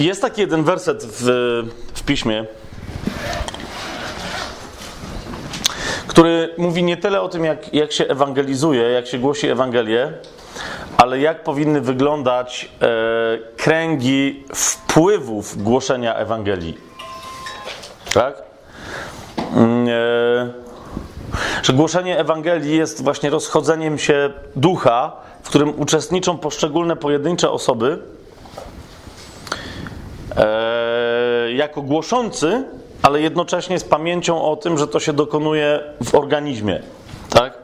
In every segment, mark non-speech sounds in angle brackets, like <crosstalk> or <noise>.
Jest taki jeden werset w, w piśmie, który mówi nie tyle o tym, jak, jak się ewangelizuje, jak się głosi Ewangelię, ale jak powinny wyglądać e, kręgi wpływów głoszenia Ewangelii. Tak? Mm, e, że głoszenie Ewangelii jest właśnie rozchodzeniem się ducha, w którym uczestniczą poszczególne pojedyncze osoby e, jako głoszący, ale jednocześnie z pamięcią o tym, że to się dokonuje w organizmie. Tak?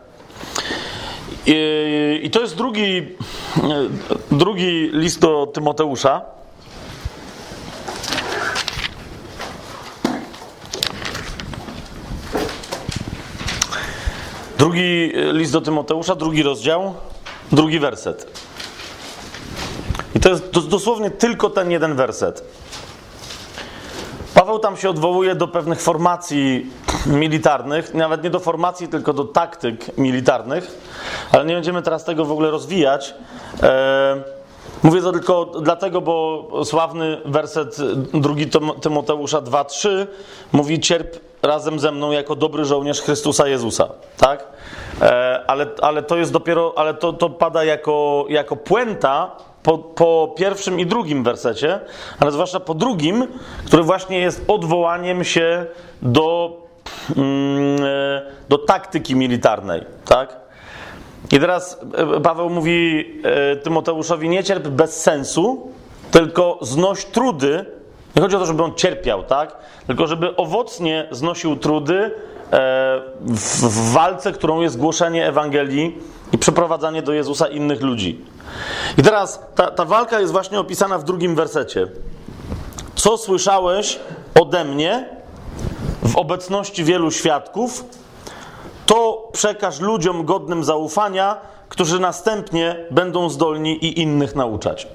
I, i to jest drugi, drugi list do Tymoteusza. Drugi list do Tymoteusza, drugi rozdział, drugi werset. I to jest dosłownie tylko ten jeden werset. Paweł tam się odwołuje do pewnych formacji militarnych, nawet nie do formacji, tylko do taktyk militarnych, ale nie będziemy teraz tego w ogóle rozwijać. E, mówię to tylko dlatego, bo sławny werset drugi Tymoteusza 2:3 mówi cierp razem ze mną jako dobry żołnierz Chrystusa Jezusa, tak? E, ale, ale to jest dopiero, ale to, to pada jako, jako puenta po, po, pierwszym i drugim wersecie, ale zwłaszcza po drugim, który właśnie jest odwołaniem się do, mm, e, do taktyki militarnej, tak? I teraz e, Paweł mówi Tymoteuszowi: Nie cierp bez sensu, tylko znoś trudy. Nie chodzi o to, żeby on cierpiał, tak? Tylko żeby owocnie znosił trudy w walce, którą jest głoszenie Ewangelii i przeprowadzanie do Jezusa innych ludzi. I teraz ta, ta walka jest właśnie opisana w drugim wersecie. Co słyszałeś ode mnie w obecności wielu świadków, to przekaż ludziom godnym zaufania, którzy następnie będą zdolni i innych nauczać.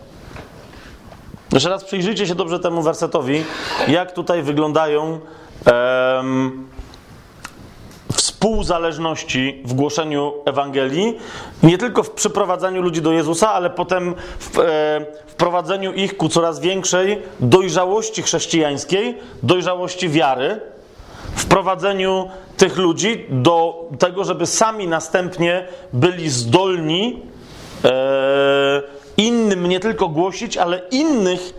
Jeszcze raz przyjrzyjcie się dobrze temu wersetowi, jak tutaj wyglądają um, współzależności w głoszeniu Ewangelii, nie tylko w przyprowadzaniu ludzi do Jezusa, ale potem w e, wprowadzeniu ich ku coraz większej dojrzałości chrześcijańskiej, dojrzałości wiary, wprowadzeniu tych ludzi do tego, żeby sami następnie byli zdolni e, innym nie tylko głosić, ale innych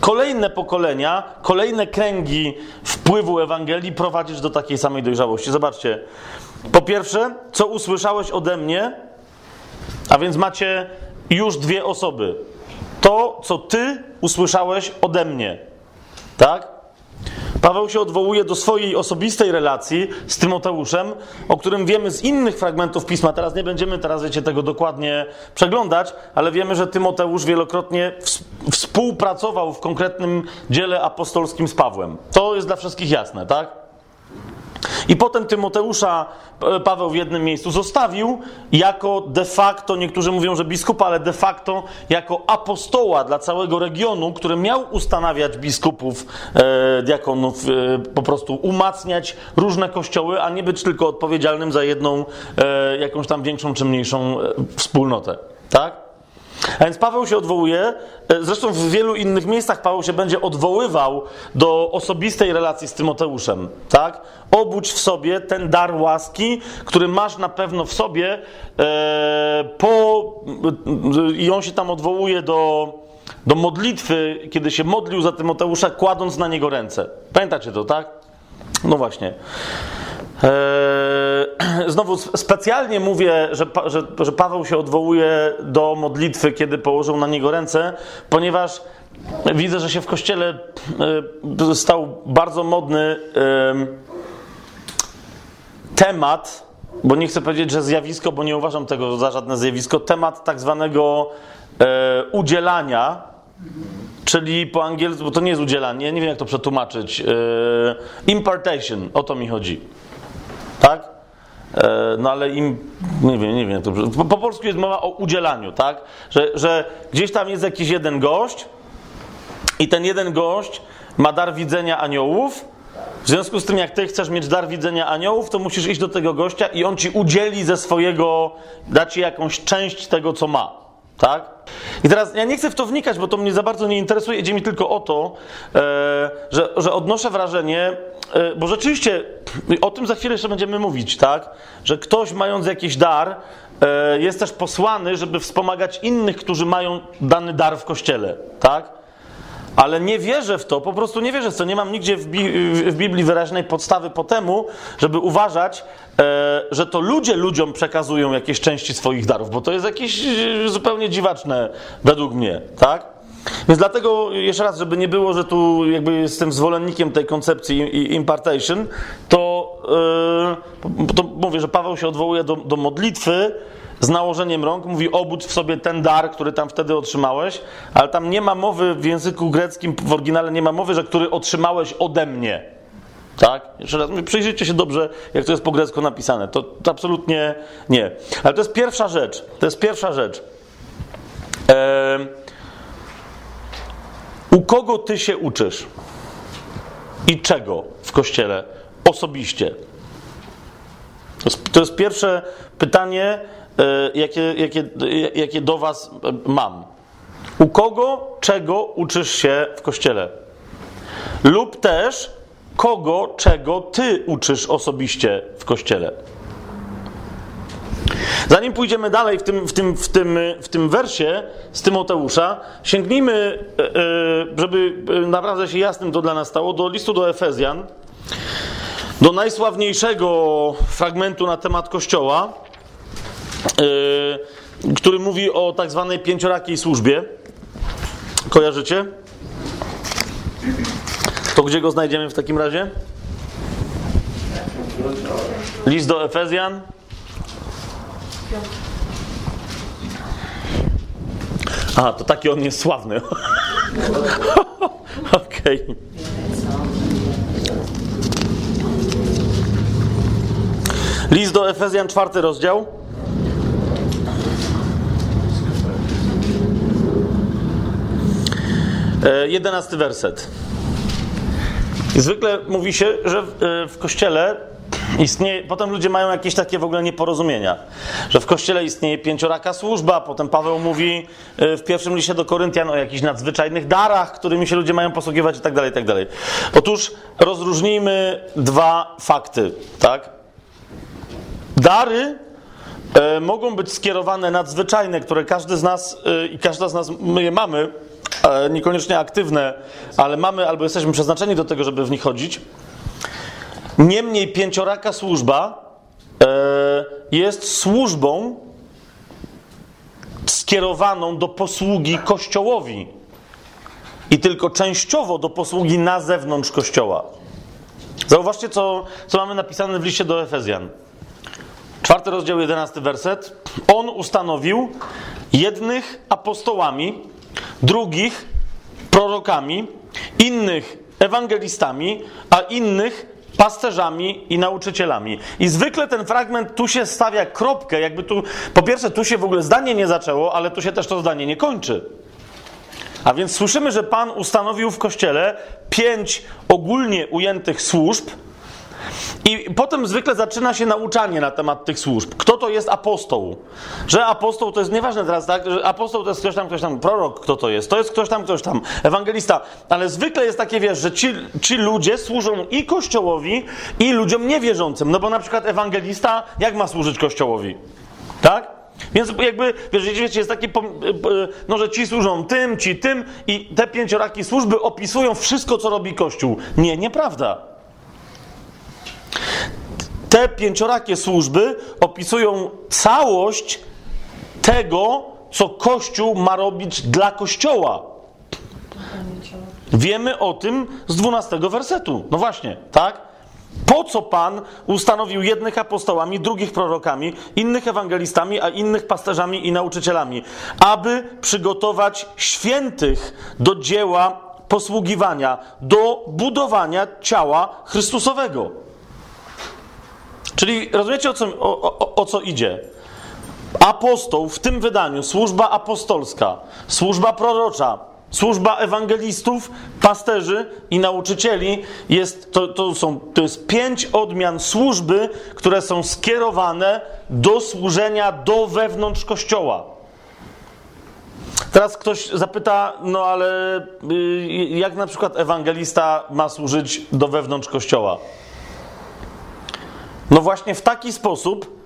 kolejne pokolenia, kolejne kręgi wpływu Ewangelii prowadzisz do takiej samej dojrzałości. Zobaczcie. Po pierwsze, co usłyszałeś ode mnie, a więc macie już dwie osoby. To, co ty usłyszałeś ode mnie. Tak? Paweł się odwołuje do swojej osobistej relacji z Tymoteuszem, o którym wiemy z innych fragmentów pisma. Teraz nie będziemy teraz wiecie tego dokładnie przeglądać, ale wiemy, że Tymoteusz wielokrotnie współpracował w konkretnym dziele apostolskim z Pawłem. To jest dla wszystkich jasne, tak? I potem Tymoteusza e, Paweł w jednym miejscu zostawił jako de facto, niektórzy mówią, że biskupa, ale de facto jako apostoła dla całego regionu, który miał ustanawiać biskupów, e, diakonów, e, po prostu umacniać różne kościoły, a nie być tylko odpowiedzialnym za jedną, e, jakąś tam większą czy mniejszą e, wspólnotę. Tak? A więc Paweł się odwołuje, e, zresztą w wielu innych miejscach Paweł się będzie odwoływał do osobistej relacji z Tymoteuszem, tak? Obudź w sobie ten dar łaski, który masz na pewno w sobie e, po... i on się tam odwołuje do, do modlitwy, kiedy się modlił za Tymoteusza, kładąc na niego ręce. Pamiętacie to, tak? No właśnie. Eee, <clears throat> znowu specjalnie mówię, że, że, że Paweł się odwołuje do modlitwy, kiedy położył na niego ręce, ponieważ widzę, że się w kościele e, stał bardzo modny temat, bo nie chcę powiedzieć, że zjawisko, bo nie uważam tego za żadne zjawisko, temat tak zwanego udzielania, czyli po angielsku, bo to nie jest udzielanie, nie wiem jak to przetłumaczyć, impartation, o to mi chodzi. Tak? E, no ale im, nie wiem, nie wiem, to, po, po, polsku jest mowa o udzielaniu, tak? Że, że gdzieś tam jest jakiś jeden gość i ten jeden gość ma dar widzenia aniołów. W związku z tym, jak ty chcesz mieć dar widzenia aniołów, to musisz iść do tego gościa i on ci udzieli ze swojego, da ci jakąś część tego, co ma. Tak? I teraz ja nie chcę w to wnikać, bo to mnie za bardzo nie interesuje. Idzie mi tylko o to, e, że, że odnoszę wrażenie, e, bo rzeczywiście o tym za chwilę jeszcze będziemy mówić, tak? Że ktoś mając jakiś dar e, jest też posłany, żeby wspomagać innych, którzy mają dany dar w kościele, tak? Ale nie wierzę w to, po prostu nie wierzę w to. Nie mam nigdzie w, Bi w Biblii wyraźnej podstawy po temu, żeby uważać, e, że to ludzie ludziom przekazują jakieś części swoich darów, bo to jest jakieś e, zupełnie dziwaczne według mnie, tak? Więc dlatego, jeszcze raz, żeby nie było, że tu jakby jestem zwolennikiem tej koncepcji impartation, to, yy, to mówię, że Paweł się odwołuje do, do modlitwy, z nałożeniem rąk, mówi obudź w sobie ten dar, który tam wtedy otrzymałeś, ale tam nie ma mowy w języku greckim, w oryginale nie ma mowy, że który otrzymałeś ode mnie. Tak? Jeszcze raz, przyjrzyjcie się dobrze, jak to jest po grecku napisane. To, to absolutnie nie. Ale to jest pierwsza rzecz. To jest pierwsza rzecz. U kogo ty się uczysz? I czego w kościele osobiście? To jest, to jest pierwsze pytanie, jakie, jakie, jakie do Was mam. U kogo, czego uczysz się w kościele? Lub też kogo, czego Ty uczysz osobiście w kościele? Zanim pójdziemy dalej w tym, w tym, w tym, w tym wersie z Tymoteusza, sięgnijmy, e, e, żeby naprawdę się jasnym to dla nas stało, do listu do Efezjan, do najsławniejszego fragmentu na temat Kościoła, który mówi o tak zwanej pięciorakiej służbie. Kojarzycie? To gdzie go znajdziemy w takim razie? List do Efezjan. A, to taki on jest sławny. <laughs> Okej. Okay. List do Efezjan, czwarty rozdział. Jedenasty werset. Zwykle mówi się, że w, e, w kościele istnieje, potem ludzie mają jakieś takie w ogóle nieporozumienia, że w kościele istnieje pięcioraka służba, potem Paweł mówi e, w pierwszym liście do Koryntian o jakichś nadzwyczajnych darach, którymi się ludzie mają posługiwać i tak dalej, i tak. Otóż rozróżnijmy dwa fakty, tak? Dary e, mogą być skierowane nadzwyczajne, które każdy z nas e, i każda z nas my je mamy, niekoniecznie aktywne, ale mamy albo jesteśmy przeznaczeni do tego, żeby w nich chodzić. Niemniej pięcioraka służba e, jest służbą skierowaną do posługi Kościołowi i tylko częściowo do posługi na zewnątrz Kościoła. Zauważcie, co, co mamy napisane w liście do Efezjan. Czwarty rozdział, jedenasty werset. On ustanowił jednych apostołami, drugich prorokami, innych ewangelistami, a innych pasterzami i nauczycielami. I zwykle ten fragment tu się stawia kropkę, jakby tu, po pierwsze, tu się w ogóle zdanie nie zaczęło, ale tu się też to zdanie nie kończy. A więc słyszymy, że Pan ustanowił w kościele pięć ogólnie ujętych służb, i potem zwykle zaczyna się nauczanie na temat tych służb. Kto to jest apostoł? Że apostoł to jest nieważne teraz, tak? Że apostoł to jest ktoś tam, ktoś tam, prorok, kto to jest? To jest ktoś tam, ktoś tam, ewangelista. Ale zwykle jest takie, wiesz, że ci, ci ludzie służą i kościołowi, i ludziom niewierzącym. No bo na przykład ewangelista, jak ma służyć kościołowi? Tak? Więc jakby, wiesz, wiecie, jest takie, no, że ci służą tym, ci tym i te pięcioraki służby opisują wszystko, co robi Kościół. Nie, nieprawda. Te pięciorakie służby opisują całość tego, co Kościół ma robić dla Kościoła. Wiemy o tym z dwunastego wersetu. No właśnie, tak? Po co Pan ustanowił jednych apostołami, drugich prorokami, innych ewangelistami, a innych pasterzami i nauczycielami? Aby przygotować świętych do dzieła posługiwania, do budowania ciała Chrystusowego. Czyli rozumiecie, o co, o, o, o co idzie? Apostoł w tym wydaniu, służba apostolska, służba prorocza, służba ewangelistów, pasterzy i nauczycieli jest, to, to, są, to jest pięć odmian służby, które są skierowane do służenia do wewnątrz kościoła. Teraz ktoś zapyta, no ale y, jak na przykład ewangelista ma służyć do wewnątrz kościoła? No właśnie w taki sposób,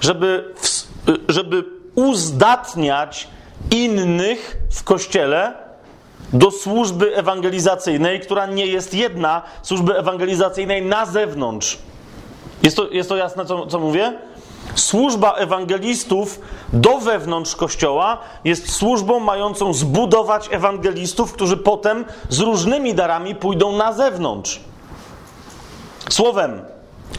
żeby, y, żeby uzdatniać innych w kościele do służby ewangelizacyjnej, która nie jest jedna, służby ewangelizacyjnej na zewnątrz. Jest to, jest to jasne, co, co mówię? Służba ewangelistów do wewnątrz kościoła jest służbą mającą zbudować ewangelistów, którzy potem z różnymi darami pójdą na zewnątrz. Słowem,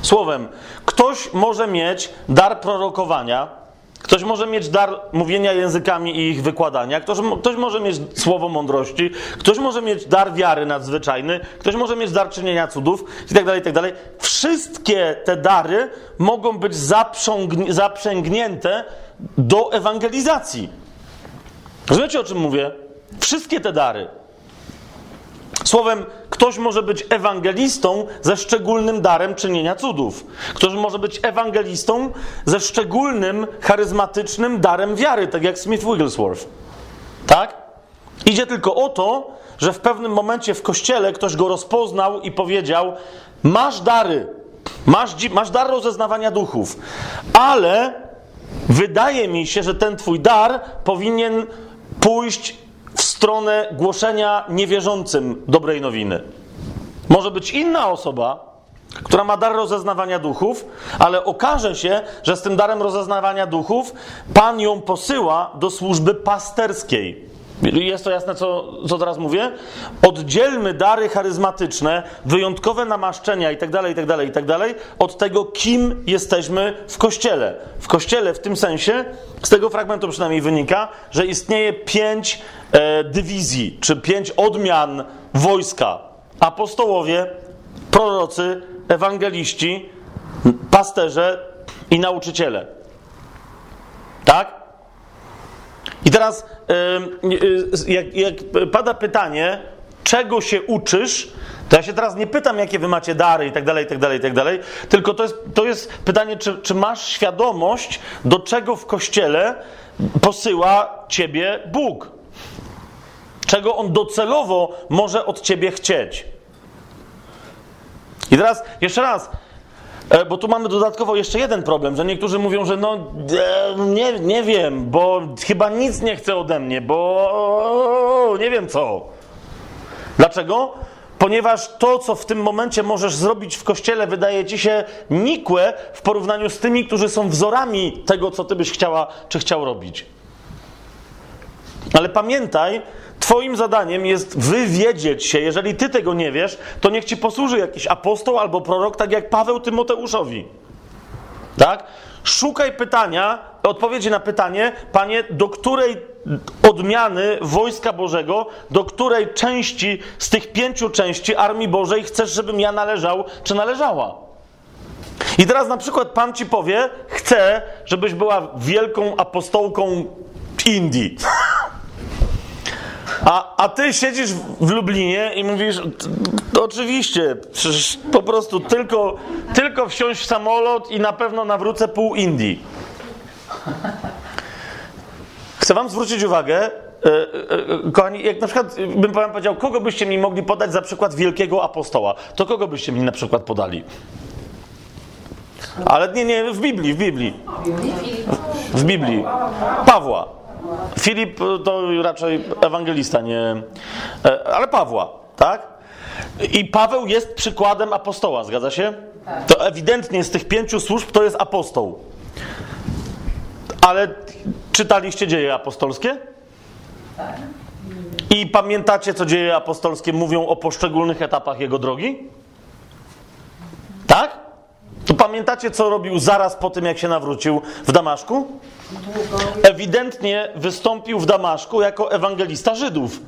słowem, ktoś może mieć dar prorokowania, Ktoś może mieć dar mówienia językami i ich wykładania, ktoś, ktoś, może mieć słowo mądrości, ktoś może mieć dar wiary nadzwyczajny, ktoś może mieć dar czynienia cudów itd., tak itd. Tak Wszystkie te dary mogą być zaprzęgnięte do ewangelizacji. Rozumiecie, o czym mówię? Wszystkie te dary. Słowem, ktoś może być ewangelistą ze szczególnym darem czynienia cudów. Ktoś może być ewangelistą ze szczególnym, charyzmatycznym darem wiary, tak jak Smith Wigglesworth. Tak? Idzie tylko o to, że w pewnym momencie w kościele ktoś go rozpoznał i powiedział: Masz dary, masz, masz dar rozeznawania duchów, ale wydaje mi się, że ten twój dar powinien pójść stronę głoszenia niewierzącym dobrej nowiny. Może być inna osoba, która ma dar rozeznawania duchów, ale okaże się, że z tym darem rozeznawania duchów Pan ją posyła do służby pasterskiej. Jest to jasne, co, co teraz mówię? Oddzielmy dary charyzmatyczne, wyjątkowe namaszczenia itd., itd., itd. od tego, kim jesteśmy w Kościele. W Kościele w tym sensie, z tego fragmentu przynajmniej wynika, że istnieje pięć e, dywizji, czy pięć odmian wojska. Apostołowie, prorocy, ewangeliści, pasterze i nauczyciele. Tak? I teraz, jak, jak pada pytanie, czego się uczysz, to ja się teraz nie pytam, jakie wy macie dary i tak dalej, i tak dalej, i tak dalej, tylko to jest, to jest pytanie, czy, czy masz świadomość, do czego w Kościele posyła ciebie Bóg. Czego On docelowo może od ciebie chcieć. I teraz, jeszcze raz, bo tu mamy dodatkowo jeszcze jeden problem, że niektórzy mówią, że no e, nie, nie wiem, bo chyba nic nie chce ode mnie, bo nie wiem co. Dlaczego? Ponieważ to, co w tym momencie możesz zrobić w kościele, wydaje ci się nikłe w porównaniu z tymi, którzy są wzorami tego, co ty byś chciała czy chciał robić. Ale pamiętaj, Twoim zadaniem jest wywiedzieć się. Jeżeli ty tego nie wiesz, to niech ci posłuży jakiś apostoł albo prorok, tak jak Paweł Tymoteuszowi. Tak? Szukaj pytania, odpowiedzi na pytanie, panie, do której odmiany wojska Bożego, do której części z tych pięciu części Armii Bożej chcesz, żebym ja należał, czy należała? I teraz na przykład Pan ci powie, chcę, żebyś była wielką apostołką Indii. <laughs> A, a ty siedzisz w Lublinie i mówisz, to oczywiście, przecież po prostu tylko, tylko wsiąść w samolot i na pewno nawrócę pół Indii. Chcę wam zwrócić uwagę, e, e, e, kochani, jak na przykład bym wam powiedział, kogo byście mi mogli podać za przykład wielkiego apostoła, to kogo byście mi na przykład podali? Ale nie, nie, w Biblii, w Biblii. W Biblii. Pawła. Filip to raczej ewangelista, nie. E, ale Pawła, tak? I Paweł jest przykładem apostoła, zgadza się? To ewidentnie z tych pięciu służb to jest apostoł. Ale czytaliście dzieje apostolskie? Tak. I pamiętacie, co dzieje apostolskie mówią o poszczególnych etapach jego drogi? Tak? To pamiętacie, co robił zaraz po tym, jak się nawrócił w Damaszku? Ewidentnie wystąpił w Damaszku jako ewangelista Żydów.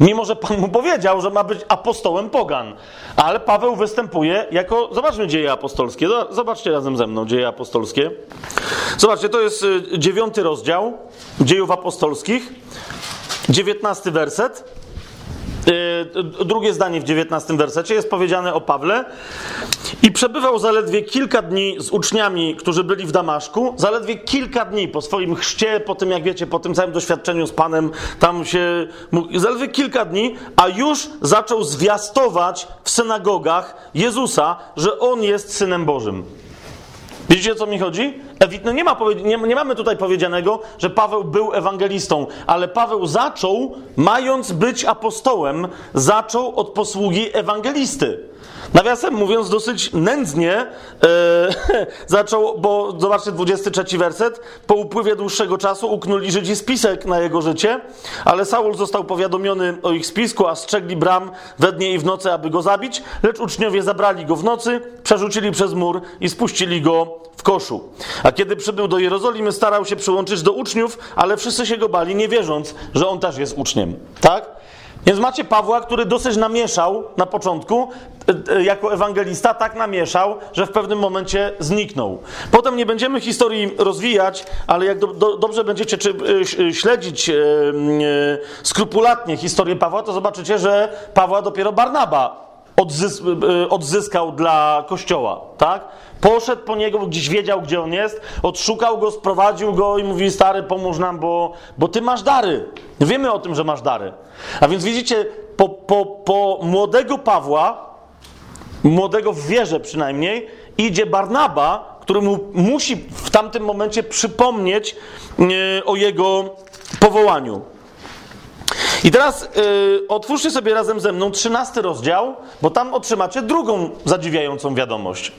Mimo, że Pan mu powiedział, że ma być apostołem pogan. Ale Paweł występuje jako. Zobaczmy dzieje apostolskie. Zobaczcie razem ze mną dzieje apostolskie. Zobaczcie, to jest y, dziewiąty rozdział dziejów apostolskich, dziewiętnasty werset. Yy, drugie zdanie w 19 wersecie jest powiedziane o Pawle. I przebywał zaledwie kilka dni z uczniami, którzy byli w Damaszku. Zaledwie kilka dni po swoim chrzcie, po tym, jak wiecie, po tym całym doświadczeniu z Panem, tam się. Zaledwie kilka dni, a już zaczął zwiastować w synagogach Jezusa, że on jest synem Bożym. Widzicie, o co mi chodzi? No nie, ma, nie, nie mamy tutaj powiedzianego, że Paweł był ewangelistą, ale Paweł zaczął, mając być apostołem, zaczął od posługi ewangelisty. Nawiasem mówiąc, dosyć nędznie e, <laughs> zaczął, bo zobaczcie 23 werset. Po upływie dłuższego czasu uknuli Żydzi spisek na jego życie, ale Saul został powiadomiony o ich spisku, a strzegli bram we dnie i w nocy, aby go zabić, lecz uczniowie zabrali go w nocy, przerzucili przez mur i spuścili go w koszu. A kiedy przybył do Jerozolimy, starał się przyłączyć do uczniów, ale wszyscy się go bali, nie wierząc, że on też jest uczniem. Tak? Więc macie Pawła, który dosyć namieszał na początku, e, e, jako ewangelista, tak namieszał, że w pewnym momencie zniknął. Potem nie będziemy historii rozwijać, ale jak do, do, dobrze będziecie czy, e, śledzić e, skrupulatnie historię Pawła, to zobaczycie, że Pawła dopiero Barnaba odzys odzyskał dla kościoła, tak? Poszedł po niego, gdzieś wiedział, gdzie on jest, odszukał go, sprowadził go i mówi: Stary, pomóż nam, bo, bo ty masz dary. Wiemy o tym, że masz dary. A więc widzicie, po, po, po młodego Pawła, młodego w wierze przynajmniej, idzie Barnaba, który mu musi w tamtym momencie przypomnieć yy, o jego powołaniu. I teraz yy, otwórzcie sobie razem ze mną trzynasty rozdział, bo tam otrzymacie drugą zadziwiającą wiadomość.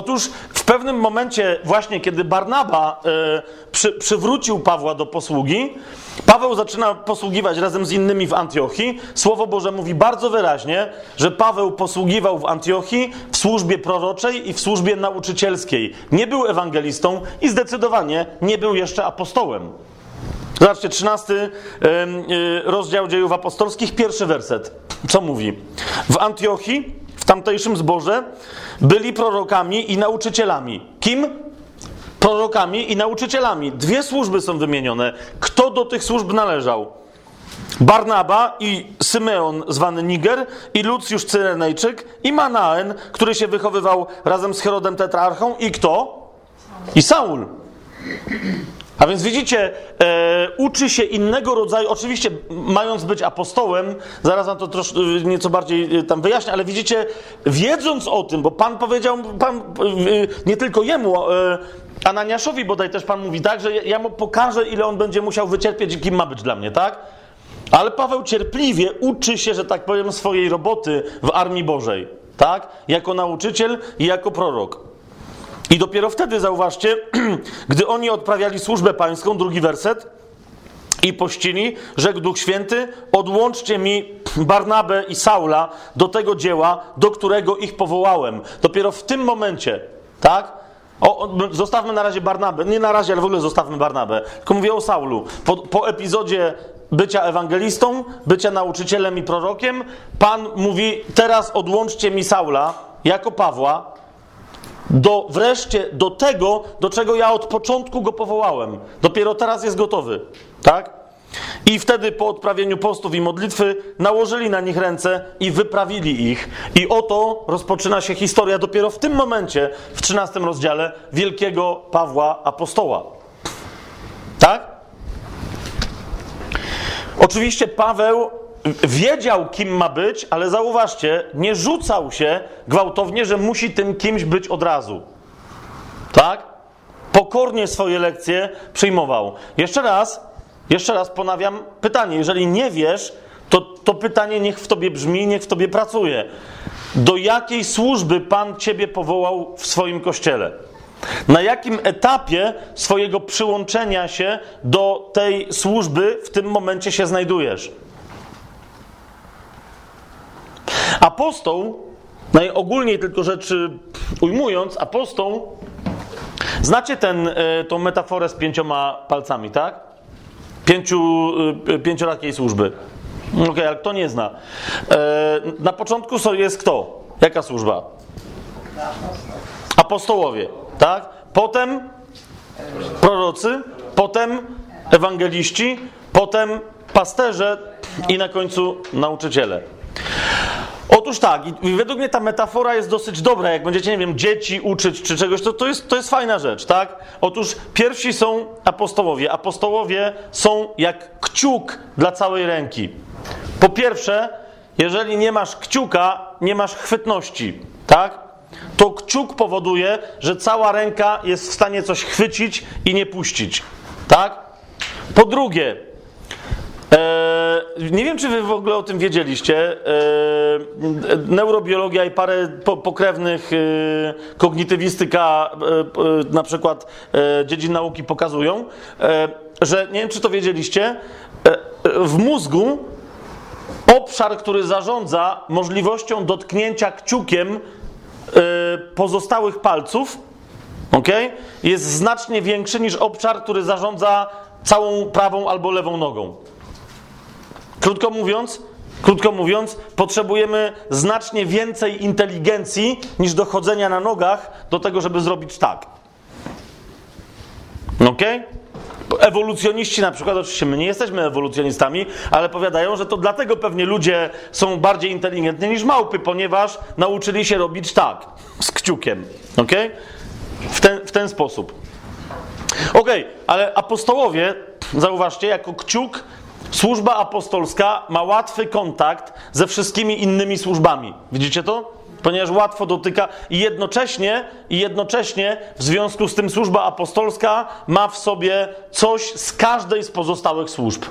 Otóż w pewnym momencie, właśnie kiedy Barnaba e, przy, przywrócił Pawła do posługi, Paweł zaczyna posługiwać razem z innymi w Antiochii. Słowo Boże mówi bardzo wyraźnie, że Paweł posługiwał w Antiochii w służbie proroczej i w służbie nauczycielskiej. Nie był ewangelistą i zdecydowanie nie był jeszcze apostołem. Zobaczcie, 13 e, rozdział dziejów apostolskich, pierwszy werset. Co mówi? W Antiochii, tamtejszym zborze, byli prorokami i nauczycielami. Kim? Prorokami i nauczycielami. Dwie służby są wymienione. Kto do tych służb należał? Barnaba i Symeon, zwany Niger, i Lucjusz Cyrenejczyk, i Manaen, który się wychowywał razem z Herodem Tetrarchą, i kto? I Saul. A więc widzicie, e, uczy się innego rodzaju, oczywiście mając być apostołem, zaraz wam to trosz, nieco bardziej e, tam wyjaśnię, ale widzicie, wiedząc o tym, bo Pan powiedział, Pan e, nie tylko jemu, e, Ananiaszowi bodaj też Pan mówi, tak, że ja mu pokażę, ile on będzie musiał wycierpieć i kim ma być dla mnie, tak? Ale Paweł cierpliwie uczy się, że tak powiem, swojej roboty w Armii Bożej, tak? Jako nauczyciel i jako prorok. I dopiero wtedy, zauważcie, <clears throat> gdy oni odprawiali służbę pańską, drugi werset, i pościli, rzekł Duch Święty, odłączcie mi Barnabę i Saula do tego dzieła, do którego ich powołałem. Dopiero w tym momencie, tak? O, zostawmy na razie Barnabę, nie na razie, ale w ogóle zostawmy Barnabę. Tylko mówię o Saulu. Po, po epizodzie bycia ewangelistą, bycia nauczycielem i prorokiem, Pan mówi, teraz odłączcie mi Saula jako Pawła, do, wreszcie do tego, do czego ja od początku go powołałem. Dopiero teraz jest gotowy. Tak? I wtedy po odprawieniu postów i modlitwy nałożyli na nich ręce i wyprawili ich. I oto rozpoczyna się historia dopiero w tym momencie, w 13 rozdziale, wielkiego Pawła Apostoła. Tak? Oczywiście Paweł wiedział, kim ma być, ale zauważcie, nie rzucał się gwałtownie, że musi tym kimś być od razu. Tak? Pokornie swoje lekcje przyjmował. Jeszcze raz, jeszcze raz ponawiam pytanie. Jeżeli nie wiesz, to, to pytanie niech w tobie brzmi, niech w tobie pracuje. Do jakiej służby Pan ciebie powołał w swoim kościele? Na jakim etapie swojego przyłączenia się do tej służby w tym momencie się znajdujesz? Apostoł, najogólniej tylko rzeczy ujmując, apostoł, znacie ten, e, tą metaforę z pięcioma palcami, tak? Pięciu, e, pięciorakiej służby. Okej, okay, ale kto nie zna? E, na początku jest kto? Jaka służba? Apostołowie, tak? Potem prorocy, potem ewangeliści, potem pasterze, I na końcu nauczyciele. Otóż tak, i według mnie ta metafora jest dosyć dobra. Jak będziecie, nie wiem, dzieci uczyć czy czegoś, to to jest, to jest fajna rzecz, tak? Otóż pierwsi są apostołowie. Apostołowie są jak kciuk dla całej ręki. Po pierwsze, jeżeli nie masz kciuka, nie masz chwytności, tak? To kciuk powoduje, że cała ręka jest w stanie coś chwycić i nie puścić, tak? Po drugie, nie wiem, czy wy w ogóle o tym wiedzieliście. E, neurobiologia i parę po, pokrewnych e, kognitywistyka, e, na przykład dziedzin nauki pokazują, że nie wiem, czy to wiedzieliście. W mózgu obszar, który zarządza możliwością dotknięcia kciukiem pozostałych palców, okay, jest znacznie większy niż obszar, który zarządza całą prawą albo lewą nogą. Krótko mówiąc, krótko mówiąc, potrzebujemy znacznie więcej inteligencji niż dochodzenia na nogach do tego, żeby zrobić tak. Ok? Ewolucjoniści na przykład, oczywiście my nie jesteśmy ewolucjonistami, ale powiadają, że to dlatego pewnie ludzie są bardziej inteligentni niż małpy, ponieważ nauczyli się robić tak, z kciukiem. Ok? W ten, w ten sposób. Ok, ale apostołowie, zauważcie, jako kciuk służba apostolska ma łatwy kontakt ze wszystkimi innymi służbami. Widzicie to? Ponieważ łatwo dotyka i jednocześnie, i jednocześnie w związku z tym służba apostolska ma w sobie coś z każdej z pozostałych służb.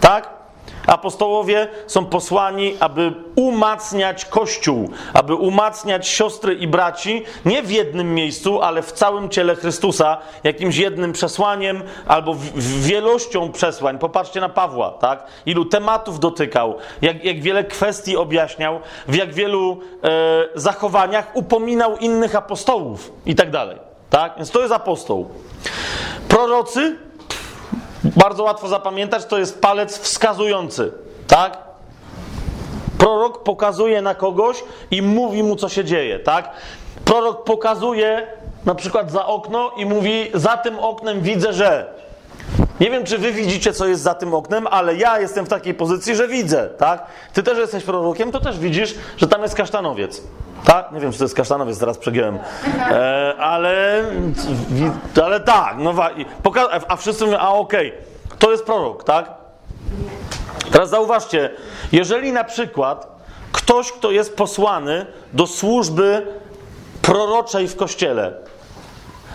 Tak? Apostołowie są posłani, aby umacniać Kościół, aby umacniać siostry i braci nie w jednym miejscu, ale w całym ciele Chrystusa, jakimś jednym przesłaniem albo wielością przesłań. Popatrzcie na Pawła, tak? Ilu tematów dotykał, jak, jak wiele kwestii objaśniał, w jak wielu e, zachowaniach upominał innych apostołów i tak dalej. Tak? Więc to jest apostoł. Prorocy bardzo łatwo zapamiętać, to jest palec wskazujący, tak? Prorok pokazuje na kogoś i mówi mu, co się dzieje, tak? Prorok pokazuje na przykład za okno i mówi: Za tym oknem widzę, że. Nie wiem, czy wy widzicie, co jest za tym oknem, ale ja jestem w takiej pozycji, że widzę, tak? Ty też jesteś prorokiem, to też widzisz, że tam jest kasztanowiec. Tak? Nie wiem, czy to jest kasztanowiec, teraz przegiąłem. E, ale, ale tak, no a wszyscy mówią, a okej, okay, to jest prorok, tak? Teraz zauważcie, jeżeli na przykład ktoś, kto jest posłany do służby proroczej w kościele,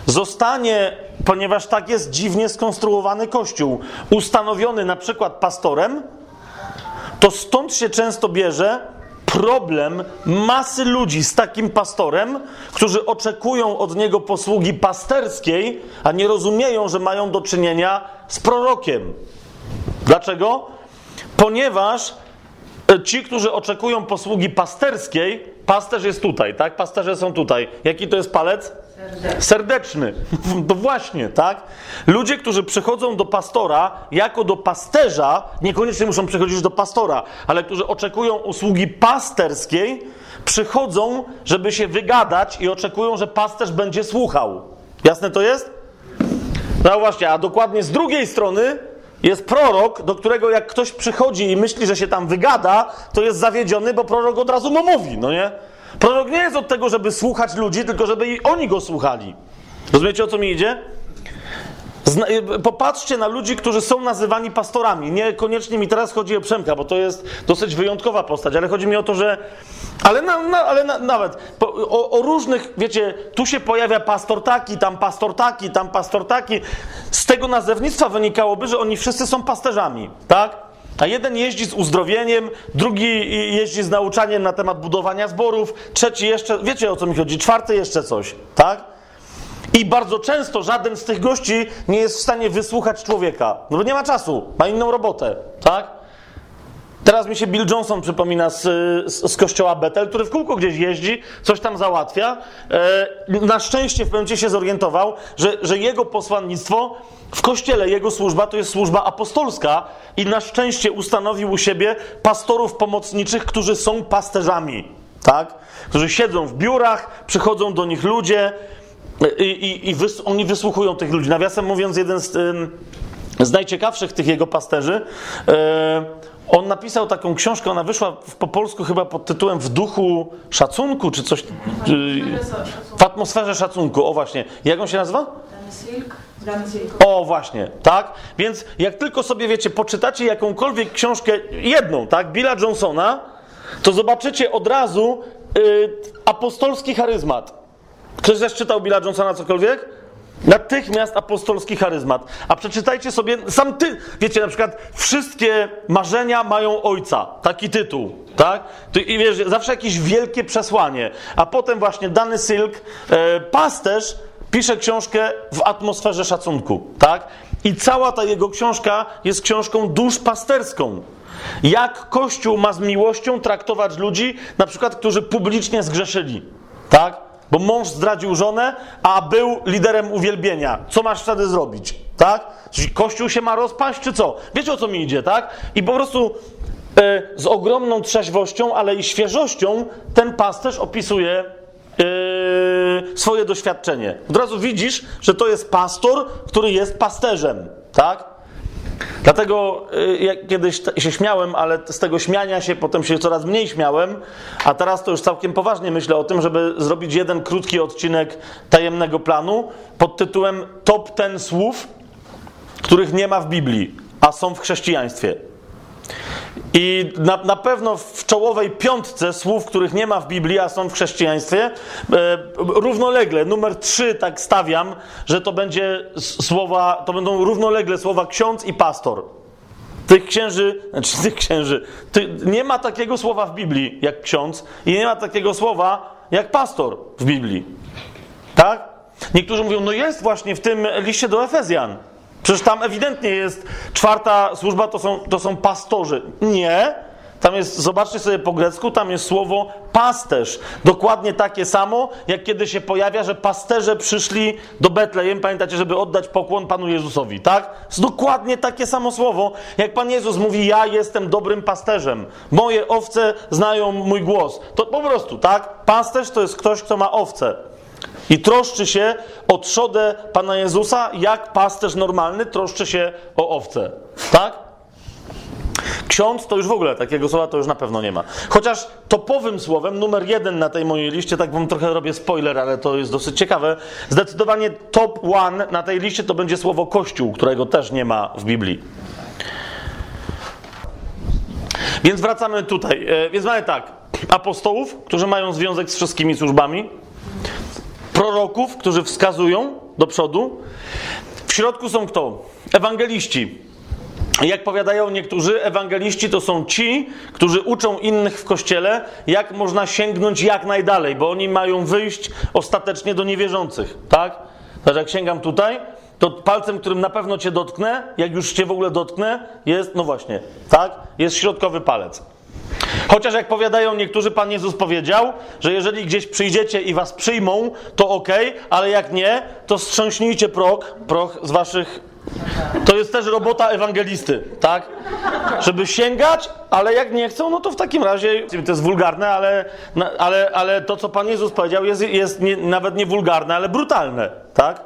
zostanie, ponieważ tak jest dziwnie skonstruowany kościół, ustanowiony na przykład pastorem, to stąd się często bierze problem masy ludzi z takim pastorem, którzy oczekują od niego posługi pasterskiej, a nie rozumieją, że mają do czynienia z prorokiem. Dlaczego? Ponieważ e, ci, którzy oczekują posługi pasterskiej, pasterz jest tutaj, tak? Pasterze są tutaj. Jaki to jest palec? Serdeczny. To <laughs> właśnie, tak? Ludzie, którzy przychodzą do pastora jako do pasterza, niekoniecznie muszą przychodzić do pastora, ale którzy oczekują usługi pasterskiej, przychodzą, żeby się wygadać i oczekują, że pasterz będzie słuchał. Jasne to jest? No właśnie, a dokładnie z drugiej strony jest prorok, do którego jak ktoś przychodzi i myśli, że się tam wygada, to jest zawiedziony, bo prorok od razu mu mówi, no nie? Prorok nie jest od tego, żeby słuchać ludzi, tylko żeby i oni go słuchali. Rozumiecie, o co mi idzie? Zna popatrzcie na ludzi, którzy są nazywani pastorami. Niekoniecznie mi teraz chodzi o Przemka, bo to jest dosyć wyjątkowa postać, ale chodzi mi o to, że. Ale, na, na, ale na, nawet po, o, o, różnych, wiecie, tu się pojawia pastor taki, tam pastor taki, tam pastor taki. Z tego nazewnictwa wynikałoby, że oni wszyscy są pasterzami, tak? A jeden jeździ z uzdrowieniem, drugi jeździ z nauczaniem na temat budowania zborów, trzeci jeszcze, wiecie o co mi chodzi, czwarty jeszcze coś, tak? I bardzo często żaden z tych gości nie jest w stanie wysłuchać człowieka, no bo nie ma czasu, ma inną robotę, tak? Teraz mi się Bill Johnson przypomina z, z, z, kościoła Bethel, który w kółko gdzieś jeździ, coś tam załatwia. E, na szczęście w pewnym momencie się zorientował, że, że jego posłannictwo w kościele, jego służba to jest służba apostolska i na szczęście ustanowił u siebie pastorów pomocniczych, którzy są pasterzami, tak? Którzy siedzą w biurach, przychodzą do nich ludzie i, i, i wys, oni wysłuchują tych ludzi. Nawiasem mówiąc, jeden z z najciekawszych tych jego pasterzy. On napisał taką książkę, ona wyszła po polsku chyba pod tytułem W duchu szacunku, czy coś. W atmosferze szacunku, o właśnie. Jak on się nazywa? O, właśnie, tak? Więc jak tylko sobie, wiecie, poczytacie jakąkolwiek książkę, jedną, tak, Billa Johnsona, to zobaczycie od razu y, apostolski charyzmat. Ktoś też czytał Billa Johnsona cokolwiek? Natychmiast apostolski charyzmat. A przeczytajcie sobie, sam ty, wiecie, na przykład wszystkie marzenia mają ojca. Taki tytuł, tak? I wiesz, zawsze jakieś wielkie przesłanie. A potem właśnie Dany Silk, e, pasterz, pisze książkę w atmosferze szacunku, tak? I cała ta jego książka jest książką duszpasterską. Jak Kościół ma z miłością traktować ludzi, na przykład, którzy publicznie zgrzeszyli, tak? Bo mąż zdradził żonę, a był liderem uwielbienia. Co masz wtedy zrobić? Tak? Czyli kościół się ma rozpaść, czy co? Wiecie o co mi idzie, tak? I po prostu e, z ogromną trzeźwością, ale i świeżością ten pasterz opisuje e, swoje doświadczenie. Od razu widzisz, że to jest pastor, który jest pasterzem, tak? Dlatego y, ja kiedyś się śmiałem, ale z tego śmiania się potem się coraz mniej śmiałem, a teraz to już całkiem poważnie myślę o tym, żeby zrobić jeden krótki odcinek tajemnego planu pod tytułem Top ten słów, których nie ma w Biblii, a są w chrześcijaństwie. I na, na, pewno w czołowej piątce słów, których nie ma w Biblii, a są w chrześcijaństwie, e, równolegle, numer trzy tak stawiam, że to będzie słowa, to będą równolegle słowa ksiądz i pastor. Tych księży, znaczy <laughs> tych księży, ty, nie ma takiego słowa w Biblii jak ksiądz i nie ma takiego słowa jak pastor w Biblii. Tak? Niektórzy mówią, no jest właśnie w tym liście do Efezjan. Przecież tam ewidentnie jest czwarta służba, to są, to są pastorzy. Nie. Tam jest, zobaczcie sobie po grecku, tam jest słowo pasterz. Dokładnie takie samo, jak kiedy się pojawia, że pasterze przyszli do Betlejem, pamiętacie, żeby oddać pokłon Panu Jezusowi, tak? Jest dokładnie takie samo słowo, jak Pan Jezus mówi, ja jestem dobrym pasterzem. Moje owce znają mój głos. To po prostu, tak? Pasterz to jest ktoś, kto ma owce. I troszczy się o trzodę Pana Jezusa, jak pasterz normalny troszczy się o owce. Tak? Ksiądz to już w ogóle takiego słowa to już na pewno nie ma. Chociaż topowym słowem, numer jeden na tej mojej liście, tak wam trochę robię spoiler, ale to jest dosyć ciekawe. Zdecydowanie top one na tej liście to będzie słowo Kościół, którego też nie ma w Biblii. Więc wracamy tutaj. E, więc mamy tak, apostołów, którzy mają związek z wszystkimi służbami proroków, którzy wskazują do przodu. W środku są kto? Ewangeliści. Jak powiadają niektórzy, ewangeliści to są ci, którzy uczą innych w kościele, jak można sięgnąć jak najdalej, bo oni mają wyjść ostatecznie do niewierzących, tak? Także jak sięgam tutaj, to palcem, którym na pewno cię dotknę, jak już cię w ogóle dotknę, jest, no właśnie, tak? Jest środkowy palec. Chociaż jak powiadają niektórzy, Pan Jezus powiedział, że jeżeli gdzieś przyjdziecie i was przyjmą, to ok, ale jak nie, to strząśnijcie proch, proch z waszych. To jest też robota ewangelisty, tak? Żeby sięgać, ale jak nie chcą, no to w takim razie to jest wulgarne, ale, ale, ale to, co Pan Jezus powiedział, jest, jest nie, nawet nie wulgarne, ale brutalne, tak?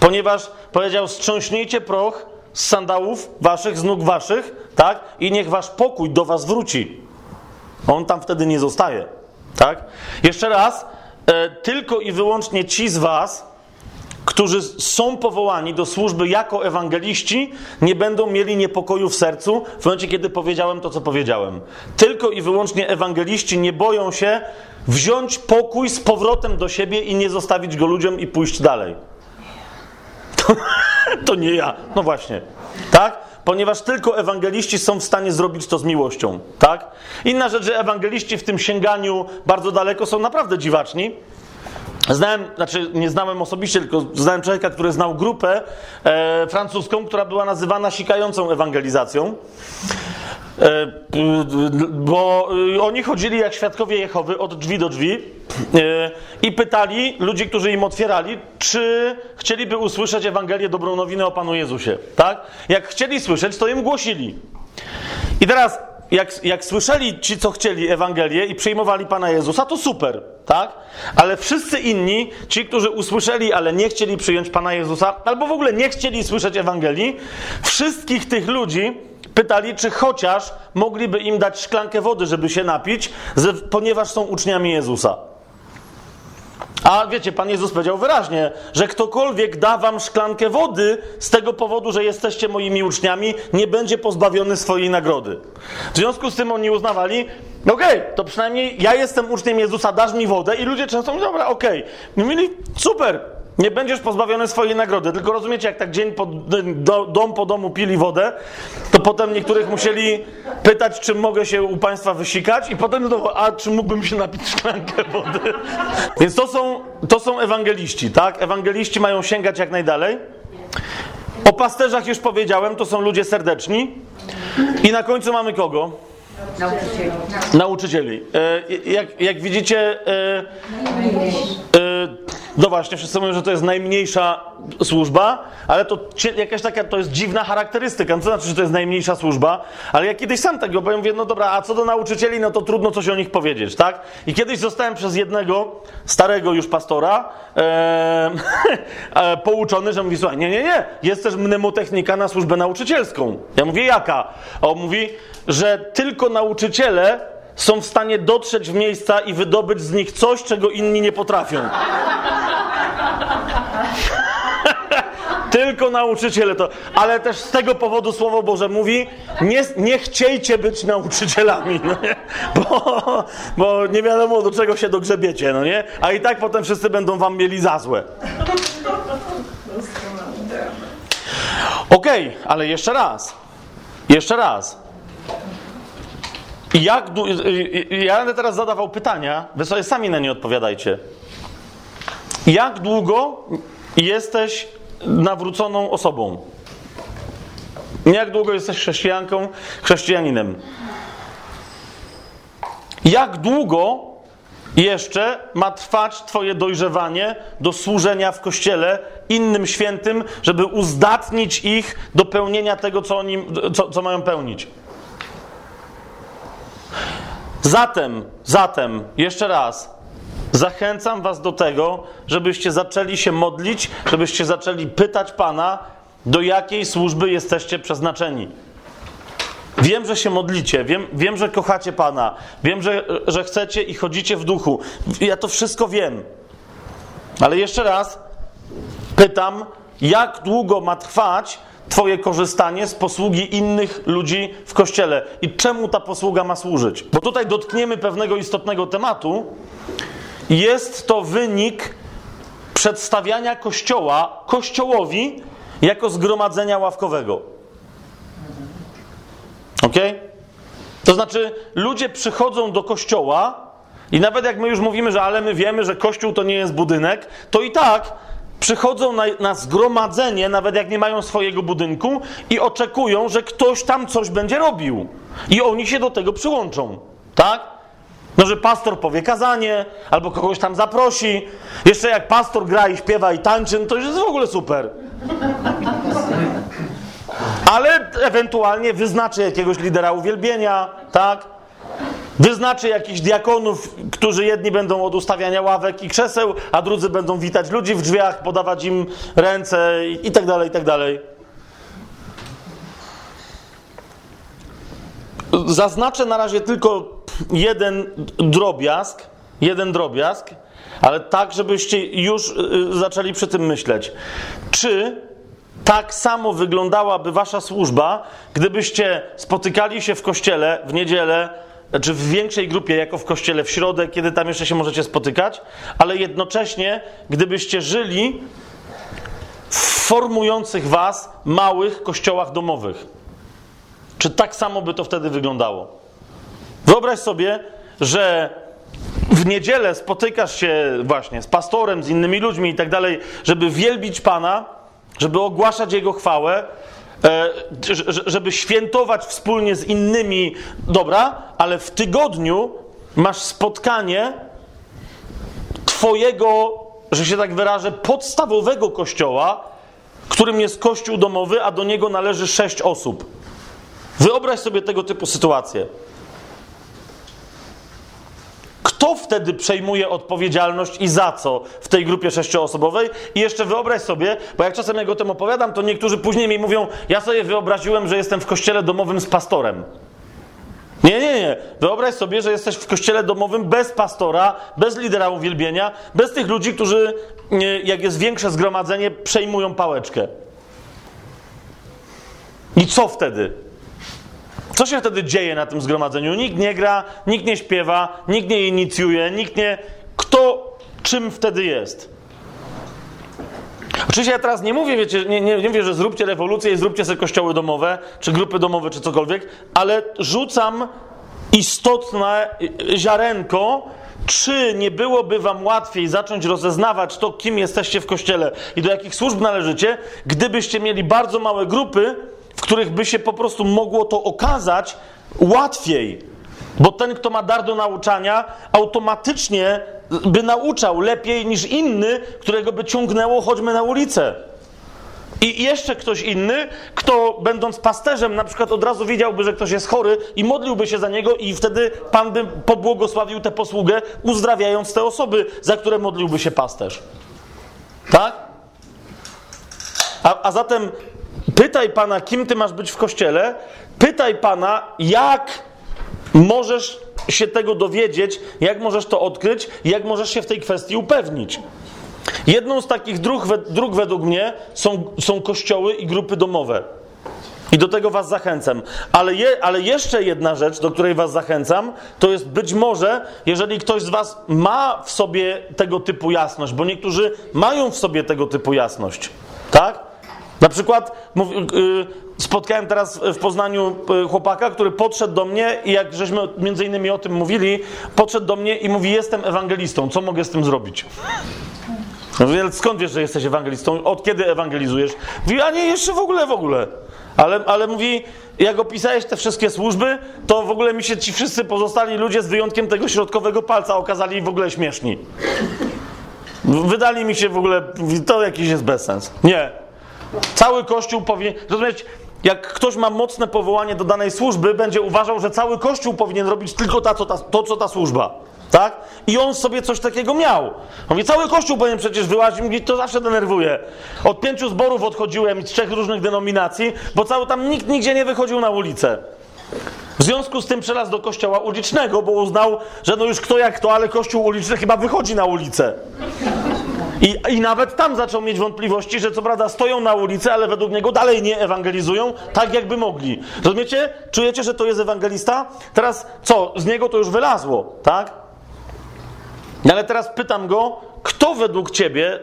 Ponieważ powiedział: strząśnijcie proch z sandałów waszych, z nóg waszych, tak? I niech wasz pokój do was wróci. On tam wtedy nie zostaje. Tak? Jeszcze raz, e, tylko i wyłącznie ci z Was, którzy są powołani do służby jako ewangeliści, nie będą mieli niepokoju w sercu w momencie, kiedy powiedziałem to, co powiedziałem. Tylko i wyłącznie ewangeliści nie boją się wziąć pokój z powrotem do siebie i nie zostawić go ludziom i pójść dalej. <laughs> To, to nie ja. No właśnie. Tak? Ponieważ tylko ewangeliści są w stanie zrobić to z miłością, tak? Inna rzecz, że ewangeliści w tym sięganiu bardzo daleko są naprawdę dziwaczni. Znałem, znaczy nie znałem osobiście, tylko znałem człowieka, który znał grupę e, francuską, która była nazywana sikającą ewangelizacją. E, bo e, oni chodzili jak świadkowie Jehowy od drzwi do drzwi e, i pytali ludzi, którzy im otwierali, czy chcieliby usłyszeć Ewangelię Dobrą Nowinę o Panu Jezusie. Tak? Jak chcieli słyszeć, to im głosili. I teraz jak, jak słyszeli ci, co chcieli Ewangelię i przyjmowali Pana Jezusa, to super, tak? Ale wszyscy inni, ci, którzy usłyszeli, ale nie chcieli przyjąć Pana Jezusa, albo w ogóle nie chcieli słyszeć Ewangelii, wszystkich tych ludzi pytali, czy chociaż mogliby im dać szklankę wody, żeby się napić, ponieważ są uczniami Jezusa. A wiecie, Pan Jezus powiedział wyraźnie, że ktokolwiek da wam szklankę wody z tego powodu, że jesteście moimi uczniami, nie będzie pozbawiony swojej nagrody. W związku z tym oni uznawali, okej, okay, to przynajmniej ja jestem uczniem Jezusa, dasz mi wodę i ludzie często mówią, dobra, okej. Okay. Mówili, super, nie będziesz pozbawiony swojej nagrody. Tylko rozumiecie, jak tak dzień po, do, dom po domu pili wodę, to potem niektórych musieli pytać, czy mogę się u państwa wysikać, i potem znowu, a czy mógłbym się napić szklankę wody? Więc to są, to są ewangeliści, tak? Ewangeliści mają sięgać jak najdalej. O pasterzach już powiedziałem, to są ludzie serdeczni. I na końcu mamy kogo? Nauczycieli. Nauczycieli. E, jak, jak widzicie, e, e, no właśnie, wszyscy mówią, że to jest najmniejsza służba, ale to jakaś taka, to jest dziwna charakterystyka. No to znaczy, że to jest najmniejsza służba, ale ja kiedyś sam tego powiem, mówię, no dobra, a co do nauczycieli, no to trudno coś o nich powiedzieć, tak? I kiedyś zostałem przez jednego starego już pastora e, <laughs> pouczony, że mówi, słuchaj, nie, nie, nie, jest też mnemotechnika na służbę nauczycielską. Ja mówię, jaka? A on mówi, że tylko nauczyciele są w stanie dotrzeć w miejsca i wydobyć z nich coś, czego inni nie potrafią. <laughs> Tylko nauczyciele to. Ale też z tego powodu Słowo Boże mówi: nie, nie chciejcie być nauczycielami, no nie? Bo, bo nie wiadomo do czego się dogrzebiecie, no nie? A i tak potem wszyscy będą wam mieli za złe. Okej, okay, ale jeszcze raz. Jeszcze raz. Jak ja będę teraz zadawał pytania, wy sobie sami na nie odpowiadajcie. Jak długo jesteś nawróconą osobą? Jak długo jesteś chrześcijanką, chrześcijaninem? Jak długo jeszcze ma trwać Twoje dojrzewanie do służenia w kościele innym świętym, żeby uzdatnić ich do pełnienia tego, co, oni, co, co mają pełnić? Zatem, zatem, jeszcze raz, zachęcam Was do tego, żebyście zaczęli się modlić, żebyście zaczęli pytać Pana, do jakiej służby jesteście przeznaczeni. Wiem, że się modlicie, wiem, wiem że kochacie Pana, wiem, że, że chcecie i chodzicie w duchu. Ja to wszystko wiem. Ale jeszcze raz pytam, jak długo ma trwać Twoje korzystanie z posługi innych ludzi w kościele i czemu ta posługa ma służyć. Bo tutaj dotkniemy pewnego istotnego tematu. Jest to wynik przedstawiania kościoła kościołowi jako zgromadzenia ławkowego. Ok? To znaczy, ludzie przychodzą do kościoła i nawet jak my już mówimy, że ale my wiemy, że kościół to nie jest budynek, to i tak przychodzą na, na, zgromadzenie, nawet jak nie mają swojego budynku, i oczekują, że ktoś tam coś będzie robił. I oni się do tego przyłączą. Tak? No, że pastor powie kazanie, albo kogoś tam zaprosi. Jeszcze jak pastor gra i śpiewa i tańczy, no to już jest w ogóle super. Ale ewentualnie wyznaczy jakiegoś lidera uwielbienia, tak? Wyznaczy jakichś diakonów, którzy jedni będą od ustawiania ławek i krzeseł, a drudzy będą witać ludzi w drzwiach, podawać im ręce i tak dalej, i tak dalej. Zaznaczę na razie tylko jeden drobiazg, jeden drobiazg, ale tak, żebyście już y, zaczęli przy tym myśleć. Czy tak samo wyglądałaby wasza służba, gdybyście spotykali się w kościele w niedzielę znaczy w większej grupie, jako w kościele w środę, kiedy tam jeszcze się możecie spotykać, ale jednocześnie, gdybyście żyli w formujących was małych kościołach domowych. Czy tak samo by to wtedy wyglądało? Wyobraź sobie, że w niedzielę spotykasz się właśnie z pastorem, z innymi ludźmi i tak dalej, żeby wielbić Pana, żeby ogłaszać Jego chwałę, żeby świętować wspólnie z innymi, dobra, ale w tygodniu masz spotkanie Twojego, że się tak wyrażę, podstawowego kościoła, którym jest kościół domowy, a do niego należy sześć osób. Wyobraź sobie tego typu sytuację. Kto wtedy przejmuje odpowiedzialność i za co w tej grupie sześcioosobowej? I jeszcze wyobraź sobie, bo jak czasem jak o tym opowiadam, to niektórzy później mi mówią, ja sobie wyobraziłem, że jestem w kościele domowym z pastorem. Nie, nie, nie. Wyobraź sobie, że jesteś w kościele domowym bez pastora, bez lidera uwielbienia, bez tych ludzi, którzy, jak jest większe zgromadzenie, przejmują pałeczkę. I co wtedy? Co się wtedy dzieje na tym zgromadzeniu? Nikt nie gra, nikt nie śpiewa, nikt nie inicjuje, nikt nie. Kto czym wtedy jest? Oczywiście ja teraz nie mówię, wiecie, nie, nie, nie mówię, że zróbcie rewolucję i zróbcie sobie kościoły domowe, czy grupy domowe, czy cokolwiek, ale rzucam istotne ziarenko, czy nie byłoby wam łatwiej zacząć rozeznawać to, kim jesteście w kościele i do jakich służb należycie, gdybyście mieli bardzo małe grupy, w których by się po prostu mogło to okazać łatwiej. Bo ten, kto ma dar do nauczania, automatycznie by nauczał lepiej niż inny, którego by ciągnęło choćby na ulicę. I jeszcze ktoś inny, kto będąc pasterzem, na przykład od razu wiedziałby, że ktoś jest chory i modliłby się za niego, i wtedy Pan by pobłogosławił tę posługę, uzdrawiając te osoby, za które modliłby się pasterz. Tak? A, a zatem pytaj Pana, kim ty masz być w kościele, pytaj Pana, jak możesz się tego dowiedzieć, jak możesz to odkryć, jak możesz się w tej kwestii upewnić. Jedną z takich dróg, dróg według mnie są, są kościoły i grupy domowe. I do tego Was zachęcam. Ale, je, ale jeszcze jedna rzecz, do której Was zachęcam, to jest być może, jeżeli ktoś z Was ma w sobie tego typu jasność, bo niektórzy mają w sobie tego typu jasność. Tak? Na przykład yy, spotkałem teraz w Poznaniu yy, chłopaka, który podszedł do mnie i jak żeśmy między innymi o tym mówili, podszedł do mnie i mówi: Jestem ewangelistą, co mogę z tym zrobić? Skąd wiesz, że jesteś ewangelistą? Od kiedy ewangelizujesz? Mówi, a nie, jeszcze w ogóle, w ogóle. Ale, ale mówi, jak opisałeś te wszystkie służby, to w ogóle mi się ci wszyscy pozostali ludzie z wyjątkiem tego środkowego palca okazali w ogóle śmieszni. Wydali mi się w ogóle, to jakiś jest bezsens. Nie. Cały Kościół powinien, rozumieć, jak ktoś ma mocne powołanie do danej służby, będzie uważał, że cały Kościół powinien robić tylko ta, co ta, to, co ta służba. Tak? I on sobie coś takiego miał. Mówi, cały kościół powinien przecież wyłazić, mówi, to zawsze denerwuje. Od pięciu zborów odchodziłem z trzech różnych denominacji, bo cały tam nikt nigdzie nie wychodził na ulicę. W związku z tym przelazł do kościoła ulicznego, bo uznał, że no już kto jak to, ale kościół uliczny chyba wychodzi na ulicę. I, I nawet tam zaczął mieć wątpliwości, że co prawda stoją na ulicy, ale według niego dalej nie ewangelizują tak, jakby mogli. Rozumiecie? Czujecie, że to jest ewangelista? Teraz co? Z niego to już wylazło, tak? Ale teraz pytam go, kto według ciebie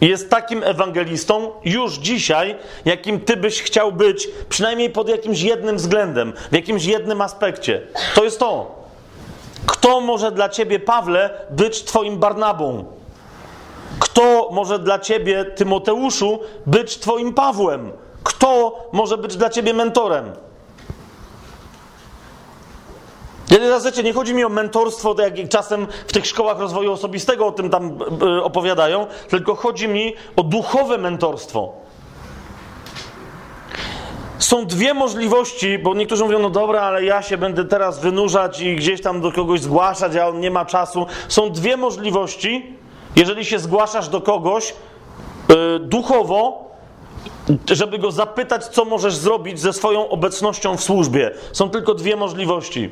jest takim ewangelistą już dzisiaj, jakim ty byś chciał być, przynajmniej pod jakimś jednym względem, w jakimś jednym aspekcie. To jest to. Kto może dla ciebie, Pawle, być twoim Barnabą? Kto może dla ciebie, Tymoteuszu, być twoim Pawłem? Kto może być dla ciebie mentorem? Zasadzie nie chodzi mi o mentorstwo, tak jak czasem w tych szkołach rozwoju osobistego o tym tam e, opowiadają, tylko chodzi mi o duchowe mentorstwo. Są dwie możliwości, bo niektórzy mówią, no dobra, ale ja się będę teraz wynurzać i gdzieś tam do kogoś zgłaszać, a on nie ma czasu. Są dwie możliwości, jeżeli się zgłaszasz do kogoś yy, duchowo, żeby go zapytać, co możesz zrobić ze swoją obecnością w służbie. Są tylko dwie możliwości.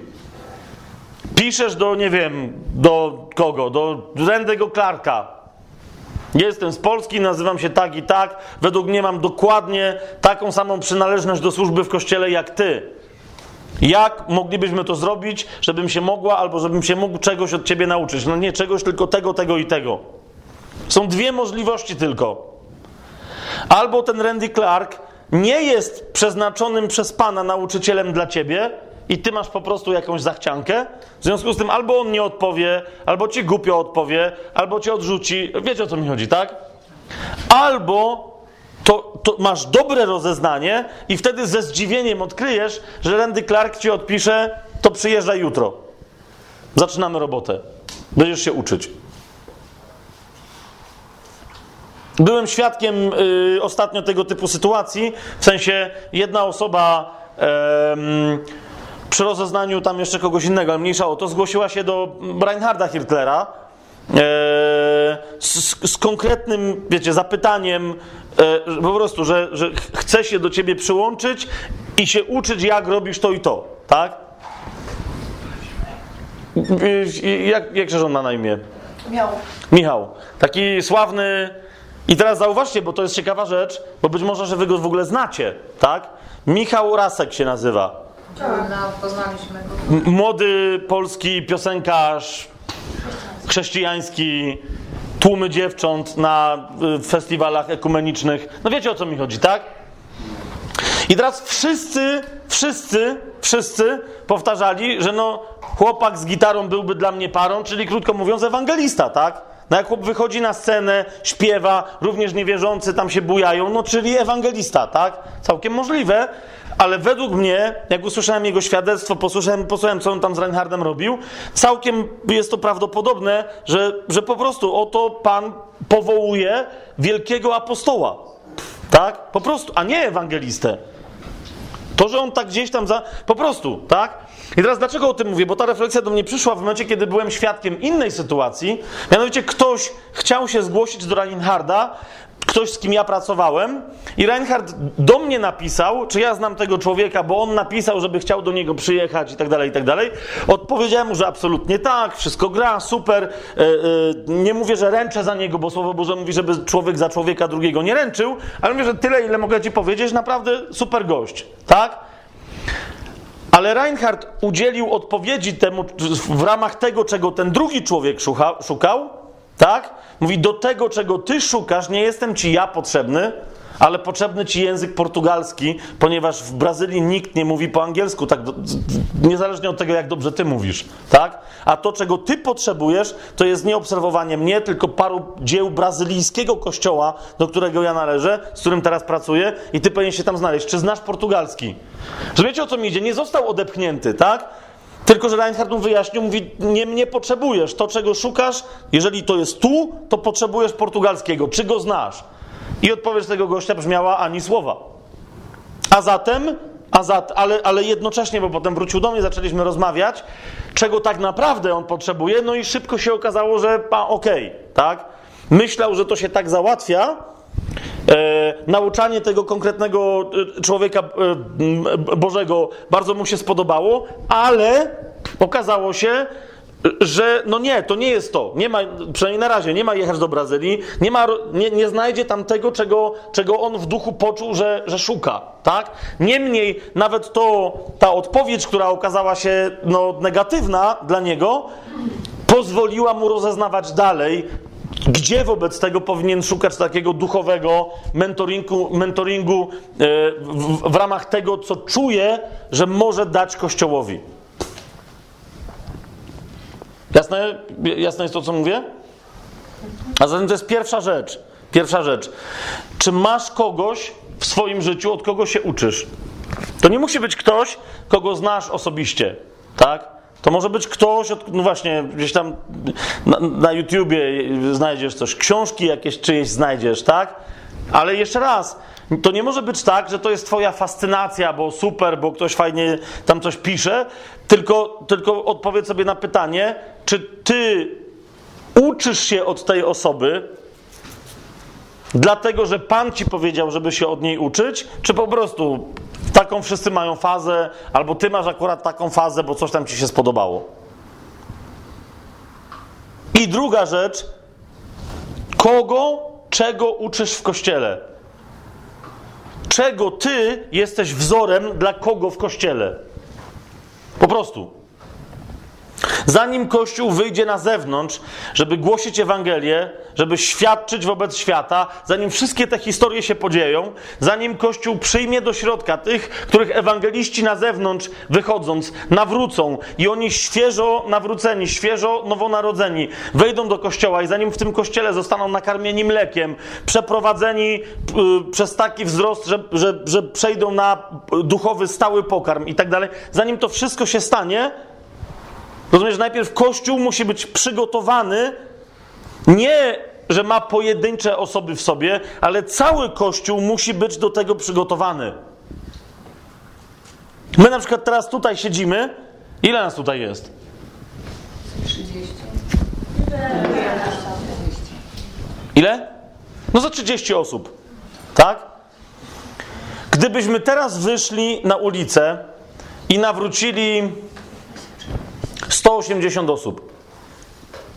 Piszesz do, nie wiem, do kogo? Do Randego Clarka. Jestem z Polski, nazywam się tak i tak. Według mnie mam dokładnie taką samą przynależność do służby w kościele jak ty. Jak moglibyśmy to zrobić, żebym się mogła, albo żebym się mógł czegoś od ciebie nauczyć? No nie czegoś, tylko tego, tego i tego. Są dwie możliwości tylko. Albo ten Randy Clark nie jest przeznaczonym przez Pana nauczycielem dla ciebie, i ty masz po prostu jakąś zachciankę, w związku z tym albo on nie odpowie, albo ci głupio odpowie, albo cię odrzuci. Wiecie o co mi chodzi, tak? Albo to, to, masz dobre rozeznanie i wtedy ze zdziwieniem odkryjesz, że Randy Clark ci odpisze, to przyjeżdżaj jutro. Zaczynamy robotę. Będziesz się uczyć. Byłem świadkiem y, ostatnio tego typu sytuacji, w sensie jedna osoba przy rozeznaniu tam jeszcze kogoś innego, ale mniejsza o to, zgłosiła się do Reinharda Hirtlera e, z, z konkretnym, wiecie, zapytaniem, e, po prostu, że, że chce się do ciebie przyłączyć i się uczyć, jak robisz to i to, tak? Jak, jak się żona na imię? Miał. Michał. Taki sławny. I teraz zauważcie, bo to jest ciekawa rzecz, bo być może, że wy go w ogóle znacie, tak? Michał Rasek się nazywa. No, poznaliśmy go. Młody polski piosenkarz, chrześcijański, tłumy dziewcząt na y, festiwalach ekumenicznych. No wiecie o co mi chodzi, tak? I teraz wszyscy, wszyscy, wszyscy powtarzali, że no chłopak z gitarą byłby dla mnie parą, czyli krótko mówiąc ewangelista, tak? No jak chłop wychodzi na scenę, śpiewa, również niewierzący tam się bujają, no czyli ewangelista, tak? Całkiem możliwe, ale według mnie, jak usłyszałem jego świadectwo, posłyszałem, posłuchałem, co on tam z Reinhardem robił, całkiem jest to prawdopodobne, że, że po prostu oto Pan powołuje wielkiego apostoła. Tak? Po prostu, a nie ewangelistę. To, że on tak gdzieś tam za. Po prostu, tak? I teraz dlaczego o tym mówię? Bo ta refleksja do mnie przyszła w momencie, kiedy byłem świadkiem innej sytuacji. Mianowicie ktoś chciał się zgłosić do Reinharda, ktoś z kim ja pracowałem, i Reinhard do mnie napisał, czy ja znam tego człowieka, bo on napisał, żeby chciał do niego przyjechać i tak dalej, i tak dalej. Odpowiedziałem mu, że absolutnie tak, wszystko gra, super. E, e, nie mówię, że ręczę za niego, bo Słowo Boże mówi, żeby człowiek za człowieka drugiego nie ręczył, ale mówię, że tyle, ile mogę ci powiedzieć, naprawdę super gość, tak? Ale Reinhardt udzielił odpowiedzi temu w ramach tego, czego ten drugi człowiek szuka, szukał, tak? Mówi, do tego, czego ty szukasz, nie jestem ci ja potrzebny, ale potrzebny ci język portugalski, ponieważ w Brazylii nikt nie mówi po angielsku, tak, do- niezależnie od tego, jak dobrze ty mówisz, tak? A to, czego ty potrzebujesz, to jest nie obserwowanie mnie, tylko paru dzieł brazylijskiego kościoła, do którego ja należę, z którym teraz pracuję i ty powinien się tam znaleźć. Czy znasz portugalski? Że wiecie, o co mi idzie? Nie został odepchnięty, tak? Tylko, że Reinhardt mu wyjaśnił, mówi, nie mnie potrzebujesz. To, czego szukasz, jeżeli to jest tu, to potrzebujesz portugalskiego. Czy go znasz? I odpowiedź tego gościa brzmiała ani słowa. A zatem, a zat, ale, ale jednocześnie, bo potem wrócił do mnie, zaczęliśmy rozmawiać, czego tak naprawdę on potrzebuje, no i szybko się okazało, że okej, tak? Myślał, że to się tak załatwia, E, nauczanie tego konkretnego e, człowieka e, Bożego bardzo mu się spodobało, ale okazało się, że no nie, to nie jest to. Nie ma, przynajmniej na razie, nie ma jechać do Brazylii, nie, ma, nie, nie znajdzie tam tego, czego, czego on w duchu poczuł, że, że szuka. Tak? Niemniej nawet to, ta odpowiedź, która okazała się no, negatywna dla niego, pozwoliła mu rozeznawać dalej, gdzie wobec tego powinien szukać takiego duchowego mentoringu, mentoringu w, w ramach tego, co czuje, że może dać Kościołowi. Jasne, jasne jest to, co mówię? A zatem to jest pierwsza rzecz. Pierwsza rzecz. Czy masz kogoś w swoim życiu, od kogo się uczysz? To nie musi być ktoś, kogo znasz osobiście, tak? To może być ktoś, od, no właśnie, gdzieś tam na, na YouTubie znajdziesz coś, książki jakieś czyjeś znajdziesz, tak? Ale jeszcze raz, to nie może być tak, że to jest twoja fascynacja, bo super, bo ktoś fajnie tam coś pisze, tylko, tylko odpowiedz sobie na pytanie, czy ty uczysz się od tej osoby, dlatego że Pan ci powiedział, żeby się od niej uczyć, czy po prostu taką wszyscy mają fazę, albo ty masz akurat taką fazę, bo coś tam ci się spodobało. I druga rzecz, kogo, czego uczysz w kościele? Czego ty jesteś wzorem dla kogo w kościele? Po prostu. Zanim Kościół wyjdzie na zewnątrz, żeby głosić Ewangelię, żeby świadczyć wobec świata, zanim wszystkie te historie się podzieją, zanim Kościół przyjmie do środka tych, których ewangeliści na zewnątrz wychodząc nawrócą i oni świeżo nawróceni, świeżo nowonarodzeni wejdą do Kościoła i zanim w tym Kościele zostaną nakarmieni mlekiem, przeprowadzeni y, przez taki wzrost, że, że, że przejdą na duchowy, stały pokarm i tak dalej, zanim to wszystko się stanie, Rozumiesz, najpierw Kościół musi być przygotowany, nie, że ma pojedyncze osoby w sobie, ale cały Kościół musi być do tego przygotowany. My na przykład teraz tutaj siedzimy. Ile nas tutaj jest? 30. Ile? No za 30 osób. Tak? Gdybyśmy teraz wyszli na ulicę i nawrócili 180 osób.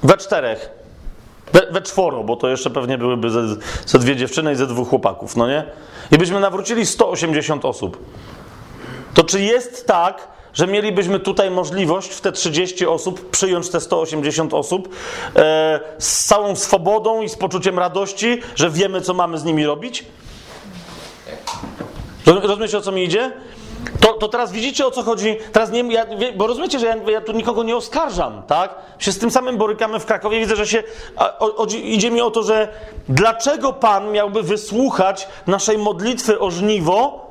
We czterech. We, we czworo, bo to jeszcze pewnie byłyby ze, ze dwie dziewczyny i ze dwóch chłopaków, no nie? I byśmy nawrócili 180 osób. To czy jest tak, że mielibyśmy tutaj możliwość w te 30 osób przyjąć te 180 osób e, z całą swobodą i z poczuciem radości, że wiemy, co mamy z nimi robić? Roz- Rozumiecie, o co mi idzie? To, to teraz widzicie, o co chodzi? Teraz nie, ja, bo rozumiecie, że ja, ja tu nikogo nie oskarżam, tak? Się z tym samym borykamy w Krakowie. Widzę, że się. A, o, idzie mi o to, że dlaczego Pan miałby wysłuchać naszej modlitwy o żniwo,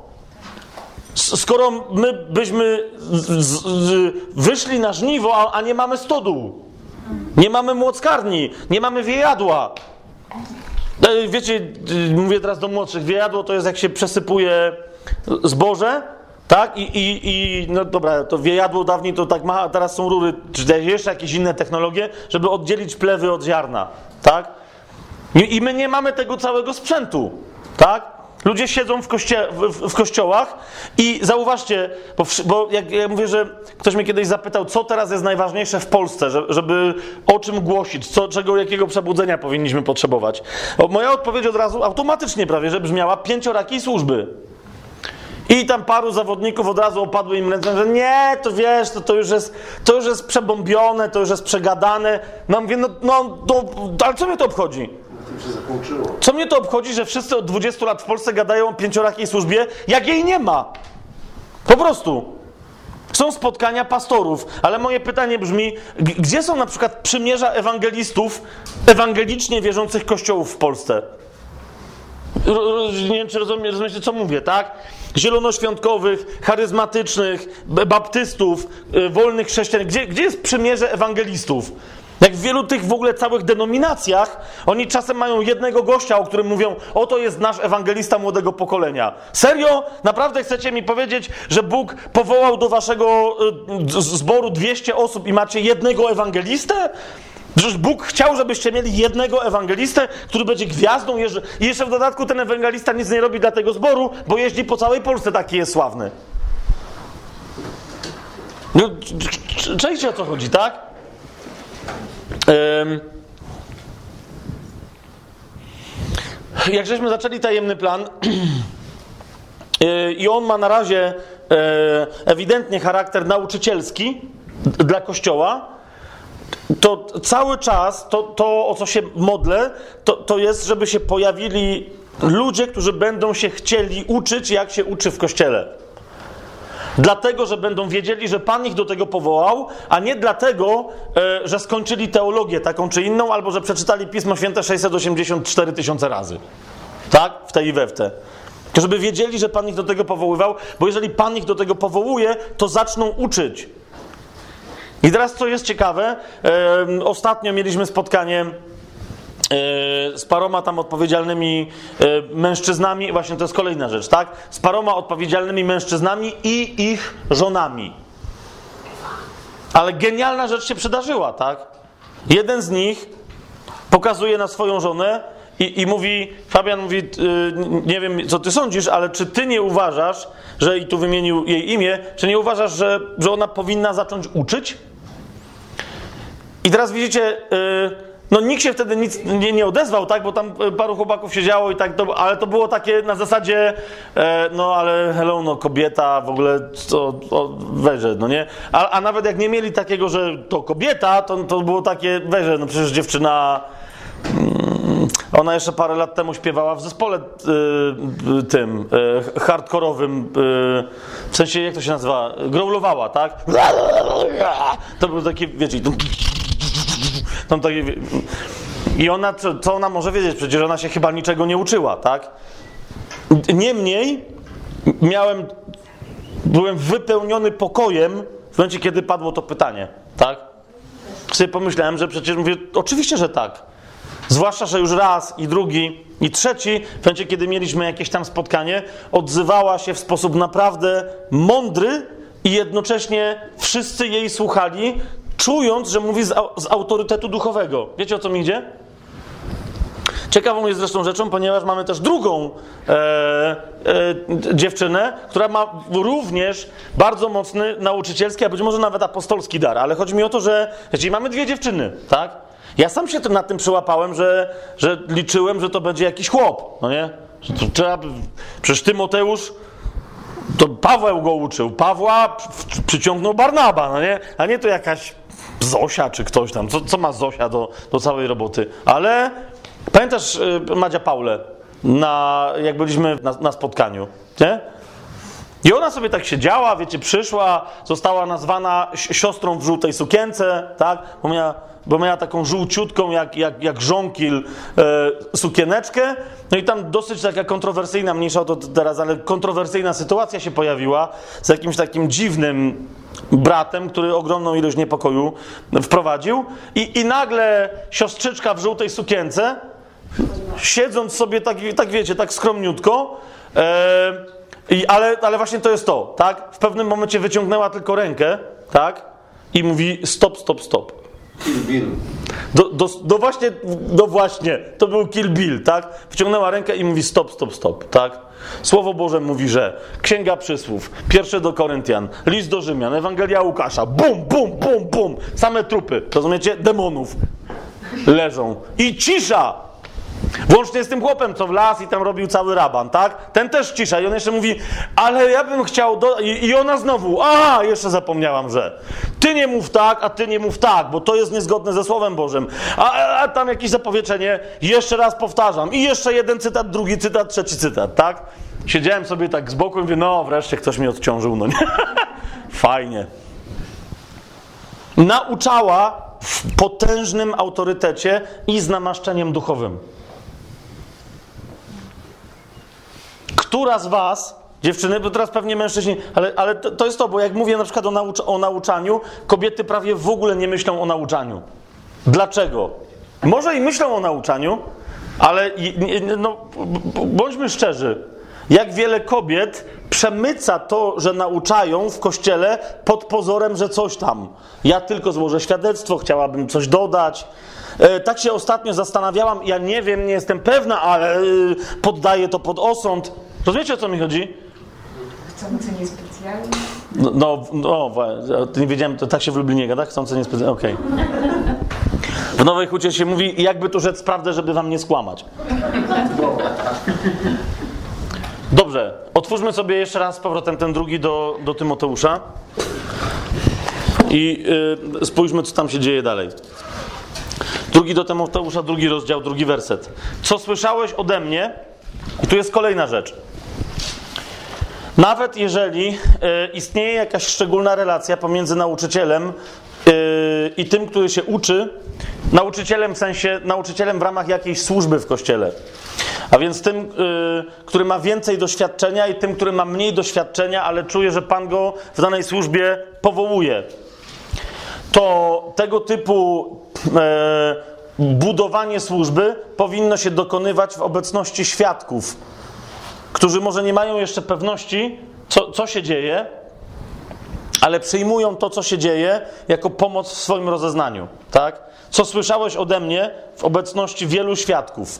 skoro my byśmy z, z, wyszli na żniwo, a, a nie mamy stodół, nie mamy młockarni, nie mamy wiejadła. E, Wiecie, mówię teraz do młodszych, wiejadło to jest jak się przesypuje zboże, tak? I, i, i no dobra, to wiejadło dawniej to tak ma, a teraz są rury, czy jeszcze jakieś inne technologie, żeby oddzielić plewy od ziarna, tak? I, my nie mamy tego całego sprzętu, tak? Ludzie siedzą w, koście, w, w kościołach i zauważcie, bo, bo jak ja mówię, że ktoś mnie kiedyś zapytał, co teraz jest najważniejsze w Polsce, że, żeby o czym głosić, co, czego, jakiego przebudzenia powinniśmy potrzebować. O, moja odpowiedź od razu automatycznie prawie, że brzmiała pięciorakiej służby. I tam paru zawodników od razu opadły im ręce, że nie, to wiesz, to, to, już jest, to już jest przebombione, to już jest przegadane. No mówię, no, no to, ale co mnie to obchodzi? Co mnie to obchodzi, że wszyscy od 20 lat w Polsce gadają o pięciorakiej służbie, jak jej nie ma? Po prostu. Są spotkania pastorów, ale moje pytanie brzmi, gdzie są na przykład przymierza ewangelistów, ewangelicznie wierzących kościołów w Polsce? Nie wiem, czy rozumie, rozumiecie, co mówię, tak? Zielonoświątkowych, charyzmatycznych, baptystów, y, wolnych chrześcijan. Gdzie, gdzie jest przymierze ewangelistów? Jak w wielu tych w ogóle całych denominacjach, oni czasem mają jednego gościa, o którym mówią, oto jest nasz ewangelista młodego pokolenia. Serio? Naprawdę chcecie mi powiedzieć, że Bóg powołał do waszego z- zboru 200 osób i macie jednego ewangelistę? Przecież Bóg chciał, żebyście mieli jednego ewangelistę, który będzie gwiazdą. I jeszcze w dodatku ten ewangelista nic nie robi dla tego zboru, bo jeździ po całej Polsce, taki jest sławny. No, c- c- czajcie o co chodzi, tak? Em, jak żeśmy zaczęli tajemny plan yy, <clears throat> i on ma na razie e, ewidentnie charakter nauczycielski dla Kościoła, to cały czas to, to o co się modlę, to, to jest, żeby się pojawili ludzie, którzy będą się chcieli uczyć, jak się uczy w kościele. Dlatego, że będą wiedzieli, że Pan ich do tego powołał, a nie dlatego, e, że skończyli teologię taką czy inną, albo że przeczytali Pismo Święte 684 tysiące razy. Tak? W tej i we w te. Żeby wiedzieli, że Pan ich do tego powoływał, bo jeżeli Pan ich do tego powołuje, to zaczną uczyć. I teraz, co jest ciekawe, ostatnio mieliśmy spotkanie e, z paroma tam odpowiedzialnymi e, mężczyznami, właśnie to jest kolejna rzecz, tak? Z paroma odpowiedzialnymi mężczyznami i ich żonami. Ale genialna rzecz się przydarzyła, tak? Jeden z nich pokazuje na swoją żonę i, i mówi, Fabian mówi, nie wiem co ty sądzisz, ale czy ty nie uważasz, że i tu wymienił jej imię, czy nie uważasz, że, że ona powinna zacząć uczyć? I teraz widzicie, y, no nikt się wtedy nic nie, nie odezwał, tak, bo tam y, paru chłopaków siedziało i tak, to, ale to było takie na zasadzie, e, no ale hello, no kobieta, w ogóle to, to weże, no nie? A, a nawet jak nie mieli takiego, że to kobieta, to, to było takie, weże, no przecież dziewczyna... mm, Ona jeszcze parę lat temu śpiewała w zespole y, y, tym y, hardkorowym, y, w sensie jak to się nazywa? Growlowała, tak? To był taki, wiecie, tam takie, i ona, co, ona może wiedzieć? Przecież ona się chyba niczego nie uczyła, tak? Niemniej miałem, byłem wypełniony pokojem w momencie, kiedy padło to pytanie, tak? Sobie pomyślałem, że przecież mówię, oczywiście, że tak. Zwłaszcza, że już raz i drugi i trzeci, w momencie, kiedy mieliśmy jakieś tam spotkanie, odzywała się w sposób naprawdę mądry i jednocześnie wszyscy jej słuchali, czując, że mówi z, z autorytetu duchowego. Wiecie o co mi idzie? Ciekawą jest zresztą rzeczą, ponieważ mamy też drugą e, e, dziewczynę, która ma również bardzo mocny nauczycielski, a być może nawet apostolski dar. Ale chodzi mi o to, że jeżeli mamy dwie dziewczyny, tak? Ja sam się nad tym przyłapałem, że, że liczyłem, że to będzie jakiś chłop, no nie? Trzeba, przecież Tymoteusz to Paweł go uczył. Pawła przy- przyciągnął Barnaba, no nie? A nie to jakaś Zosia czy ktoś tam. Co, co ma Zosia do, do całej roboty? Ale pamiętasz y, Madzia Paulę, na, jak byliśmy na, na spotkaniu, nie? I ona sobie tak siedziała, wiecie, przyszła, została nazwana si- siostrą w żółtej sukience, tak? Bo miała, bo miała taką żółciutką, jak, jak, jak żonkil, e, sukieneczkę. No i tam dosyć taka kontrowersyjna, mniejsza to teraz, ale kontrowersyjna sytuacja się pojawiła z jakimś takim dziwnym bratem, który ogromną ilość niepokoju wprowadził. I, i nagle siostrzyczka w żółtej sukience, siedząc sobie tak, tak wiecie, tak skromniutko, e, i, ale, ale właśnie to jest to, tak? W pewnym momencie wyciągnęła tylko rękę, tak? I mówi stop, stop, stop. Kill Bill. Do, do, do właśnie, do właśnie, to był Kill Bill, tak? Wyciągnęła rękę i mówi stop, stop, stop, tak? Słowo Boże mówi, że Księga Przysłów, pierwsze do Koryntian, list do Rzymian, Ewangelia Łukasza, bum, bum, bum, bum, same trupy, rozumiecie? Demonów leżą. I cisza! Włącznie z tym chłopem, co w las i tam robił cały raban, tak? Ten też cisza i on jeszcze mówi, ale ja bym chciał do... I, ona znowu, a jeszcze zapomniałam, że ty nie mów tak, a ty nie mów tak, bo to jest niezgodne ze Słowem Bożym. A, a, a tam jakieś zapowiedzenie, jeszcze raz powtarzam. I jeszcze jeden cytat, drugi cytat, trzeci cytat, tak? Siedziałem sobie tak z boku i mówię, no wreszcie ktoś mnie odciążył, no nie? <laughs> Fajnie. Nauczała w potężnym autorytecie i z namaszczeniem duchowym. Która z was, dziewczyny, bo teraz pewnie mężczyźni, ale, ale to, to jest to, bo jak mówię na przykład o, naucz, o nauczaniu, kobiety prawie w ogóle nie myślą o nauczaniu. Dlaczego? Może i myślą o nauczaniu, ale no, bądźmy szczerzy. Jak wiele kobiet przemyca to, że nauczają w kościele pod pozorem, że coś tam. Ja tylko złożę świadectwo, chciałabym coś dodać. E, Tak się ostatnio zastanawiałam, ja nie wiem, nie jestem pewna, ale y, poddaję to pod osąd. Rozumiecie o co mi chodzi? Chcący niespecjalnie. No, no, no nie wiedziałem, to tak się w Lublinie gada, chcący niespecjalnie, okej. W Nowej Hucie się mówi, jakby tu rzec prawdę, żeby wam nie skłamać. Dobrze, otwórzmy sobie jeszcze raz z powrotem ten drugi do, do Tymoteusza i y, spójrzmy, co tam się dzieje dalej. Drugi do Tymoteusza, drugi rozdział, drugi werset. Co słyszałeś ode mnie? I tu jest kolejna rzecz. Nawet jeżeli e, istnieje jakaś szczególna relacja pomiędzy nauczycielem e, i tym, który się uczy, nauczycielem w sensie nauczycielem w ramach jakiejś służby w kościele. A więc tym, e, który ma więcej doświadczenia i tym, który ma mniej doświadczenia, ale czuje, że Pan go w danej służbie powołuje. To tego typu e, budowanie służby powinno się dokonywać w obecności świadków którzy może nie mają jeszcze pewności, co, co się dzieje, ale przyjmują to, co się dzieje, jako pomoc w swoim rozeznaniu. Tak? Co słyszałeś ode mnie w obecności wielu świadków.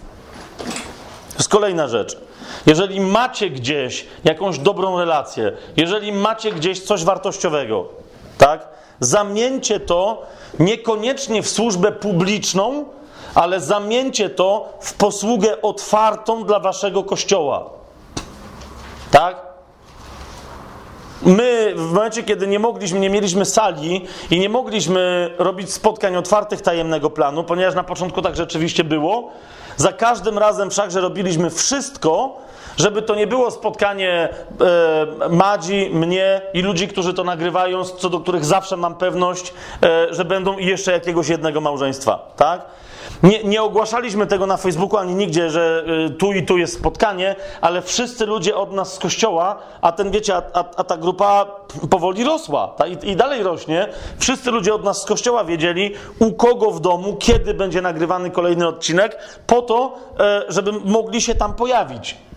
To jest kolejna rzecz. Jeżeli macie gdzieś jakąś dobrą relację, jeżeli macie gdzieś coś wartościowego, tak? Zamieńcie to niekoniecznie w służbę publiczną, ale zamieńcie to w posługę otwartą dla waszego kościoła. Tak? My w momencie, kiedy nie mogliśmy, nie mieliśmy sali i nie mogliśmy robić spotkań otwartych tajemnego planu, ponieważ na początku tak rzeczywiście było, za każdym razem wszakże robiliśmy wszystko, żeby to nie było spotkanie e, Madzi, mnie i ludzi, którzy to nagrywają, co do których zawsze mam pewność, e, że będą jeszcze jakiegoś jednego małżeństwa, tak? Nie, nie ogłaszaliśmy tego na Facebooku ani nigdzie, że y, tu i tu jest spotkanie, ale wszyscy ludzie od nas z kościoła, a ten wiecie, a, a, a ta grupa powoli rosła ta, i, i dalej rośnie. Wszyscy ludzie od nas z kościoła wiedzieli, u kogo w domu, kiedy będzie nagrywany kolejny odcinek, po to, e, żeby mogli się tam pojawić.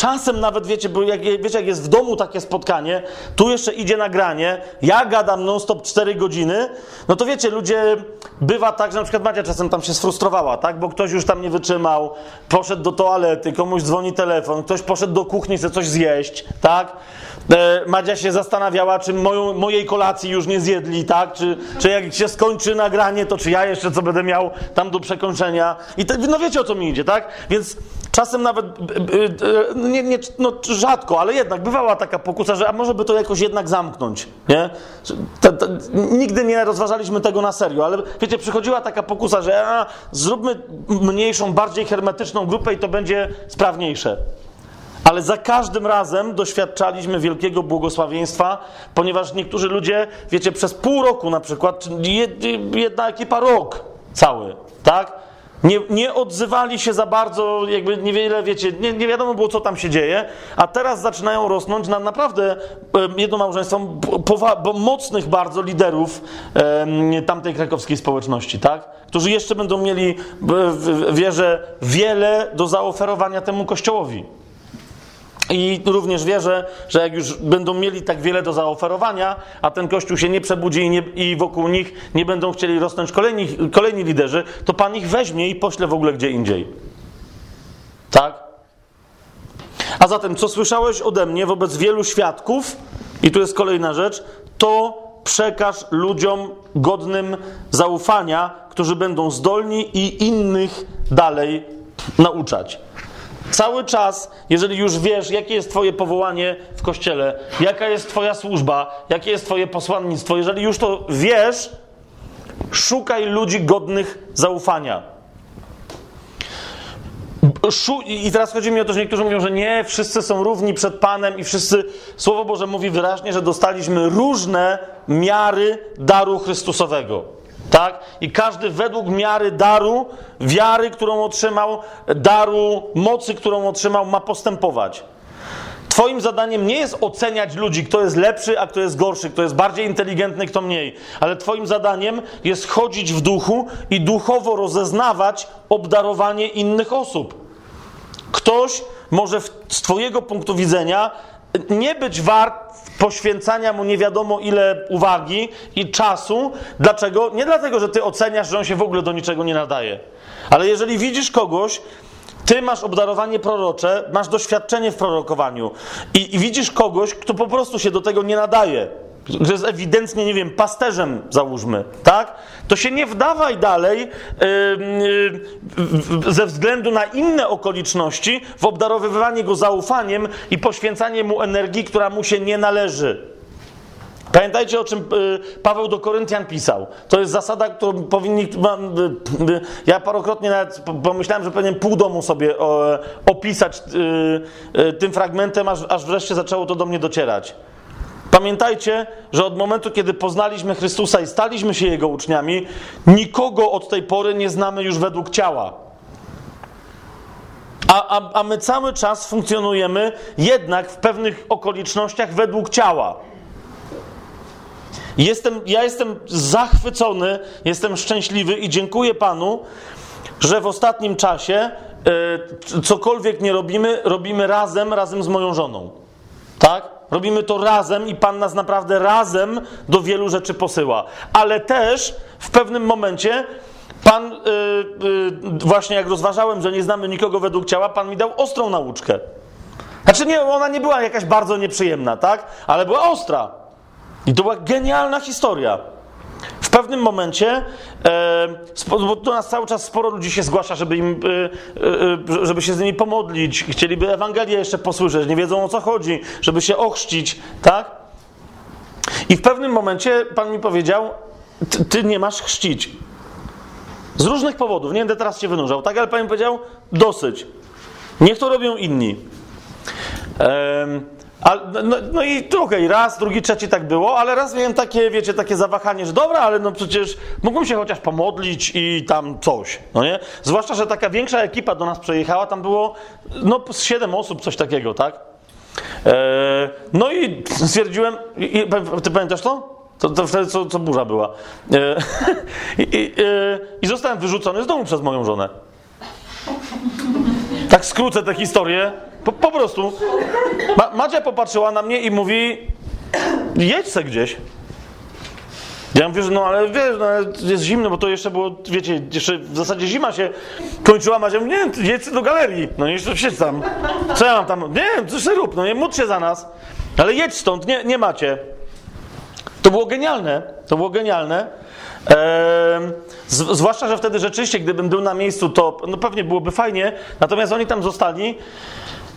Czasem nawet, wiecie, bo jak, wiecie, jak jest w domu takie spotkanie, tu jeszcze idzie nagranie, ja gadam non-stop 4 godziny, no to wiecie, ludzie, bywa tak, że na przykład Macia czasem tam się sfrustrowała, tak, bo ktoś już tam nie wytrzymał, poszedł do toalety, komuś dzwoni telefon, ktoś poszedł do kuchni, chce coś zjeść, tak, e, Madzia się zastanawiała, czy moją, mojej kolacji już nie zjedli, tak, czy, czy jak się skończy nagranie, to czy ja jeszcze co będę miał tam do przekończenia? I te, no wiecie o co mi idzie, tak, więc czasem nawet, nie, nie, no rzadko, ale jednak bywała taka pokusa, że a może by to jakoś jednak zamknąć, nie? Te, te, nigdy nie rozważaliśmy tego na serio, ale wiecie, przychodziła taka pokusa, że a, zróbmy mniejszą, bardziej hermetyczną grupę i to będzie sprawniejsze. Ale za każdym razem doświadczaliśmy wielkiego błogosławieństwa, ponieważ niektórzy ludzie, wiecie, przez pół roku na przykład, jedna ekipa rok cały, tak? Nie, nie odzywali się za bardzo, jakby niewiele, wiecie, nie, nie wiadomo było, co tam się dzieje, a teraz zaczynają rosnąć na naprawdę jedno małżeństwo bo mocnych bardzo liderów e, tamtej krakowskiej społeczności, tak? Którzy jeszcze będą mieli, wierzę, wiele do zaoferowania temu kościołowi. I również wierzę, że jak już będą mieli tak wiele do zaoferowania, a ten kościół się nie przebudzi i, nie, i wokół nich nie będą chcieli rosnąć kolejni, kolejni liderzy, to Pan ich weźmie i pośle w ogóle gdzie indziej. Tak? A zatem, co słyszałeś ode mnie wobec wielu świadków, i tu jest kolejna rzecz, to przekaż ludziom godnym zaufania, którzy będą zdolni i innych dalej nauczać. Cały czas, jeżeli już wiesz, jakie jest Twoje powołanie w kościele, jaka jest Twoja służba, jakie jest Twoje posłannictwo, jeżeli już to wiesz, szukaj ludzi godnych zaufania. I teraz chodzi mi o to, że niektórzy mówią, że nie, wszyscy są równi przed Panem i wszyscy, Słowo Boże mówi wyraźnie, że dostaliśmy różne miary daru Chrystusowego. Tak? I każdy według miary daru, wiary, którą otrzymał, daru mocy, którą otrzymał, ma postępować. Twoim zadaniem nie jest oceniać ludzi, kto jest lepszy, a kto jest gorszy, kto jest bardziej inteligentny, kto mniej. Ale Twoim zadaniem jest chodzić w duchu i duchowo rozeznawać obdarowanie innych osób. Ktoś może w, z Twojego punktu widzenia nie być wart poświęcania mu nie wiadomo ile uwagi i czasu. Dlaczego? Nie dlatego, że ty oceniasz, że on się w ogóle do niczego nie nadaje. Ale jeżeli widzisz kogoś, ty masz obdarowanie prorocze, masz doświadczenie w prorokowaniu i, i widzisz kogoś, kto po prostu się do tego nie nadaje, że jest ewidentnie, nie wiem, pasterzem, załóżmy, tak? To się nie wdawaj dalej yy, yy, ze względu na inne okoliczności w obdarowywanie go zaufaniem i poświęcanie mu energii, która mu się nie należy. Pamiętajcie, o czym Paweł do Koryntian pisał. To jest zasada, którą powinni. Ja parokrotnie nawet pomyślałem, że powinien pół domu sobie opisać tym fragmentem, aż wreszcie zaczęło to do mnie docierać. Pamiętajcie, że od momentu, kiedy poznaliśmy Chrystusa i staliśmy się Jego uczniami, nikogo od tej pory nie znamy już według ciała. A, a, a my cały czas funkcjonujemy jednak w pewnych okolicznościach według ciała. Jestem, ja jestem zachwycony, jestem szczęśliwy i dziękuję Panu, że w ostatnim czasie y, cokolwiek nie robimy, robimy razem, razem z moją żoną. Tak? Robimy to razem i Pan nas naprawdę razem do wielu rzeczy posyła. Ale też w pewnym momencie Pan, yy, yy, właśnie jak rozważałem, że nie znamy nikogo według ciała, Pan mi dał ostrą nauczkę. Znaczy, nie, ona nie była jakaś bardzo nieprzyjemna, tak? Ale była ostra. I to była genialna historia. W pewnym momencie, e, bo do nas cały czas sporo ludzi się zgłasza, żeby, im, e, e, żeby się z nimi pomodlić, chcieliby Ewangelię jeszcze posłyszeć, nie wiedzą o co chodzi, żeby się ochrzcić, tak? I w pewnym momencie Pan mi powiedział, ty nie masz chrzcić. Z różnych powodów, nie będę teraz się wynurzał, tak? Ale Pan mi powiedział, dosyć. Niech to robią inni. A, no, no, i okej, raz, drugi, trzeci tak było, ale raz miałem takie, wiecie, takie zawahanie, że dobra, ale no przecież mógłbym się chociaż pomodlić i tam coś, no nie? Zwłaszcza, że taka większa ekipa do nas przejechała, tam było no z siedem osób, coś takiego, tak? E, no i stwierdziłem, i, ty pamiętasz to? To, to wtedy co, co burza była. E, <laughs> i, e, I zostałem wyrzucony z domu przez moją żonę. Tak skrócę tę historię. Po, po prostu. Ma, Madzia popatrzyła na mnie i mówi, jedź se gdzieś. Ja mówię, że no ale wiesz, no, ale jest zimno, bo to jeszcze było, wiecie, jeszcze w zasadzie zima się kończyła, Madzia mówi, nie, jedź do galerii, no nie, siedź tam. Co ja mam tam, nie, coś sobie rób, no nie, módl się za nas, ale jedź stąd, nie, nie macie. To było genialne, to było genialne. Zwłaszcza, że wtedy rzeczywiście, gdybym był na miejscu, to no pewnie byłoby fajnie, natomiast oni tam zostali.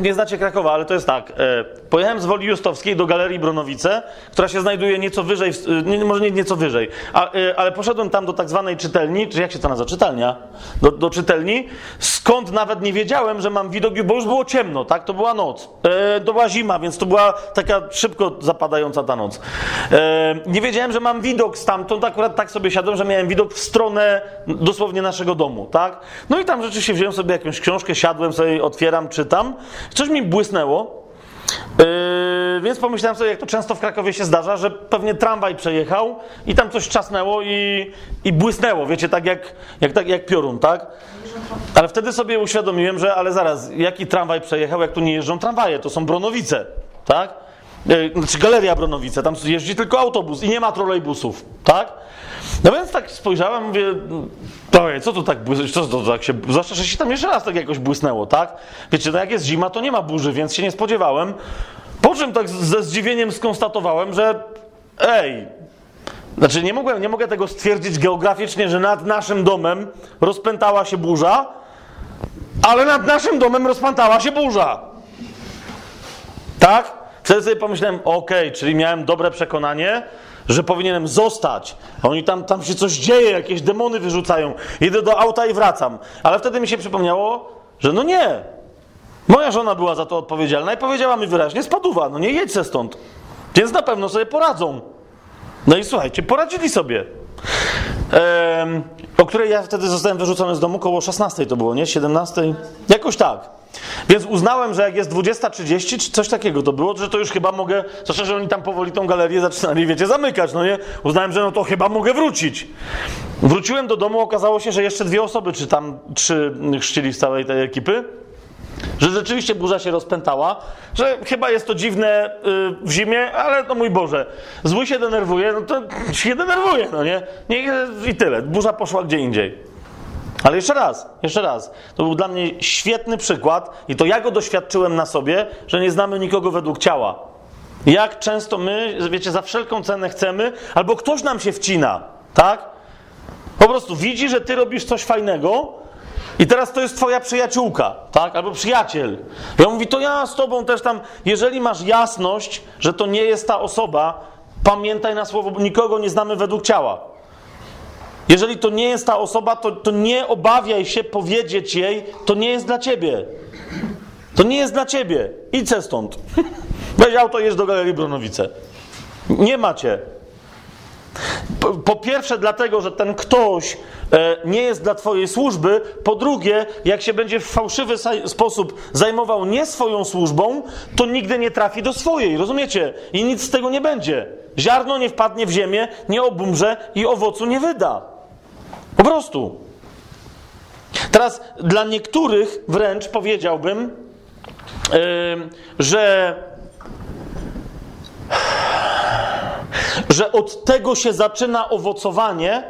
Nie znacie Krakowa, ale to jest tak. E, Pojechałem z Woli Justowskiej do Galerii Bronowice, która się znajduje nieco wyżej, e, może nie nieco wyżej, e, ale poszedłem tam do tak zwanej czytelni, czy jak się to nazywa? Czytelnia. Do, do czytelni, skąd nawet nie wiedziałem, że mam widok, bo już było ciemno, tak? To była noc. To była zima, więc to była taka szybko zapadająca ta noc. Nie wiedziałem, że mam widok stamtąd, akurat tak sobie siadłem, że miałem widok w stronę dosłownie naszego domu, tak? No i tam rzeczywiście wziąłem sobie jakąś książkę, siadłem sobie, otwieram, czytam. Coś mi błysnęło. Yy, więc pomyślałem sobie, jak to często w Krakowie się zdarza, że pewnie tramwaj przejechał i tam coś czasnęło i, i błysnęło, wiecie, tak jak, jak, tak jak piorun, tak? Ale wtedy sobie uświadomiłem, że ale zaraz, jaki tramwaj przejechał, jak tu nie jeżdżą tramwaje, to są Bronowice, tak? Yy, Znaczy Galeria Bronowice, tam jeździ tylko autobus i nie ma trolejbusów, tak? No więc tak spojrzałem, mówię, ojej, co tu tak błysnęło, co to tak się, zwłaszcza, że się tam jeszcze raz tak jakoś błysnęło, tak? Wiecie, no jak jest zima, to nie ma burzy, więc się nie spodziewałem. Po czym tak ze zdziwieniem skonstatowałem, że ej, znaczy nie, mogłem, nie mogę tego stwierdzić geograficznie, że nad naszym domem rozpętała się burza, ale nad naszym domem rozpętała się burza. Tak? Wtedy sobie pomyślałem, okej, czyli miałem dobre przekonanie, że powinienem zostać. A Oni tam, tam się coś dzieje, jakieś demony wyrzucają. Idę do auta i wracam. Ale wtedy mi się przypomniało, że no nie. Moja żona była za to odpowiedzialna i powiedziała mi wyraźnie, spaduwa, no nie jedź se stąd. Więc na pewno sobie poradzą. No i słuchajcie, poradzili sobie. O której ja wtedy zostałem wyrzucony z domu koło 16 to było, nie? 17? Jakoś tak. Więc uznałem, że jak jest 20.30 czy coś takiego to było, że to już chyba mogę, zwłaszcza, że oni tam powoli tą galerię zaczynali, wiecie, zamykać, no nie? Uznałem, że no to chyba mogę wrócić. Wróciłem do domu, okazało się, że jeszcze dwie osoby, czy tam trzy chrzcili z całej tej ekipy, że rzeczywiście burza się rozpętała, że chyba jest to dziwne y, w zimie, ale no mój Boże, zły się denerwuje, no to się denerwuje, no nie? nie? I tyle, burza poszła gdzie indziej. Ale jeszcze raz, jeszcze raz, to był dla mnie świetny przykład i to ja go doświadczyłem na sobie, że nie znamy nikogo według ciała. Jak często my, wiecie, za wszelką cenę chcemy, albo ktoś nam się wcina, tak? Po prostu widzi, że ty robisz coś fajnego, i teraz to jest twoja przyjaciółka, tak? Albo przyjaciel. I on mówi, to ja z tobą też tam, jeżeli masz jasność, że to nie jest ta osoba, pamiętaj na słowo, bo nikogo nie znamy według ciała. Jeżeli to nie jest ta osoba, to, to nie obawiaj się powiedzieć jej, to nie jest dla ciebie. To nie jest dla ciebie. Idź stąd. Weź auto, jedź do Galerii Bronowice. Nie macie. Po, pierwsze, dlatego, że ten ktoś e, nie jest dla Twojej służby. Po drugie, jak się będzie w fałszywy sposób zajmował nie swoją służbą, to nigdy nie trafi do swojej. Rozumiecie? I nic z tego nie będzie. Ziarno nie wpadnie w ziemię, nie obumrze i owocu nie wyda. Po prostu. Teraz dla niektórych wręcz powiedziałbym, em, że że od tego się zaczyna owocowanie,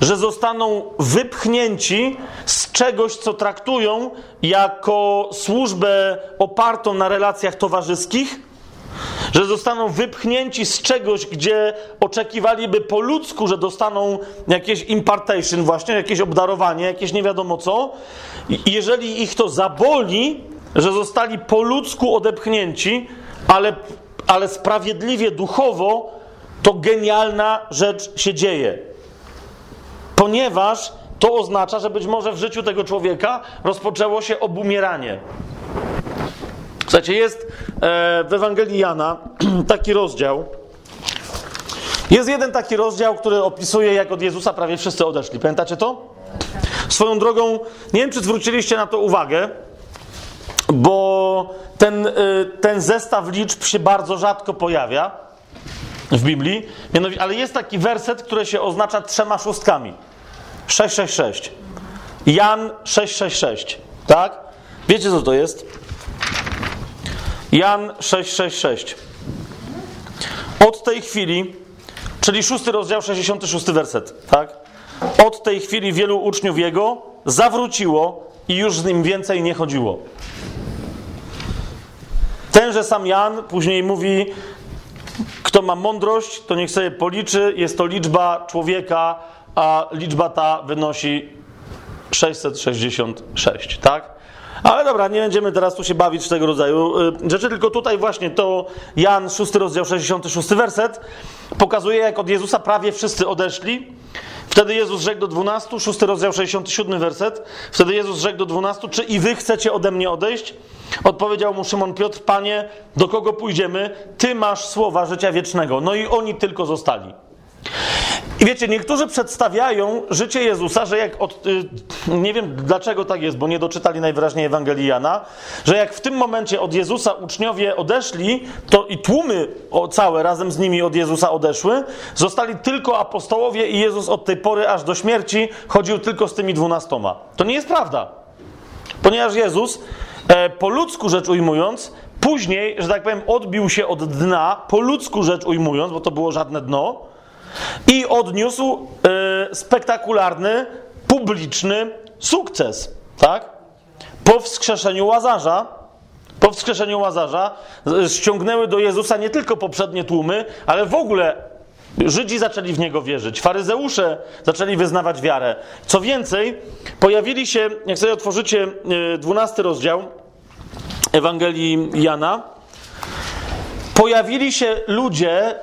że zostaną wypchnięci z czegoś, co traktują jako służbę opartą na relacjach towarzyskich, że zostaną wypchnięci z czegoś, gdzie oczekiwaliby po ludzku, że dostaną jakieś impartation, właśnie jakieś obdarowanie, jakieś nie wiadomo co. Jeżeli ich to zaboli, że zostali po ludzku odepchnięci, ale, ale sprawiedliwie duchowo, to genialna rzecz się dzieje. Ponieważ to oznacza, że być może w życiu tego człowieka rozpoczęło się obumieranie. Słuchajcie, jest e, w Ewangelii Jana <clears throat> taki rozdział. Jest jeden taki rozdział, który opisuje, jak od Jezusa prawie wszyscy odeszli. Pamiętacie to? Swoją drogą, nie wiem, czy zwróciliście na to uwagę, ten, y, ten zestaw liczb się bardzo rzadko pojawia w Biblii, mianowicie, ale jest taki werset, który się oznacza trzema szóstkami. 666. Jan 666, tak? Wiecie co to jest? Jan 666. Od tej chwili, czyli szósty rozdział, 66 werset, tak? Od tej chwili wielu uczniów jego zawróciło i już z nim więcej nie chodziło. Tenże sam Jan później mówi, kto ma mądrość, to niech sobie policzy. Jest to liczba człowieka, a liczba ta wynosi 666, tak? Ale dobra, nie będziemy teraz tu się bawić w tego rodzaju y, rzeczy, tylko tutaj właśnie to Jan 6 rozdział 66 werset pokazuje, jak od Jezusa prawie wszyscy odeszli. Wtedy Jezus rzekł do 12, 6 rozdział 67 werset. Wtedy Jezus rzekł do 12, czy i wy chcecie ode mnie odejść? Odpowiedział mu Szymon Piotr, panie, do kogo pójdziemy? Ty masz słowa życia wiecznego. No i oni tylko zostali. I wiecie, niektórzy przedstawiają życie Jezusa, że jak od. y, Nie wiem dlaczego tak jest, bo nie doczytali najwyraźniej Ewangelii Jana, że jak w tym momencie od Jezusa uczniowie odeszli, to i tłumy całe razem z nimi od Jezusa odeszły, zostali tylko apostołowie i Jezus od tej pory aż do śmierci chodził tylko z tymi dwunastoma. To nie jest prawda. Ponieważ Jezus, e, po ludzku rzecz ujmując, później, że tak powiem, odbił się od dna, po ludzku rzecz ujmując, bo to było żadne dno, i odniósł e, spektakularny, publiczny sukces, tak? Po wskrzeszeniu Łazarza, po wskrzeszeniu Łazarza ściągnęły do Jezusa nie tylko poprzednie tłumy, ale w ogóle Żydzi zaczęli w niego wierzyć, faryzeusze zaczęli wyznawać wiarę. Co więcej, pojawili się, jak sobie otworzycie e, 12 rozdział Ewangelii Jana, pojawili się ludzie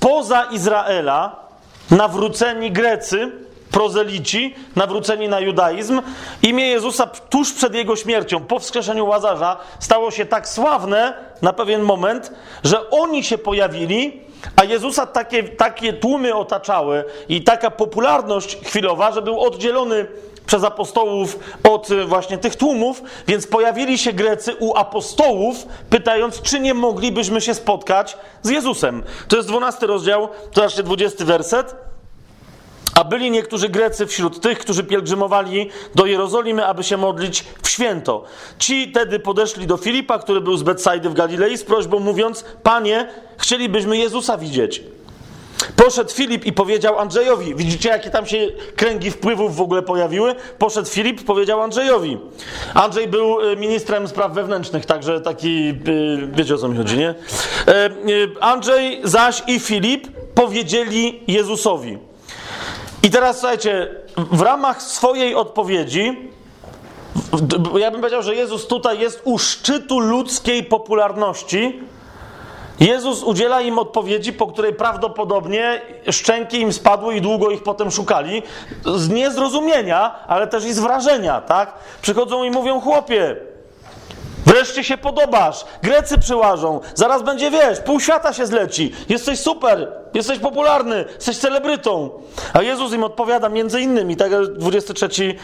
spoza Izraela, nawróceni Grecy, prozelici, nawróceni na judaizm. Imię Jezusa tuż przed jego śmiercią, po wskrzeszeniu Łazarza, stało się tak sławne na pewien moment, że oni się pojawili, a Jezusa takie, takie tłumy otaczały i taka popularność chwilowa, że był oddzielony przez apostołów od y, właśnie tych tłumów, więc pojawili się Grecy u apostołów, pytając, czy nie moglibyśmy się spotkać z Jezusem. To jest 12 rozdział, to znaczy 20 werset. A byli niektórzy Grecy wśród tych, którzy pielgrzymowali do Jerozolimy, aby się modlić w święto. Ci tedy podeszli do Filipa, który był z Betsajdy w Galilei, z prośbą mówiąc: Panie, chcielibyśmy Jezusa widzieć. Poszedł Filip i powiedział Andrzejowi. Widzicie, jakie tam się kręgi wpływów w ogóle pojawiły? Poszedł Filip, powiedział Andrzejowi. Andrzej był y, ministrem spraw wewnętrznych, także taki, y, wiecie o co mi chodzi, nie? E, Andrzej zaś i Filip powiedzieli Jezusowi. I teraz słuchajcie, w ramach swojej odpowiedzi, ja bym powiedział, że Jezus tutaj jest u szczytu ludzkiej popularności. Jezus udziela im odpowiedzi, po której prawdopodobnie szczęki im spadły i długo ich potem szukali. Z niezrozumienia, ale też i z wrażenia, tak? Przychodzą i mówią, chłopie, wreszcie się podobasz, Grecy przyłażą, zaraz będzie, wiesz, pół świata się zleci, jesteś super, jesteś popularny, jesteś celebrytą. A Jezus im odpowiada między innymi, tak jak 23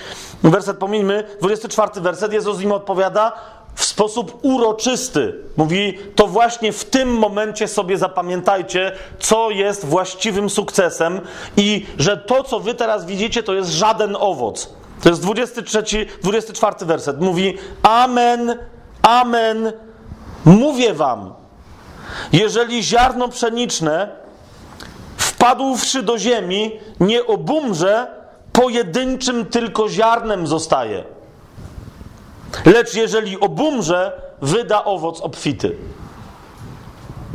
werset pomińmy, 24 werset, Jezus im odpowiada, w sposób uroczysty. Mówi, to właśnie w tym momencie sobie zapamiętajcie, co jest właściwym sukcesem i że to, co wy teraz widzicie, to jest żaden owoc. To jest 23, 24 werset. Mówi, amen, amen, mówię wam, jeżeli ziarno pszeniczne wpadłszy do ziemi, nie obumrze, pojedynczym tylko ziarnem zostaje. Lecz jeżeli obumrze, wyda owoc obfity.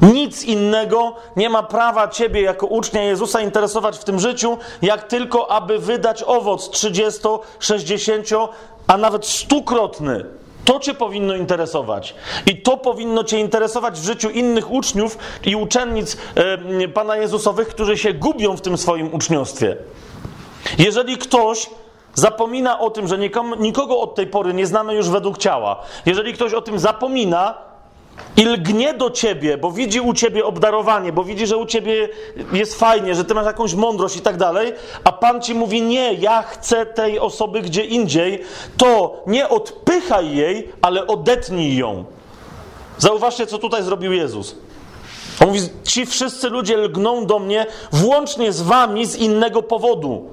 Nic innego nie ma prawa ciebie jako ucznia Jezusa interesować w tym życiu, jak tylko aby wydać owoc 30, 60, a nawet stukrotny. To cię powinno interesować. I to powinno cię interesować w życiu innych uczniów i uczennic e, Pana Jezusowych, którzy się gubią w tym swoim uczniostwie. Jeżeli ktoś zapomina o tym, że nikomu, nikogo od tej pory nie znamy już według ciała, jeżeli ktoś o tym zapomina i lgnie do ciebie, bo widzi u ciebie obdarowanie, bo widzi, że u ciebie jest fajnie, że ty masz jakąś mądrość i tak dalej, a Pan ci mówi: Nie, ja chcę tej osoby gdzie indziej, to nie odpychaj jej, ale odetnij ją. Zauważcie, co tutaj zrobił Jezus. On mówi: Ci wszyscy ludzie lgną do mnie, włącznie z wami z innego powodu.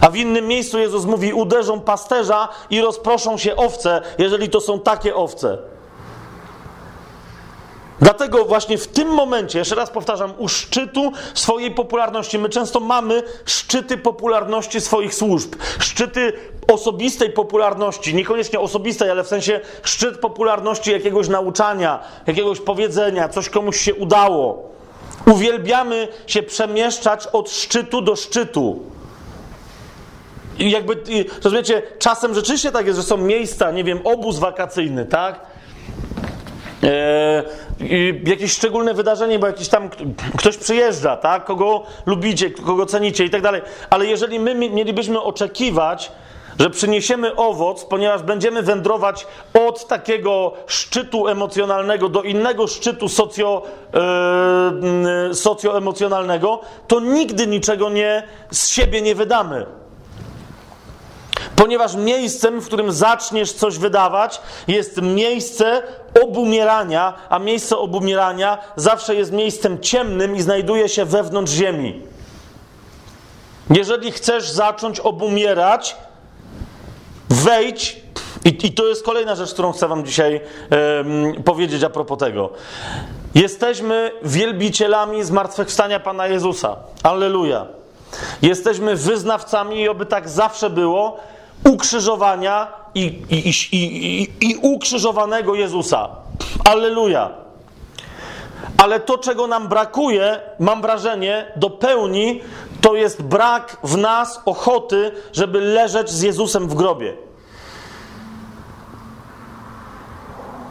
A w innym miejscu Jezus mówi: uderzą pasterza i rozproszą się owce, jeżeli to są takie owce. Dlatego właśnie w tym momencie, jeszcze raz powtarzam, u szczytu swojej popularności, my często mamy szczyty popularności swoich służb, szczyty osobistej popularności, niekoniecznie osobistej, ale w sensie szczyt popularności jakiegoś nauczania, jakiegoś powiedzenia, coś komuś się udało. Uwielbiamy się przemieszczać od szczytu do szczytu. I jakby, rozumiecie, czasem rzeczywiście tak jest, że są miejsca, nie wiem, obóz wakacyjny, tak? Eee, jakieś szczególne wydarzenie, bo jakiś tam ktoś przyjeżdża, tak? Kogo lubicie, kogo cenicie i tak dalej. Ale jeżeli my mielibyśmy oczekiwać, że przyniesiemy owoc, ponieważ będziemy wędrować od takiego szczytu emocjonalnego do innego szczytu socjo, yy, socjoemocjonalnego, to nigdy niczego nie, z siebie nie wydamy. Ponieważ miejscem, w którym zaczniesz coś wydawać, jest miejsce obumierania, a miejsce obumierania zawsze jest miejscem ciemnym i znajduje się wewnątrz ziemi. Jeżeli chcesz zacząć obumierać, wejdź. I, I, to jest kolejna rzecz, którą chcę Wam dzisiaj powiedzieć a propos tego. Jesteśmy wielbicielami zmartwychwstania Pana Jezusa. Alleluja. Jesteśmy wyznawcami, i oby tak zawsze było, ukrzyżowania i, i, i, i ukrzyżowanego Jezusa. Alleluja. Ale to, czego nam brakuje, mam wrażenie, do pełni, to jest brak w nas ochoty, żeby leżeć z Jezusem w grobie.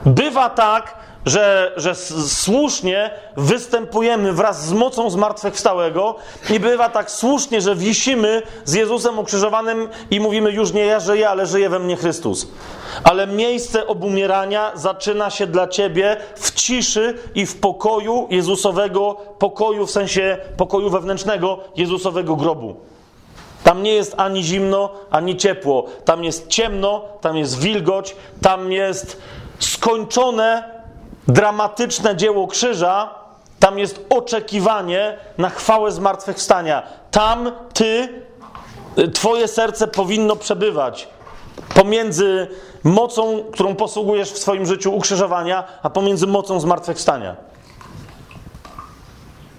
Bywa tak, że, że słusznie występujemy wraz z mocą zmartwychwstałego i bywa tak słusznie, że wisimy z Jezusem ukrzyżowanym i mówimy już nie ja żyję, ale żyje we mnie Chrystus. Ale miejsce obumierania zaczyna się dla ciebie w ciszy i w pokoju Jezusowego, pokoju w sensie pokoju wewnętrznego Jezusowego grobu. Tam nie jest ani zimno, ani ciepło. Tam jest ciemno, tam jest wilgoć, tam jest skończone dramatyczne dzieło krzyża, tam jest oczekiwanie na chwałę zmartwychwstania. Tam ty, twoje serce powinno przebywać pomiędzy mocą, którą posługujesz w swoim życiu ukrzyżowania, a pomiędzy mocą zmartwychwstania.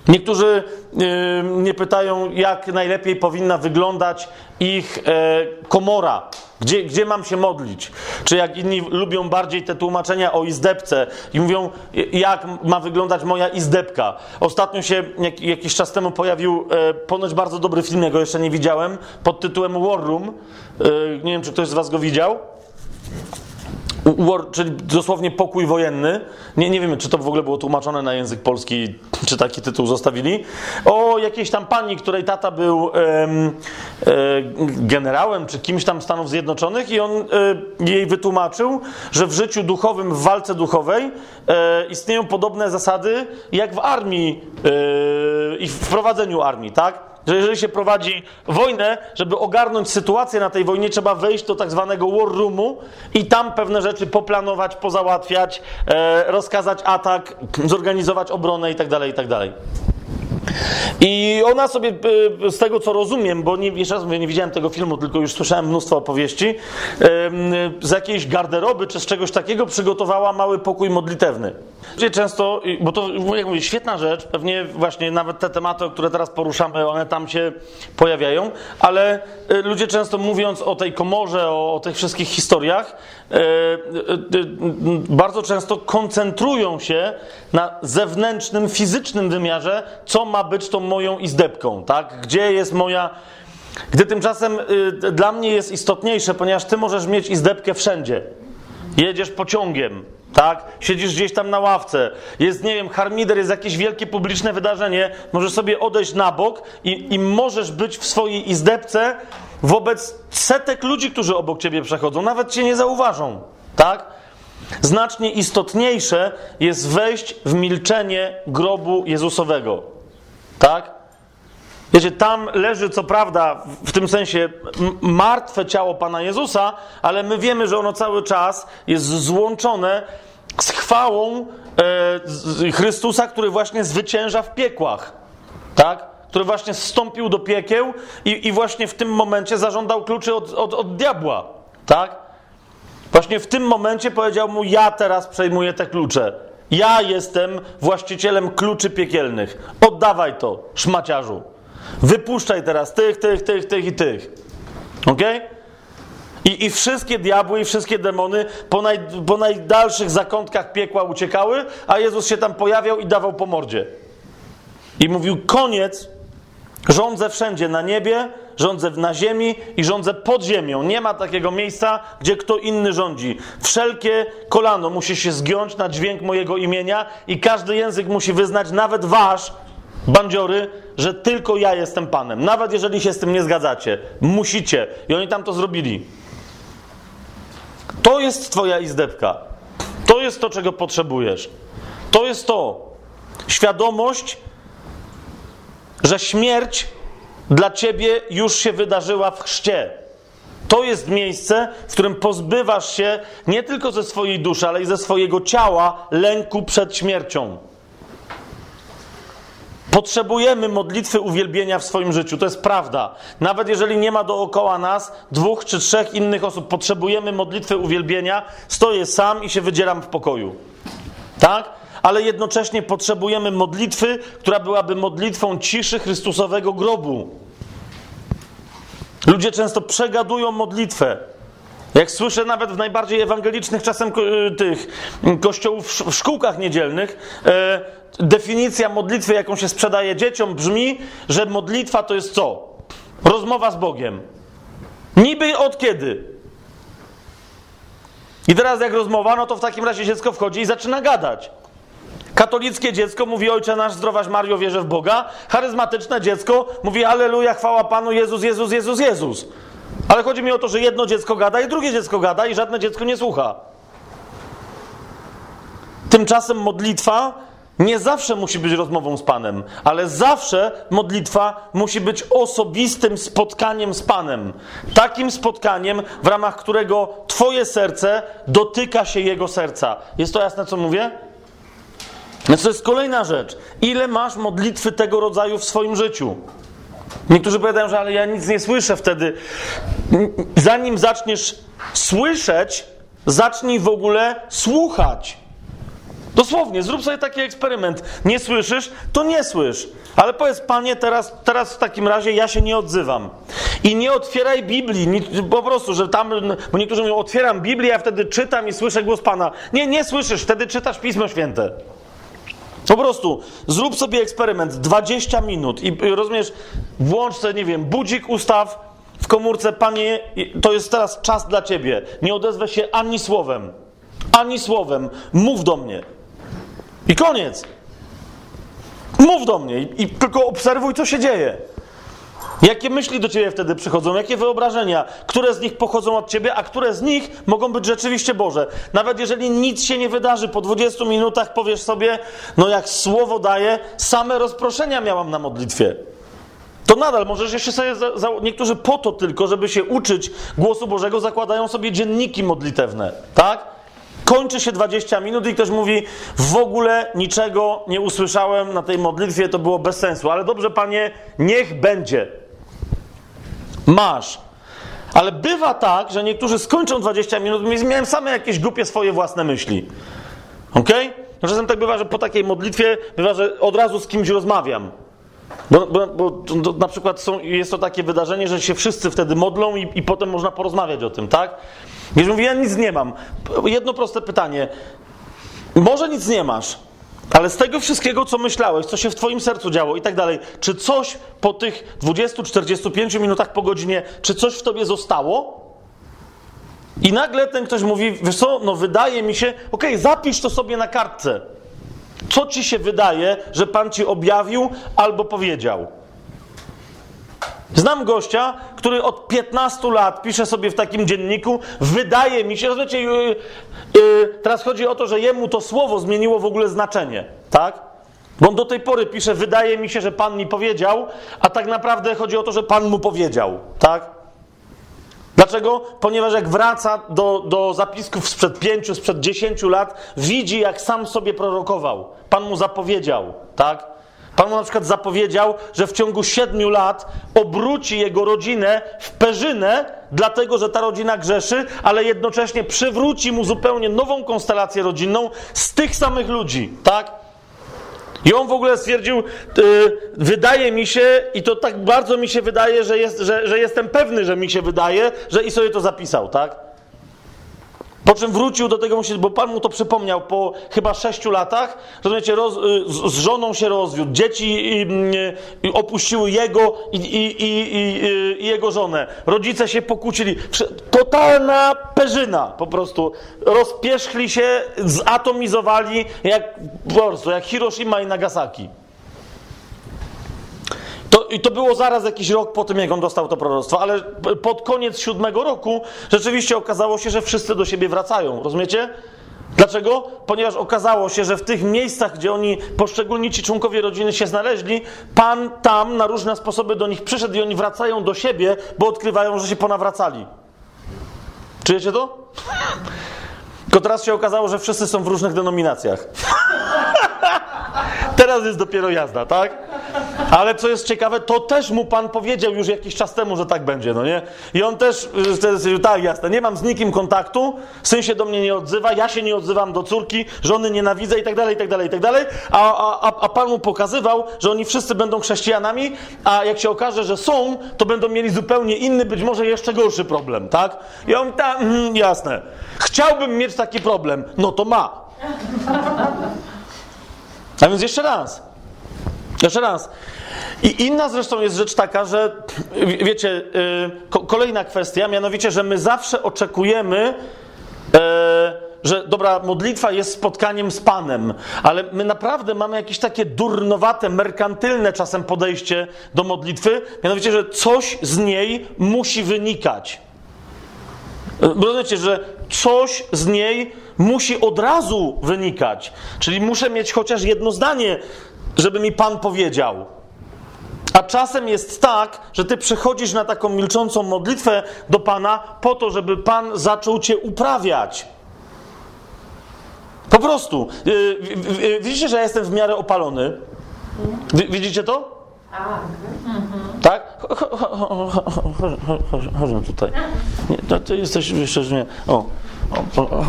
Niektórzy yy, mnie pytają, jak najlepiej powinna wyglądać ich e, komora, gdzie, gdzie mam się modlić. Czy jak inni lubią bardziej te tłumaczenia o izdebce i mówią, jak ma wyglądać moja izdebka. Ostatnio się jak, jakiś czas temu pojawił e, ponoć bardzo dobry film, ja go jeszcze nie widziałem, pod tytułem War Room. E, nie wiem, czy ktoś z Was go widział. War, czyli dosłownie pokój wojenny. Nie, nie wiemy, czy to w ogóle było tłumaczone na język polski, czy taki tytuł zostawili. O jakiejś tam pani, której tata był e, generałem, czy kimś tam Stanów Zjednoczonych, i on e, jej wytłumaczył, że w życiu duchowym, w walce duchowej e, istnieją podobne zasady jak w armii e, i w prowadzeniu armii, tak? Że jeżeli się prowadzi wojnę, żeby ogarnąć sytuację na tej wojnie, trzeba wejść do tak zwanego war roomu i tam pewne rzeczy poplanować, pozałatwiać, e, rozkazać atak, zorganizować obronę itd., tak itd. I ona sobie, e, z tego co rozumiem, bo nie, jeszcze raz mówię, nie widziałem tego filmu, tylko już słyszałem mnóstwo opowieści, z jakiejś garderoby czy z czegoś takiego przygotowała mały pokój modlitewny. Często, bo to, jak mówię, świetna rzecz, pewnie właśnie nawet te tematy, które teraz poruszamy, one tam się pojawiają, ale e, ludzie często mówiąc o tej komorze, o, o tych wszystkich historiach, e, bardzo często koncentrują się na zewnętrznym, fizycznym wymiarze, co ma być tą moją izdebką, tak? Gdzie jest moja. Gdy tymczasem y, dla mnie jest istotniejsze, ponieważ ty możesz mieć izdebkę wszędzie. Jedziesz pociągiem, tak? Siedzisz gdzieś tam na ławce, jest, nie wiem, harmider, jest jakieś wielkie publiczne wydarzenie, możesz sobie odejść na bok i, i możesz być w swojej izdebce wobec setek ludzi, którzy obok ciebie przechodzą, nawet cię nie zauważą, tak? Znacznie istotniejsze jest wejść w milczenie grobu Jezusowego. Tak? Wiecie, tam leży co prawda w tym sensie martwe ciało Pana Jezusa, ale my wiemy, że ono cały czas jest złączone z chwałą e, Chrystusa, który właśnie zwycięża w piekłach. Tak? który właśnie zstąpił do piekieł i, i właśnie w tym momencie zażądał kluczy od, od, od diabła, tak? Właśnie w tym momencie powiedział mu: Ja teraz przejmuję te klucze. Ja jestem właścicielem kluczy piekielnych. Oddawaj to, szmaciarzu. Wypuszczaj teraz tych, tych, tych, tych i tych. Ok? I, I wszystkie diabły i wszystkie demony po, naj, po najdalszych zakątkach piekła uciekały, a Jezus się tam pojawiał i dawał po mordzie. I mówił: Koniec, rządzę wszędzie na niebie, rządzę na ziemi i rządzę pod ziemią. Nie ma takiego miejsca, gdzie kto inny rządzi. Wszelkie kolano musi się zgiąć na dźwięk mojego imienia i każdy język musi wyznać, nawet wasz, bandziory, że tylko ja jestem Panem. Nawet jeżeli się z tym nie zgadzacie. Musicie. I oni tam to zrobili. To jest Twoja izdebka. To jest to, czego potrzebujesz. To jest to. Świadomość, że śmierć dla ciebie już się wydarzyła w chrzcie. To jest miejsce, w którym pozbywasz się nie tylko ze swojej duszy, ale i ze swojego ciała lęku przed śmiercią. Potrzebujemy modlitwy uwielbienia w swoim życiu, to jest prawda. Nawet jeżeli nie ma dookoła nas dwóch czy trzech innych osób, potrzebujemy modlitwy uwielbienia. Stoję sam i się wydzieram w pokoju. Tak? Ale jednocześnie potrzebujemy modlitwy, która byłaby modlitwą ciszy Chrystusowego grobu. Ludzie często przegadują modlitwę. Jak słyszę nawet w najbardziej ewangelicznych czasem tych kościołów w szkółkach niedzielnych, e, definicja modlitwy, jaką się sprzedaje dzieciom, brzmi, że modlitwa to jest co? Rozmowa z Bogiem. Niby od kiedy? I teraz jak rozmowa, no to w takim razie dziecko wchodzi i zaczyna gadać. Katolickie dziecko mówi Ojcze nasz, zdrowaś Mario, wierzę w Boga. Charyzmatyczne dziecko mówi Aleluja, chwała Panu, Jezus, Jezus, Jezus, Jezus. Ale chodzi mi o to, że jedno dziecko gada i drugie dziecko gada i żadne dziecko nie słucha. Tymczasem modlitwa nie zawsze musi być rozmową z Panem, ale zawsze modlitwa musi być osobistym spotkaniem z Panem. Takim spotkaniem, w ramach którego Twoje serce dotyka się Jego serca. Jest to jasne, co mówię? Więc to jest kolejna rzecz. Ile masz modlitwy tego rodzaju w swoim życiu? Niektórzy powiadają, że ale ja nic nie słyszę wtedy. Zanim zaczniesz słyszeć, zacznij w ogóle słuchać. Dosłownie, zrób sobie taki eksperyment. Nie słyszysz, to nie słysz. Ale powiedz, panie, teraz, teraz w takim razie ja się nie odzywam. I nie otwieraj Biblii, po prostu, że tam, bo niektórzy mówią, otwieram Biblię, a wtedy czytam i słyszę głos Pana. Nie, nie słyszysz, wtedy czytasz Pismo Święte. Po prostu zrób sobie eksperyment 20 minut i rozumiesz, włącz sobie, nie wiem, budzik ustaw w komórce, panie, to jest teraz czas dla ciebie. Nie odezwę się ani słowem. Ani słowem. Mów do mnie. I koniec. Mów do mnie i, i tylko obserwuj, co się dzieje. Jakie myśli do ciebie wtedy przychodzą? Jakie wyobrażenia? Które z nich pochodzą od ciebie, a które z nich mogą być rzeczywiście Boże? Nawet jeżeli nic się nie wydarzy, po 20 minutach powiesz sobie, no jak słowo daje, same rozproszenia miałam na modlitwie. To nadal możesz jeszcze sobie. Za, za, niektórzy po to tylko, żeby się uczyć głosu Bożego, zakładają sobie dzienniki modlitewne, tak? Kończy się 20 minut i ktoś mówi: W ogóle niczego nie usłyszałem na tej modlitwie, to było bez sensu. Ale dobrze, panie, niech będzie. Masz. Ale bywa tak, że niektórzy skończą 20 minut i miałem same jakieś głupie swoje własne myśli. Ok? No czasem tak bywa, że po takiej modlitwie bywa, że od razu z kimś rozmawiam. Bo, bo, bo to, na przykład są, jest to takie wydarzenie, że się wszyscy wtedy modlą i, i potem można porozmawiać o tym, tak? Więc mówię, ja nic nie mam. Jedno proste pytanie. Może nic nie masz, ale z tego wszystkiego, co myślałeś, co się w Twoim sercu działo i tak dalej, czy coś po tych 20-45 minutach po godzinie, czy coś w Tobie zostało? I nagle ten ktoś mówi, wiesz co, no wydaje mi się, okej, okay, zapisz to sobie na kartce. Co Ci się wydaje, że Pan Ci objawił albo powiedział? Znam gościa, który od 15 lat pisze sobie w takim dzienniku, wydaje mi się, rozumiecie, yy, teraz chodzi o to, że jemu to słowo zmieniło w ogóle znaczenie, tak? Bo on do tej pory pisze, wydaje mi się, że Pan mi powiedział, a tak naprawdę chodzi o to, że Pan mu powiedział, tak? Dlaczego? Ponieważ jak wraca do, do zapisków sprzed pięciu, sprzed dziesięciu lat, widzi, jak sam sobie prorokował. Pan mu zapowiedział, tak? Pan mu na przykład zapowiedział, że w ciągu siedmiu lat obróci jego rodzinę w perzynę, dlatego że ta rodzina grzeszy, ale jednocześnie przywróci mu zupełnie nową konstelację rodzinną z tych samych ludzi, tak? I on w ogóle stwierdził, yy, wydaje mi się, i to tak bardzo mi się wydaje, że, jest, że, że jestem pewny, że mi się wydaje, że i sobie to zapisał, tak? Po czym wrócił do tego, bo Pan mu to przypomniał po chyba sześciu latach. Rozumiecie, roz, z, z, żoną się rozwiódł, dzieci i, i opuściły jego i, i, jego żonę. Rodzice się pokłócili. Totalna perzyna po prostu. Rozpierzchli się, zatomizowali jak, po prostu, jak Hiroshima i Nagasaki. To, I to było zaraz jakiś rok po tym, jak on dostał to proroctwo, ale pod koniec siódmego roku rzeczywiście okazało się, że wszyscy do siebie wracają. Rozumiecie? Dlaczego? Ponieważ okazało się, że w tych miejscach, gdzie oni, poszczególni ci członkowie rodziny się znaleźli, Pan tam na różne sposoby do nich przyszedł i oni wracają do siebie, bo odkrywają, że się ponawracali. Czujecie to? Tylko teraz się okazało, że wszyscy są w różnych denominacjach. <laughs> Teraz jest dopiero jazda, tak? Ale co jest ciekawe, to też mu pan powiedział już jakiś czas temu, że tak będzie, no nie? I on też, y, tak, jasne, nie mam z nikim kontaktu, syn się do mnie nie odzywa, ja się nie odzywam do córki, żony nienawidzę i tak dalej, i tak dalej, i tak dalej. A, a, a pan mu pokazywał, że oni wszyscy będą chrześcijanami, a jak się okaże, że są, to będą mieli zupełnie inny, być może jeszcze gorszy problem, tak? I on mm, jasne. Chciałbym mieć taki problem, no to ma. A więc jeszcze raz. Jeszcze raz. I inna zresztą jest rzecz taka, że wiecie, yy, kolejna kwestia, mianowicie, że my zawsze oczekujemy, yy, że dobra, modlitwa jest spotkaniem z Panem, ale my naprawdę mamy jakieś takie durnowate, merkantylne czasem podejście do modlitwy, mianowicie, że coś z niej musi wynikać. Rozumiecie, że coś z niej musi od razu wynikać. Czyli muszę mieć chociaż jedno zdanie, żeby mi Pan powiedział. A czasem jest tak, że ty przychodzisz na taką milczącą modlitwę do Pana po to, żeby Pan zaczął cię uprawiać. Po prostu. Widzicie, że ja jestem w miarę opalony? Widzicie to? Tak? Chodźmy tutaj. Nie, to, to jesteś jeszcze, że nie. O,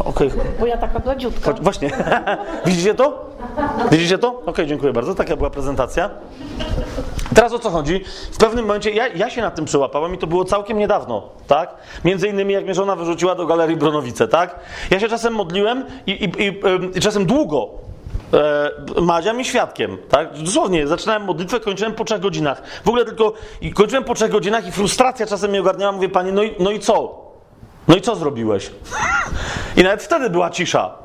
okej. Okay. Bo ja taka bladziutka. Właśnie. Widzicie to? Widzicie to? Okej, dziękuję bardzo. Taka była prezentacja. Teraz o co chodzi? W pewnym momencie ja, ja się na tym przyłapałem i to było całkiem niedawno, tak? Między innymi jak mnie żona wyrzuciła do galerii Bronowice, tak? Ja się czasem modliłem i, i, i, i czasem długo e, Madzia mi świadkiem, tak? Dosłownie, zaczynałem modlitwę, kończyłem po trzech godzinach. W ogóle tylko kończyłem po trzech godzinach i frustracja czasem mnie ogarniała. Mówię, panie, no i, no i co? No i co zrobiłeś? <laughs> I nawet wtedy była cisza.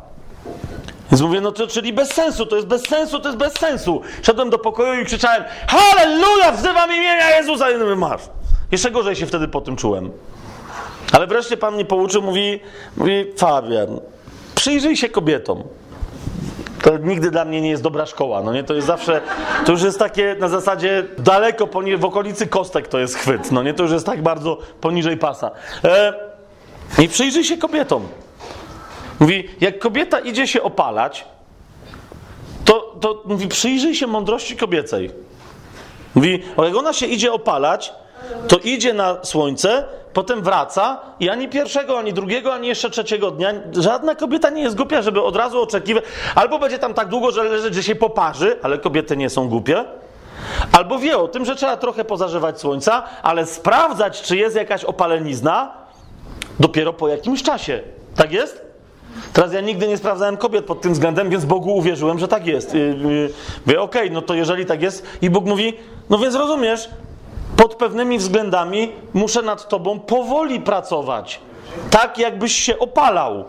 Więc mówię, no to czyli bez sensu, to jest bez sensu, to jest bez sensu. Szedłem do pokoju i krzyczałem, halleluja, wzywam imienia Jezusa. I mówię, masz. Jeszcze gorzej się wtedy po tym czułem. Ale wreszcie Pan mnie pouczył, mówi, mówi Fabian, przyjrzyj się kobietom. To nigdy dla mnie nie jest dobra szkoła, no nie? To jest zawsze, to już jest takie na zasadzie daleko poni- w okolicy kostek to jest chwyt, no nie? To już jest tak bardzo poniżej pasa. E, I przyjrzyj się kobietom. Mówi, jak kobieta idzie się opalać, to, to mówi, przyjrzyj się mądrości kobiecej. Mówi, jak ona się idzie opalać, to idzie na słońce, potem wraca i ani pierwszego, ani drugiego, ani jeszcze trzeciego dnia żadna kobieta nie jest głupia, żeby od razu oczekiwać. Albo będzie tam tak długo, że leżeć, że się poparzy, ale kobiety nie są głupie. Albo wie o tym, że trzeba trochę pozażywać słońca, ale sprawdzać, czy jest jakaś opalenizna, dopiero po jakimś czasie. Tak jest? Teraz ja nigdy nie sprawdzałem kobiet pod tym względem, więc Bogu uwierzyłem, że tak jest. Yy, yy, okej, okay, no to jeżeli tak jest, i Bóg mówi, no więc rozumiesz, pod pewnymi względami muszę nad tobą powoli pracować. Tak, jakbyś się opalał.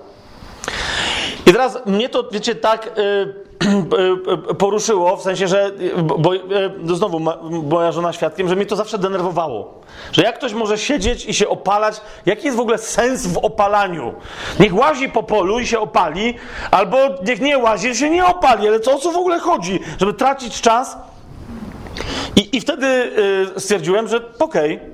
I teraz mnie to, wiecie, tak yy, poruszyło, w sensie, że, bo, znowu moja żona świadkiem, że mnie to zawsze denerwowało. Że jak ktoś może siedzieć i się opalać, jaki jest w ogóle sens w opalaniu? Niech łazi po polu i się opali, albo niech nie łazi i się nie opali, ale co o co w ogóle chodzi? Żeby tracić czas? I, i wtedy y, stwierdziłem, że okej, okay,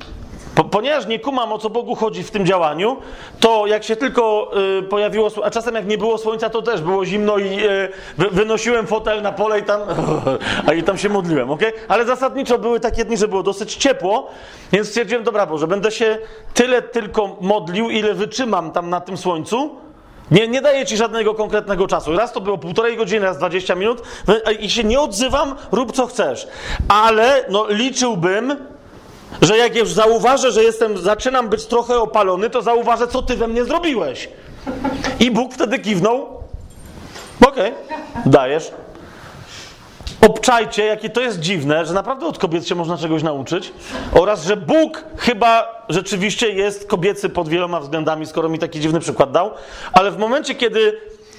Po, ponieważ nie kumam o co Bogu chodzi w tym działaniu, to jak się tylko y, pojawiło, a czasem jak nie było słońca, to też było zimno i y, wy, wynosiłem fotel na pole i tam, <laughs> a i tam się modliłem, ok? Ale zasadniczo były takie dni, że było dosyć ciepło, więc stwierdziłem, dobra Boże, będę się tyle tylko modlił, ile wytrzymam tam na tym słońcu, nie, nie daję ci żadnego konkretnego czasu. Raz to było półtorej godziny, raz 20 minut wy- i się nie odzywam, rób co chcesz. Ale no, liczyłbym, że jak już zauważę, że jestem, zaczynam być trochę opalony, to zauważę, co ty we mnie zrobiłeś. I Bóg wtedy kiwnął. Okej, dajesz. Obczajcie, jakie to jest dziwne, że naprawdę od kobiet się można czegoś nauczyć oraz, że Bóg chyba rzeczywiście jest kobiecy pod wieloma względami, skoro mi taki dziwny przykład dał, ale w momencie, kiedy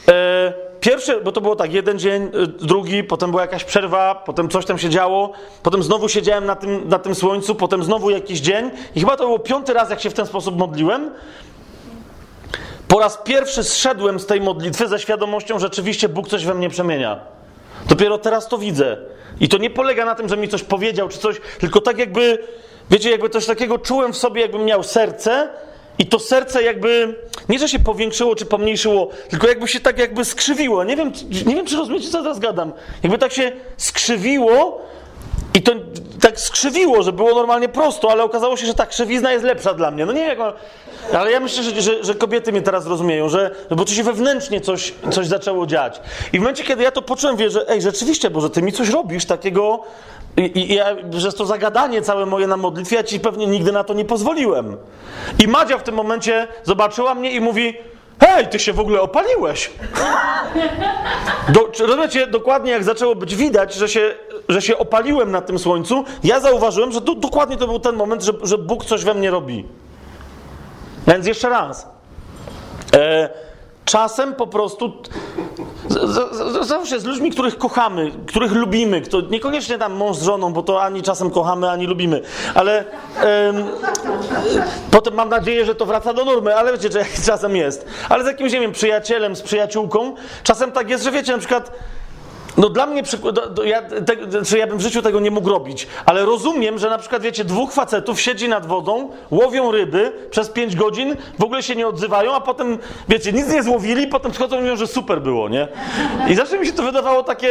e, pierwszy, bo to było tak, jeden dzień, e, drugi, potem była jakaś przerwa, potem coś tam się działo, potem znowu siedziałem na tym, na tym słońcu, potem znowu jakiś dzień i chyba to był piąty raz, jak się w ten sposób modliłem, po raz pierwszy zszedłem z tej modlitwy ze świadomością, że rzeczywiście Bóg coś we mnie przemienia. Dopiero teraz to widzę. I to nie polega na tym, że mi coś powiedział czy coś, tylko tak jakby, wiecie, jakby coś takiego czułem w sobie, jakbym miał serce i to serce jakby, nie że się powiększyło czy pomniejszyło, tylko jakby się tak jakby skrzywiło. Nie wiem, nie wiem czy rozumiecie, co teraz gadam. Jakby tak się skrzywiło i to tak skrzywiło, że było normalnie prosto, ale okazało się, że ta krzywizna jest lepsza dla mnie. No nie wiem, jak mam... Ale ja myślę, że, że, że kobiety mnie teraz rozumieją, że, bo tu się wewnętrznie coś, coś zaczęło dziać. I w momencie, kiedy ja to poczułem, wie, że ej, rzeczywiście, Boże, Ty mi coś robisz takiego, i, i, ja, jest to zagadanie całe moje na modlitwie, ja Ci pewnie nigdy na to nie pozwoliłem. I Madzia w tym momencie zobaczyła mnie i mówi, hej, Ty się w ogóle opaliłeś. Do, rozumiecie, dokładnie jak zaczęło być widać, że się, że się opaliłem na tym słońcu, ja zauważyłem, że do, dokładnie to był ten moment, że, że Bóg coś we mnie robi. Więc jeszcze raz. E, czasem po prostu. z- z- z- Zawsze ludźmi, których kochamy, których lubimy, kto, niekoniecznie tam mąż z żoną, bo to ani czasem kochamy, ani lubimy, ale em, potem mam nadzieję, że to wraca do normy, ale wiecie, że <laughs> czasem jest. Ale z jakimś, nie wiem, przyjacielem, z przyjaciółką, czasem tak jest, że wiecie, na przykład no dla mnie, ja, te, czy ja bym w życiu tego nie mógł robić, ale rozumiem, że na przykład, wiecie, dwóch facetów siedzi nad wodą, łowią ryby przez pięć godzin, w ogóle się nie odzywają, a potem, wiecie, nic nie złowili, potem przychodzą i mówią, że super było, nie? I zawsze mi się to wydawało takie,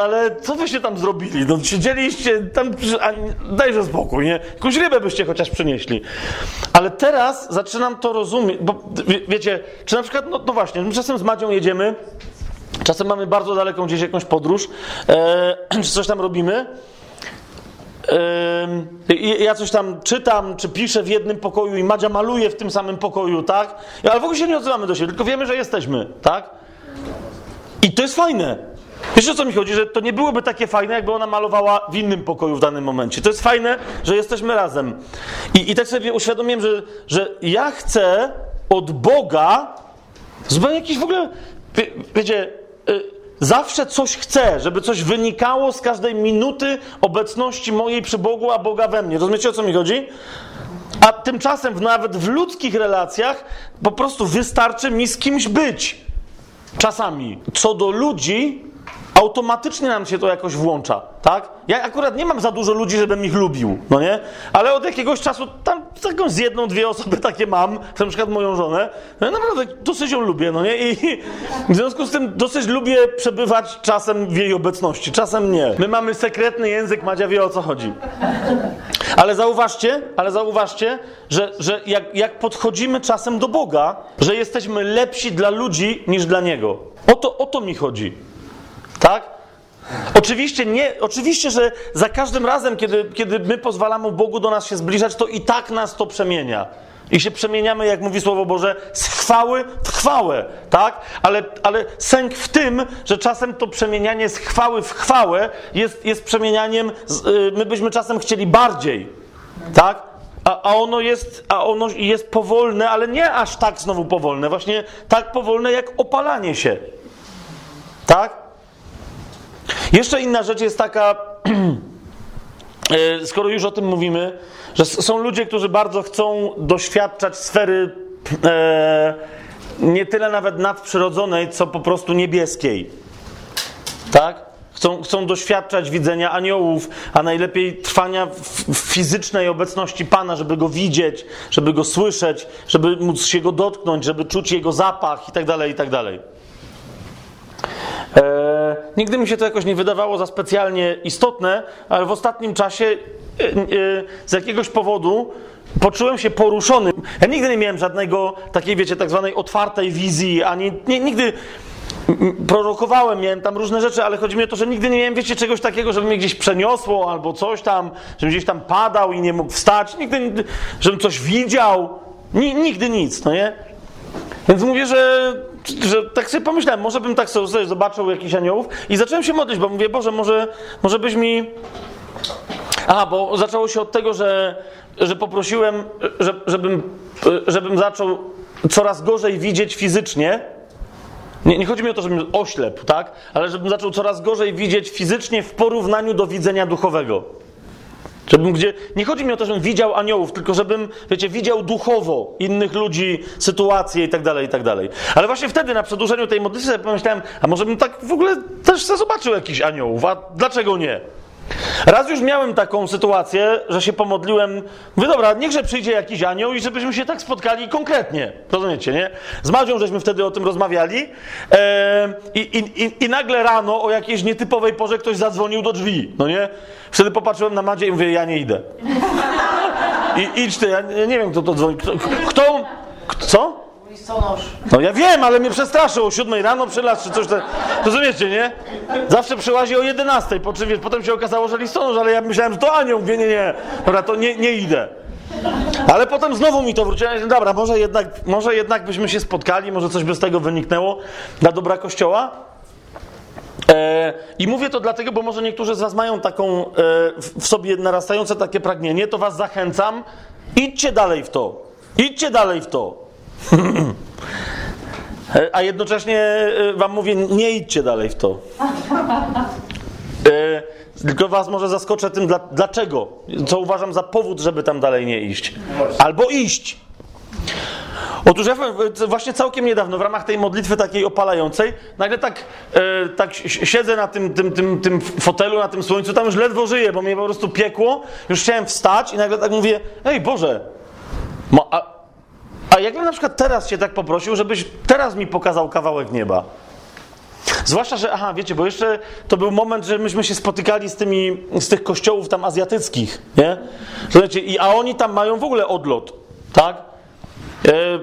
ale co wyście tam zrobili? No siedzieliście tam, a, dajże spokój, nie? Jakąś rybę byście chociaż przynieśli. Ale teraz zaczynam to rozumieć, bo wie, wiecie, czy na przykład, no, no właśnie, my czasem z Madzią jedziemy, Czasem mamy bardzo daleką gdzieś jakąś podróż, e, <clears throat> czy coś tam robimy. Ja coś tam czytam, czy piszę w jednym pokoju i Madzia maluje w tym samym pokoju, tak? Ale w ogóle się nie odzywamy do siebie, tylko wiemy, że jesteśmy, tak? I to jest fajne. Wiesz o co mi chodzi? Że to nie byłoby takie fajne, jakby ona malowała w innym pokoju w danym momencie. To jest fajne, że jesteśmy razem. I, i tak sobie uświadomiłem, że, że ja chcę od Boga zupełnie jakiś w ogóle, wie, wiecie, zawsze coś chcę, żeby coś wynikało z każdej minuty obecności mojej przy Bogu, a Boga we mnie. Rozumiecie o co mi chodzi? A tymczasem nawet w ludzkich relacjach po prostu wystarczy mi z kimś być. Czasami. Co do ludzi, automatycznie nam się to jakoś włącza, tak? Ja akurat nie mam za dużo ludzi, żebym ich lubił, no nie? Ale od jakiegoś czasu tam taką z jedną, dwie osoby takie mam, na przykład moją żonę, no naprawdę dosyć ją lubię, no nie? I w związku z tym dosyć lubię przebywać czasem w jej obecności, czasem nie. My mamy sekretny język, Madzia wie o co chodzi. Ale zauważcie, ale zauważcie, że, że jak, jak podchodzimy czasem do Boga, że jesteśmy lepsi dla ludzi niż dla Niego. O to, o to mi chodzi. Tak? Oczywiście, nie, oczywiście, że za każdym razem, kiedy, kiedy my pozwalamy Bogu do nas się zbliżać, to i tak nas to przemienia. I się przemieniamy, jak mówi Słowo Boże, z chwały w chwałę, tak? Ale, ale sęk w tym, że czasem to przemienianie z chwały w chwałę jest, jest przemienianiem, z, y, my byśmy czasem chcieli bardziej, tak? A, a, ono jest, a ono jest powolne, ale nie aż tak znowu powolne, właśnie tak powolne jak opalanie się, tak? Jeszcze inna rzecz jest taka, <clears throat> e, skoro już o tym mówimy, że są ludzie, którzy bardzo chcą doświadczać sfery e, nie tyle nawet nadprzyrodzonej, co po prostu niebieskiej. Tak? chcą, chcą doświadczać widzenia aniołów, a najlepiej trwania w, fizycznej obecności Pana, żeby go widzieć, żeby go słyszeć, żeby móc się go dotknąć, żeby czuć jego zapach i tak dalej, i tak dalej. E, nigdy mi się to jakoś nie wydawało za specjalnie istotne, ale w ostatnim czasie e, e, z jakiegoś powodu poczułem się poruszony. Ja nigdy nie miałem żadnego takiej, wiecie, tak zwanej otwartej wizji, ani nie, nigdy prorokowałem, miałem tam różne rzeczy, ale chodzi mi o to, że nigdy nie miałem, wiecie, czegoś takiego, żeby mnie gdzieś przeniosło albo coś tam, żebym gdzieś tam padał i nie mógł wstać, nigdy, żebym coś widział, nigdy nic, no nie? Więc mówię, że, że tak sobie pomyślałem, może bym tak sobie zobaczył jakichś aniołów i zacząłem się modlić, bo mówię, Boże, może, może byś mi... Aha, bo zaczęło się od tego, że, że poprosiłem, że, żebym, żebym zaczął coraz gorzej widzieć fizycznie. Nie, nie chodzi mi o to, żebym oślepł, tak? Ale żebym zaczął coraz gorzej widzieć fizycznie w porównaniu do widzenia duchowego. Żebym gdzie, nie chodzi mi o to, żebym widział aniołów, tylko żebym, wiecie, widział duchowo innych ludzi, sytuacje i tak dalej, i tak dalej. Ale właśnie wtedy na przedłużeniu tej modlitwy pomyślałem, a może bym tak w ogóle też zobaczył jakiś aniołów, a dlaczego nie? Raz już miałem taką sytuację, że się pomodliłem, mówię, dobra, niechże przyjdzie jakiś anioł i żebyśmy się tak spotkali konkretnie. Rozumiecie, nie? Z Madzią żeśmy wtedy o tym rozmawiali e, i, i, i, nagle rano o jakiejś nietypowej porze ktoś zadzwonił do drzwi, no nie? Wtedy popatrzyłem na Madzie i mówię, ja nie idę. <laughs> I idź ty, ja nie wiem, kto to dzwoni. Kto? kto co? Listonosz. No ja wiem, ale mnie przestraszył o 7 rano przylas czy coś tak. Rozumiecie, nie? Zawsze przyłazi o 11, po czym wiesz, potem się okazało, że listonosz, ale ja myślałem, że to anioł. Mówię, nie, nie. Dobra, to nie, nie idę. Ale potem znowu mi to wróciło. Ja dobra, może jednak, może jednak byśmy się spotkali, może coś by z tego wyniknęło dla dobra Kościoła. E, I mówię to dlatego, bo może niektórzy z Was mają taką e, w sobie narastające takie pragnienie, to Was zachęcam, idźcie dalej w to. Idźcie dalej w to. <laughs> A jednocześnie e, wam mówię, nie idźcie dalej w to. E, tylko was może zaskoczę tym, dlaczego. Co uważam za powód, żeby tam dalej nie iść. Albo iść. Otóż ja właśnie całkiem niedawno w ramach tej modlitwy takiej opalającej, nagle tak, e, tak siedzę na tym, tym, tym, tym fotelu, na tym słońcu, tam już ledwo żyję, bo mnie po prostu piekło, już chciałem wstać i nagle tak mówię, ej Boże, a, a jakbym na przykład teraz cię tak poprosił, żebyś teraz mi pokazał kawałek nieba. Zwłaszcza, że, aha, wiecie, bo jeszcze to był moment, że myśmy się spotykali z tymi, z tych kościołów tam azjatyckich, nie? Słuchajcie, i, a oni tam mają w ogóle odlot, tak? E,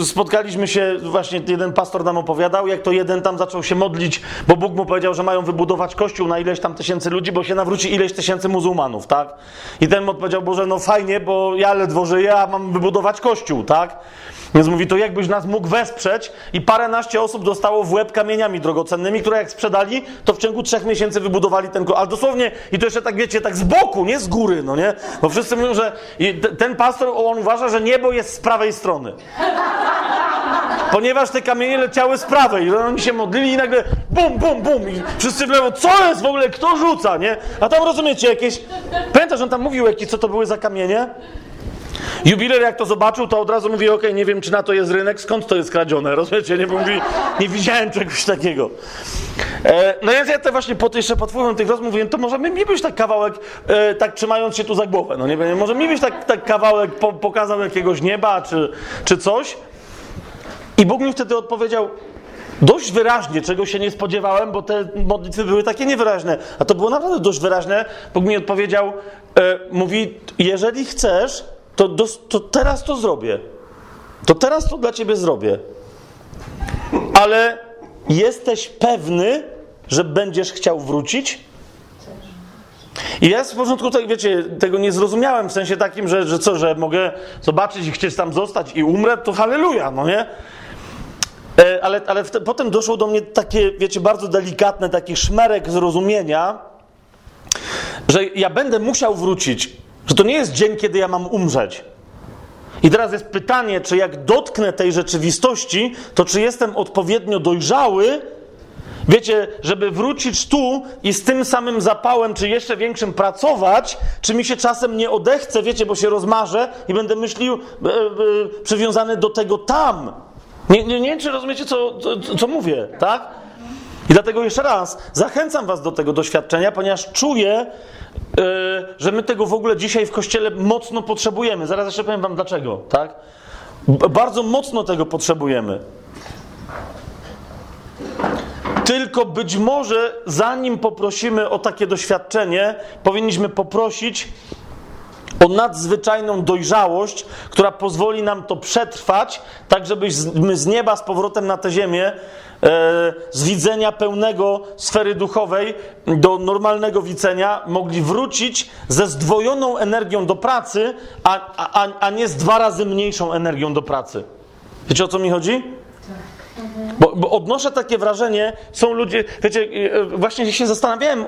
e, spotkaliśmy się, właśnie jeden pastor nam opowiadał, jak to jeden tam zaczął się modlić, bo Bóg mu powiedział, że mają wybudować kościół na ileś tam tysięcy ludzi, bo się nawróci ileś tysięcy muzułmanów, tak? I ten odpowiedział, Boże, no fajnie, bo ja ledwo żyję, a mam wybudować kościół, tak? Więc mówi, to jakbyś nas mógł wesprzeć i paręnaście osób dostało w łeb kamieniami drogocennymi, które jak sprzedali, to w ciągu trzech miesięcy wybudowali ten kościół. Ale dosłownie, i to jeszcze tak wiecie, tak z boku, nie z góry, no nie? Bo wszyscy mówią, że ten pastor, on uważa, że niebo jest z prawej strony. Ponieważ te kamienie leciały z prawej. I oni się modlili i nagle bum, bum, bum. I wszyscy w lewo, co jest w ogóle, kto rzuca, nie? A tam rozumiecie, jakieś... Pamiętasz, on tam mówił, jakie, co to były za kamienie? Jubiler jak to zobaczył, to od razu mówi, okej, okay, nie wiem, czy na to jest rynek, skąd to jest kradzione, <laughs> rozumiecie? Nie, mówi, nie widziałem czegoś takiego. E, no więc ja te właśnie po, jeszcze pod wpływem tych rozmów mówiłem, to może mi byś tak kawałek, e, tak trzymając się tu za głowę, no nie wiem, może mi byś tak, tak kawałek po, pokazał jakiegoś nieba, czy, czy coś. I Bóg mi wtedy odpowiedział, dość wyraźnie, czego się nie spodziewałem, bo te modlitwy były takie niewyraźne. A to było naprawdę dość wyraźne. Bóg mi odpowiedział, e, mówi, jeżeli chcesz, to, do, to teraz to zrobię. To teraz to dla ciebie zrobię. Ale jesteś pewny, że będziesz chciał wrócić? I ja z początku, tak, wiecie, tego nie zrozumiałem, w sensie takim, że, że co, że mogę zobaczyć i chcieć tam zostać i umrę, to halleluja, no nie? E, ale, ale potem doszło do mnie takie, wiecie, bardzo delikatne, taki szmerek zrozumienia, że ja będę musiał wrócić, że to nie jest dzień, kiedy ja mam umrzeć. I teraz jest pytanie, czy jak dotknę tej rzeczywistości, to czy jestem odpowiednio dojrzały, wiecie, żeby wrócić tu i z tym samym zapałem, czy jeszcze większym pracować, czy mi się czasem nie odechce, wiecie, bo się rozmarzę i będę myślił e, e, przywiązany do tego tam. Nie, nie, nie wiem, czy rozumiecie, co, co, co mówię, tak? I dlatego jeszcze raz zachęcam Was do tego doświadczenia, ponieważ czuję, yy, że my tego w ogóle dzisiaj w kościele mocno potrzebujemy. Zaraz jeszcze powiem Wam dlaczego, tak? B- bardzo mocno tego potrzebujemy. Tylko być może, zanim poprosimy o takie doświadczenie, powinniśmy poprosić o nadzwyczajną dojrzałość, która pozwoli nam to przetrwać, tak żebyśmy z nieba z powrotem na tę ziemię, e, z widzenia pełnego sfery duchowej do normalnego widzenia, mogli wrócić ze zdwojoną energią do pracy, a, a, a nie z dwa razy mniejszą energią do pracy. Wiecie o co mi chodzi? Bo, bo odnoszę takie wrażenie, są ludzie, wiecie, e, właśnie się zastanawiałem,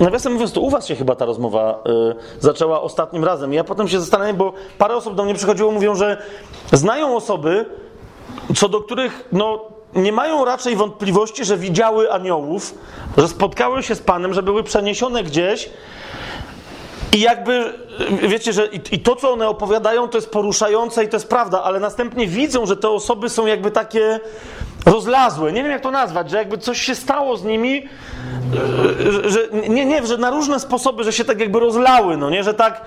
nawiasem mówiąc, to u was się chyba ta rozmowa y, zaczęła ostatnim razem. Ja potem się zastanawiam, bo parę osób do mnie przychodziło, mówią, że znają osoby, co do których, no, nie mają raczej wątpliwości, że widziały aniołów, że spotkały się z Panem, że były przeniesione gdzieś, i jakby, wiecie, że i, i, to, co one opowiadają, to jest poruszające i to jest prawda, ale następnie widzą, że te osoby są jakby takie rozlazłe. Nie wiem, jak to nazwać, że jakby coś się stało z nimi, że, że nie, nie, że na różne sposoby, że się tak jakby rozlały, no nie, że tak,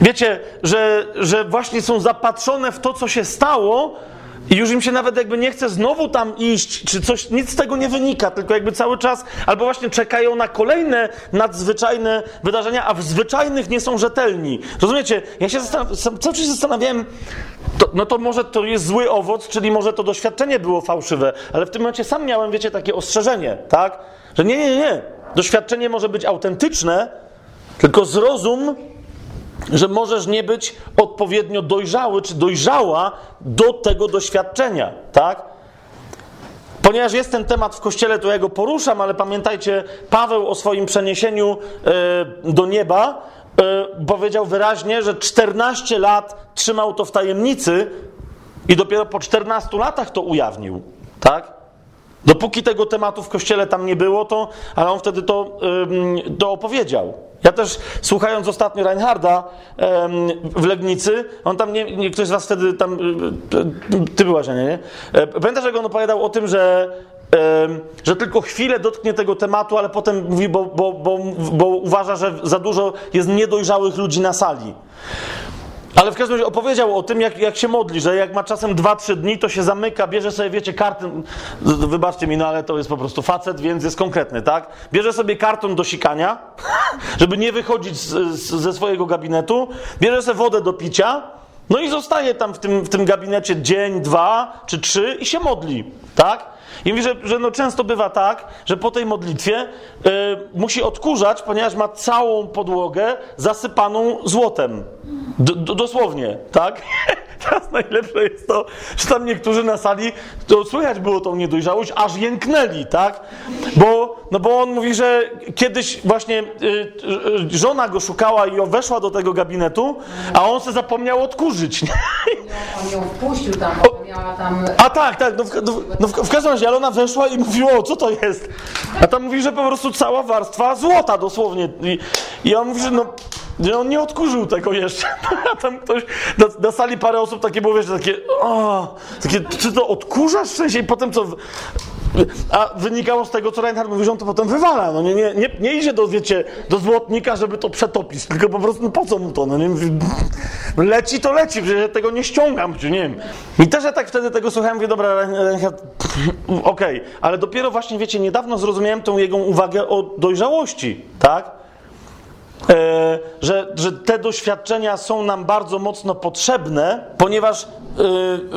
wiecie, że, że właśnie są zapatrzone w to, co się stało, i już im się nawet jakby nie chce znowu tam iść, czy coś, nic z tego nie wynika, tylko jakby cały czas, albo właśnie czekają na kolejne nadzwyczajne wydarzenia, a w zwyczajnych nie są rzetelni. Rozumiecie? Ja się zastanawiam, cały czas zastanawiałem, to, no to może to jest zły owoc, czyli może to doświadczenie było fałszywe, ale w tym momencie sam miałem, wiecie, takie ostrzeżenie, tak? Że nie, nie, nie. Doświadczenie może być autentyczne, tylko zrozum, że możesz nie być odpowiednio dojrzały czy dojrzała do tego doświadczenia, tak? Ponieważ jest ten temat w kościele, to ja go poruszam, ale pamiętajcie, Paweł o swoim przeniesieniu y, do nieba y, powiedział wyraźnie, że 14 lat trzymał to w tajemnicy i dopiero po 14 latach to ujawnił, tak? Dopóki tego tematu w kościele tam nie było, to, ale on wtedy to, to opowiedział. Ja też słuchając ostatnio Reinharda w Legnicy, on tam nie, nie, ktoś z was wtedy tam, ty byłaś, nie, nie? E, pamiętasz, jak on opowiadał o tym, że, że tylko chwilę dotknie tego tematu, ale potem mówi, bo, bo, bo, bo uważa, że za dużo jest niedojrzałych ludzi na sali. Ale w każdym razie opowiedział o tym, jak, jak się modli, że jak ma czasem 2-3 dni, to się zamyka, bierze sobie, wiecie, kartę. Wybaczcie mi, no ale to jest po prostu facet, więc jest konkretny, tak? Bierze sobie karton do sikania, <laughs> żeby nie wychodzić z, z, ze swojego gabinetu, bierze sobie wodę do picia, no i zostaje tam w tym, w tym gabinecie dzień, dwa czy trzy i się modli, tak? I mówi, że, że no często bywa tak, że po tej modlitwie yy, musi odkurzać, ponieważ ma całą podłogę zasypaną złotem. D dosłownie, tak? <laughs> Teraz najlepsze jest to, że tam niektórzy na sali, to słychać było tą niedojrzałość, aż jęknęli, tak? Bo, no bo on mówi, że kiedyś właśnie y, y, żona go szukała i weszła do tego gabinetu, a on se zapomniał odkurzyć. On ją wpuścił tam, bo miała tam... A tak, tak, no w, no, no w, w każdym razie, ale ona weszła i mówiła, o co to jest? A tam mówi, że po prostu cała warstwa złota dosłownie. I, i on mówi, że no... Że on nie odkurzył tego jeszcze. <laughs> A tam ktoś, na, na, sali parę osób takie było, wiesz, takie, o, takie, czy to odkurzasz w sensie i potem co... A wynikało z tego, co Reinhardt mówi, że on to potem wywala. No nie, nie, nie, nie idzie do, wiecie, do złotnika, żeby to przetopić, tylko po prostu, no po co mu to? No nie, leci to leci, przecież ja tego nie ściągam, czy nie wiem. I też ja tak wtedy tego słuchałem, mówię, dobra, Reinhardt, okej, okay. ale dopiero właśnie, wiecie, niedawno zrozumiałem tą jego uwagę o dojrzałości, tak? E, że, że te doświadczenia są nam bardzo mocno potrzebne, ponieważ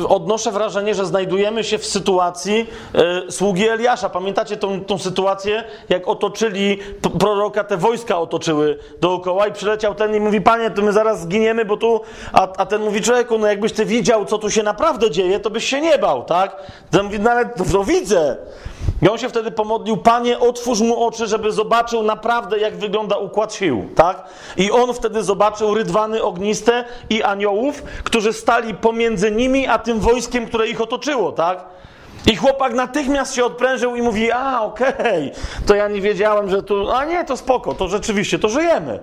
odnoszę wrażenie, że znajdujemy się w sytuacji e, sługi Eliasza. Pamiętacie tą, tą sytuację, jak otoczyli proroka, te wojska otoczyły dookoła i przyleciał ten i mówi, panie, to my zaraz zginiemy, bo tu, a, a ten mówi, człowieku, no jakbyś ty widział, co tu się naprawdę dzieje, to byś się nie bał, tak? Ten mówi, no ale to widzę. I on się wtedy pomodlił, Panie, otwórz mu oczy, żeby zobaczył naprawdę, jak wygląda układ sił, tak? I on wtedy zobaczył rydwany ogniste i aniołów, którzy stali pomiędzy nimi, a tym wojskiem, które ich otoczyło, tak? I chłopak natychmiast się odprężył i mówi, a okej, okay, to ja nie wiedziałem, że tu, a nie, to spoko, to rzeczywiście, to żyjemy.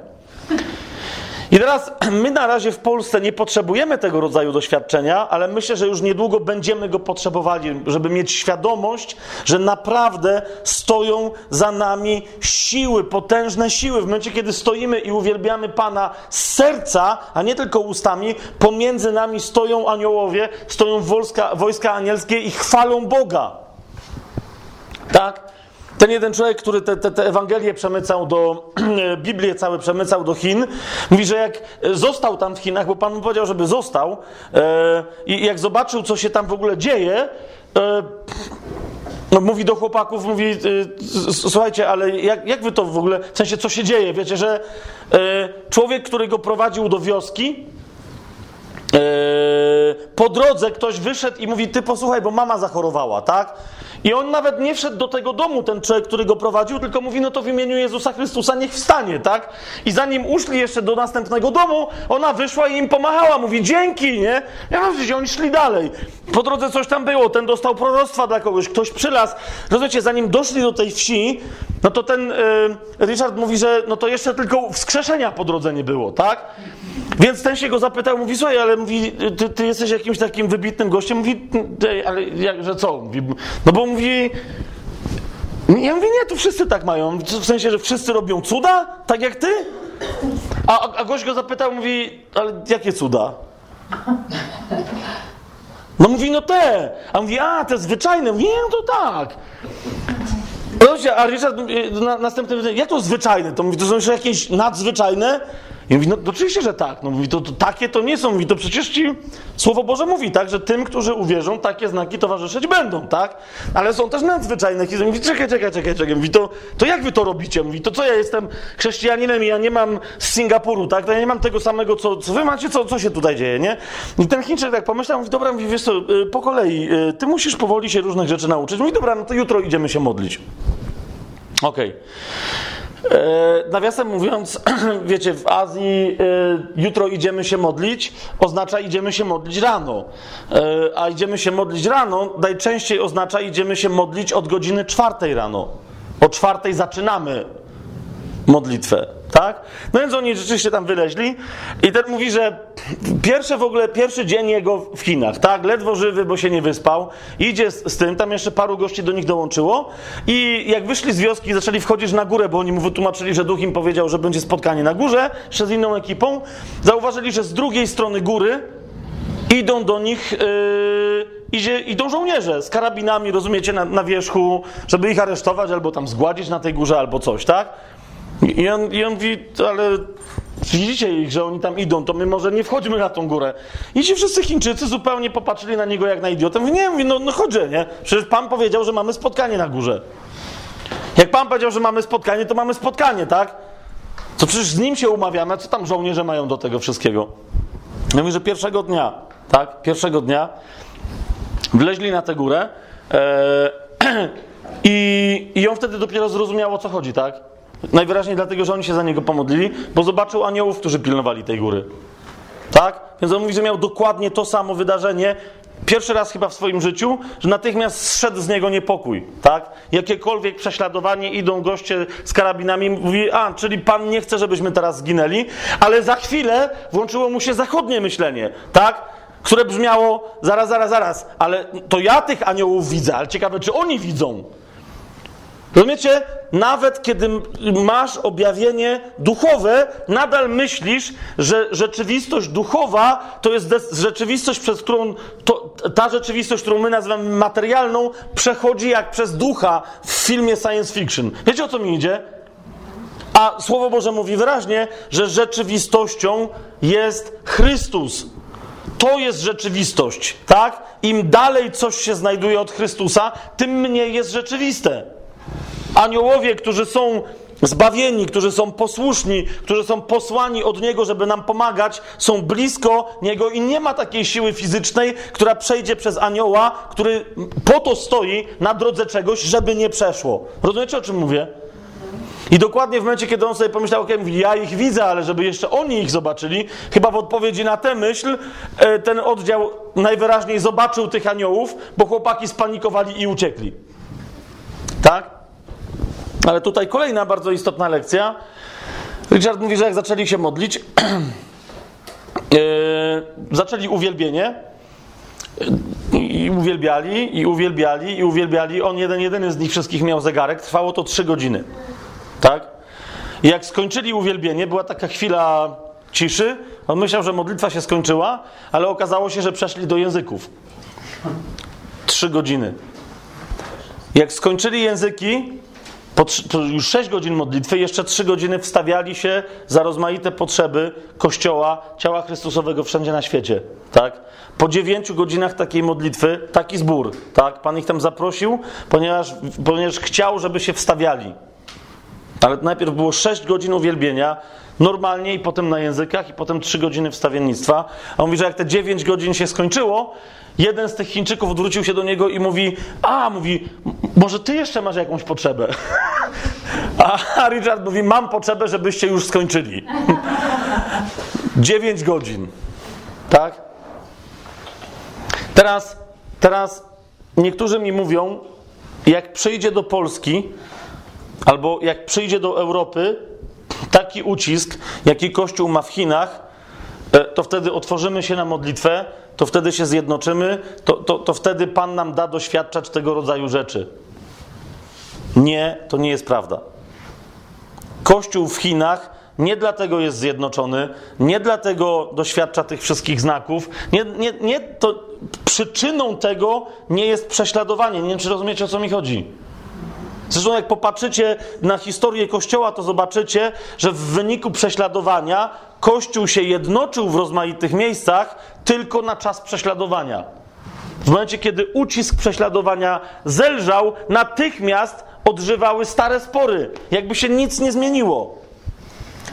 I teraz <clears throat> my na razie w Polsce nie potrzebujemy tego rodzaju doświadczenia, ale myślę, że już niedługo będziemy go potrzebowali, żeby mieć świadomość, że naprawdę stoją za nami siły, potężne siły. W momencie, kiedy stoimy i uwielbiamy Pana z serca, a nie tylko ustami, pomiędzy nami stoją aniołowie, stoją wojska, wojska anielskie i chwalą Boga. Tak? Ten jeden człowiek, który te, te, te Ewangelię przemycał do, <clears throat> Biblię całe przemycał do Chin, mówi, że jak został tam w Chinach, bo Pan mu powiedział, żeby został, e, i jak zobaczył, co się tam w ogóle dzieje, e, no, mówi do chłopaków, mówi, e, słuchajcie, ale jak, jak wy to w ogóle, w sensie, co się dzieje? Wiecie, że e, człowiek, który go prowadził do wioski, e, po drodze ktoś wyszedł i mówi, ty posłuchaj, bo mama zachorowała, tak? I on nawet nie wszedł do tego domu, ten człowiek, który go prowadził, tylko mówi, no to w imieniu Jezusa Chrystusa niech wstanie, tak? I zanim uszli jeszcze do następnego domu, ona wyszła i im pomachała, mówi, dzięki, nie? Ja mówię, oni szli dalej. Po drodze coś tam było, ten dostał proroctwa dla kogoś, ktoś przylas. Rozumiecie, zanim doszli do tej wsi, no to ten y, Richard mówi, że no to jeszcze tylko wskrzeszenia po drodze nie było, tak? Więc ten się go zapytał, mówi, słuchaj, ale mówi, ty, ty jesteś jakimś takim wybitnym gościem, mówi, ale jak, że co? Mówi, no bo mówi, ja mówię, nie, tu wszyscy tak mają, w sensie, że wszyscy robią cuda, tak jak ty? A, a gość go zapytał, mówi, ale jakie cuda? No mówi, no te. A mówi, a, te zwyczajne. Mówi, nie, no to tak. A Richard na, następny jak to zwyczajne? To mówi, to są jeszcze jakieś nadzwyczajne? I mówi, no oczywiście, że tak. No mówi, to, to, takie to nie są. Mówi, to przecież ci Słowo Boże mówi, tak, że tym, którzy uwierzą, takie znaki towarzyszyć będą, tak? Ale są też nadzwyczajne historie. Mówi, czekaj, czekaj, czekaj, czekaj. Mówi, to, to jak wy to robicie? Mówi, to co ja jestem chrześcijaninem i ja nie mam z Singapuru, tak? Ja nie mam tego samego, co, co wy macie, co, co się tutaj dzieje, nie? I ten Chińczyk tak pomyślał, mówi, dobra, mówi, wiesz co, y, po kolei, y, ty musisz powoli się różnych rzeczy nauczyć. Mówi, dobra, no to jutro idziemy się modlić. Okej. Okay. E, nawiasem mówiąc, <clears throat> wiecie, w Azji e, jutro idziemy się modlić, oznacza idziemy się modlić rano. E, a idziemy się modlić rano najczęściej oznacza idziemy się modlić od godziny czwartej rano. O czwartej zaczynamy modlitwę tak? No więc oni rzeczywiście tam wyleźli i ten mówi, że pierwszy w ogóle, pierwszy dzień jego w Chinach, tak? Ledwo żywy, bo się nie wyspał. Idzie z, z tym, tam jeszcze paru gości do nich dołączyło i jak wyszli z wioski zaczęli wchodzić na górę, bo oni mu wytłumaczyli, że duch im powiedział, że będzie spotkanie na górze, jeszcze z inną ekipą. Zauważyli, że z drugiej strony góry idą do nich... Yy, idzie, idą żołnierze z karabinami, rozumiecie, na, na wierzchu, żeby ich aresztować albo tam zgładzić na tej górze, albo coś, tak? I on, I on mówi, ale widzicie ich, że oni tam idą, to my może nie wchodźmy na tą górę. I ci wszyscy Chińczycy zupełnie popatrzyli na niego jak na idiotę. Mówi, nie, mówi, no, no chodźże, nie? Przecież Pan powiedział, że mamy spotkanie na górze. Jak Pan powiedział, że mamy spotkanie, to mamy spotkanie, tak? To przecież z nim się umawiamy, co tam żołnierze mają do tego wszystkiego? Ja mówię, że pierwszego dnia, tak? Pierwszego dnia wleźli na tę górę e, <clears throat> i, i on wtedy dopiero zrozumiał, o co chodzi, tak? Najwyraźniej dlatego, że oni się za niego pomodlili, bo zobaczył aniołów, którzy pilnowali tej góry. Tak? Więc on mówi, że miał dokładnie to samo wydarzenie, pierwszy raz chyba w swoim życiu, że natychmiast zszedł z niego niepokój, tak? Jakiekolwiek prześladowanie, idą goście z karabinami, mówi, a, czyli Pan nie chce, żebyśmy teraz zginęli, ale za chwilę włączyło mu się zachodnie myślenie, tak? Które brzmiało, zaraz, zaraz, zaraz, ale to ja tych aniołów widzę, ale ciekawe, czy oni widzą. Rozumiecie? Nawet kiedy masz objawienie duchowe, nadal myślisz, że rzeczywistość duchowa to jest rzeczywistość, przez którą to, ta rzeczywistość, którą my nazywamy materialną, przechodzi jak przez ducha w filmie science fiction. Wiecie o co mi idzie? A Słowo Boże mówi wyraźnie, że rzeczywistością jest Chrystus. To jest rzeczywistość, tak? Im dalej coś się znajduje od Chrystusa, tym mniej jest rzeczywiste. Aniołowie, którzy są zbawieni, którzy są posłuszni, którzy są posłani od Niego, żeby nam pomagać, są blisko Niego i nie ma takiej siły fizycznej, która przejdzie przez anioła, który po to stoi na drodze czegoś, żeby nie przeszło. Rozumiecie, o czym mówię? I dokładnie w momencie, kiedy on sobie pomyślał, ok, mówi, ja ich widzę, ale żeby jeszcze oni ich zobaczyli, chyba w odpowiedzi na tę myśl, e, ten oddział najwyraźniej zobaczył tych aniołów, bo chłopaki spanikowali i uciekli. Tak? Ale tutaj kolejna bardzo istotna lekcja. Richard mówi, że jak zaczęli się modlić, yy, <clears throat> zaczęli uwielbienie i uwielbiali, i uwielbiali, i uwielbiali. On jeden, jedyny z nich wszystkich miał zegarek. Trwało to trzy godziny. Tak? I jak skończyli uwielbienie, była taka chwila ciszy. On myślał, że modlitwa się skończyła, ale okazało się, że przeszli do języków. Trzy godziny. Jak skończyli języki, już 6 godzin modlitwy, jeszcze 3 godziny wstawiali się za rozmaite potrzeby Kościoła, ciała Chrystusowego wszędzie na świecie. Tak? Po 9 godzinach takiej modlitwy, taki zbór. Tak? Pan ich tam zaprosił, ponieważ, ponieważ chciał, żeby się wstawiali. Ale najpierw było 6 godzin uwielbienia, normalnie i potem na językach, i potem 3 godziny wstawiennictwa. A on mówi, że jak te 9 godzin się skończyło, jeden z tych Chińczyków odwrócił się do niego i mówi: A, mówi, może ty jeszcze masz jakąś potrzebę? <laughs> A Richard mówi: Mam potrzebę, żebyście już skończyli. <laughs> 9 godzin. Tak? Teraz, teraz niektórzy mi mówią, jak przyjdzie do Polski, albo jak przyjdzie do Europy taki ucisk, jaki Kościół ma w Chinach, to wtedy otworzymy się na modlitwę, to wtedy się zjednoczymy, to, to, to wtedy Pan nam da doświadczać tego rodzaju rzeczy. Nie, to nie jest prawda. Kościół w Chinach nie dlatego jest zjednoczony, nie dlatego doświadcza tych wszystkich znaków, nie, nie, nie to przyczyną tego nie jest prześladowanie. Nie wiem, czy rozumiecie, o co mi chodzi. Zresztą, jak popatrzycie na historię Kościoła, to zobaczycie, że w wyniku prześladowania Kościół się jednoczył w rozmaitych miejscach tylko na czas prześladowania. W momencie, kiedy ucisk prześladowania zelżał, natychmiast odżywały stare spory, jakby się nic nie zmieniło.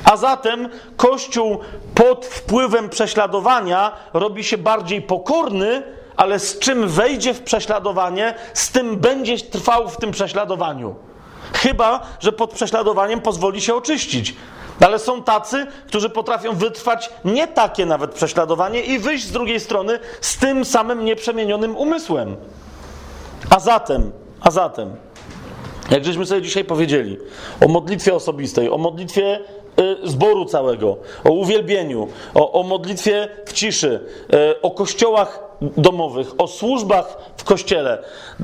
A zatem Kościół pod wpływem prześladowania robi się bardziej pokorny, ale z czym wejdzie w prześladowanie, z tym będzie trwał w tym prześladowaniu. Chyba, że pod prześladowaniem pozwoli się oczyścić. Ale są tacy, którzy potrafią wytrwać nie takie nawet prześladowanie i wyjść z drugiej strony z tym samym nieprzemienionym umysłem. A zatem, a zatem, jak żeśmy sobie dzisiaj powiedzieli o modlitwie osobistej, o modlitwie y, zboru całego, o uwielbieniu, o, o modlitwie w ciszy, y, o kościołach domowych, o służbach w kościele.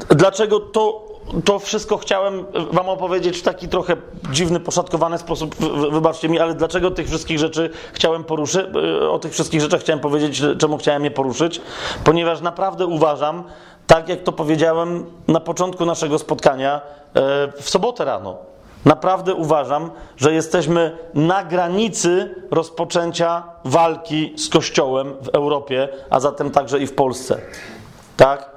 Dlaczego to to wszystko chciałem Wam opowiedzieć w taki trochę dziwny, poszatkowany sposób. Wybaczcie mi, ale dlaczego tych wszystkich rzeczy chciałem poruszyć? Y, o tych wszystkich rzeczach chciałem powiedzieć, czemu chciałem je poruszyć? Ponieważ naprawdę uważam, tak jak to powiedziałem na początku naszego spotkania y, w sobotę rano, naprawdę uważam, że jesteśmy na granicy rozpoczęcia walki z Kościołem w Europie, a zatem także i w Polsce. Tak?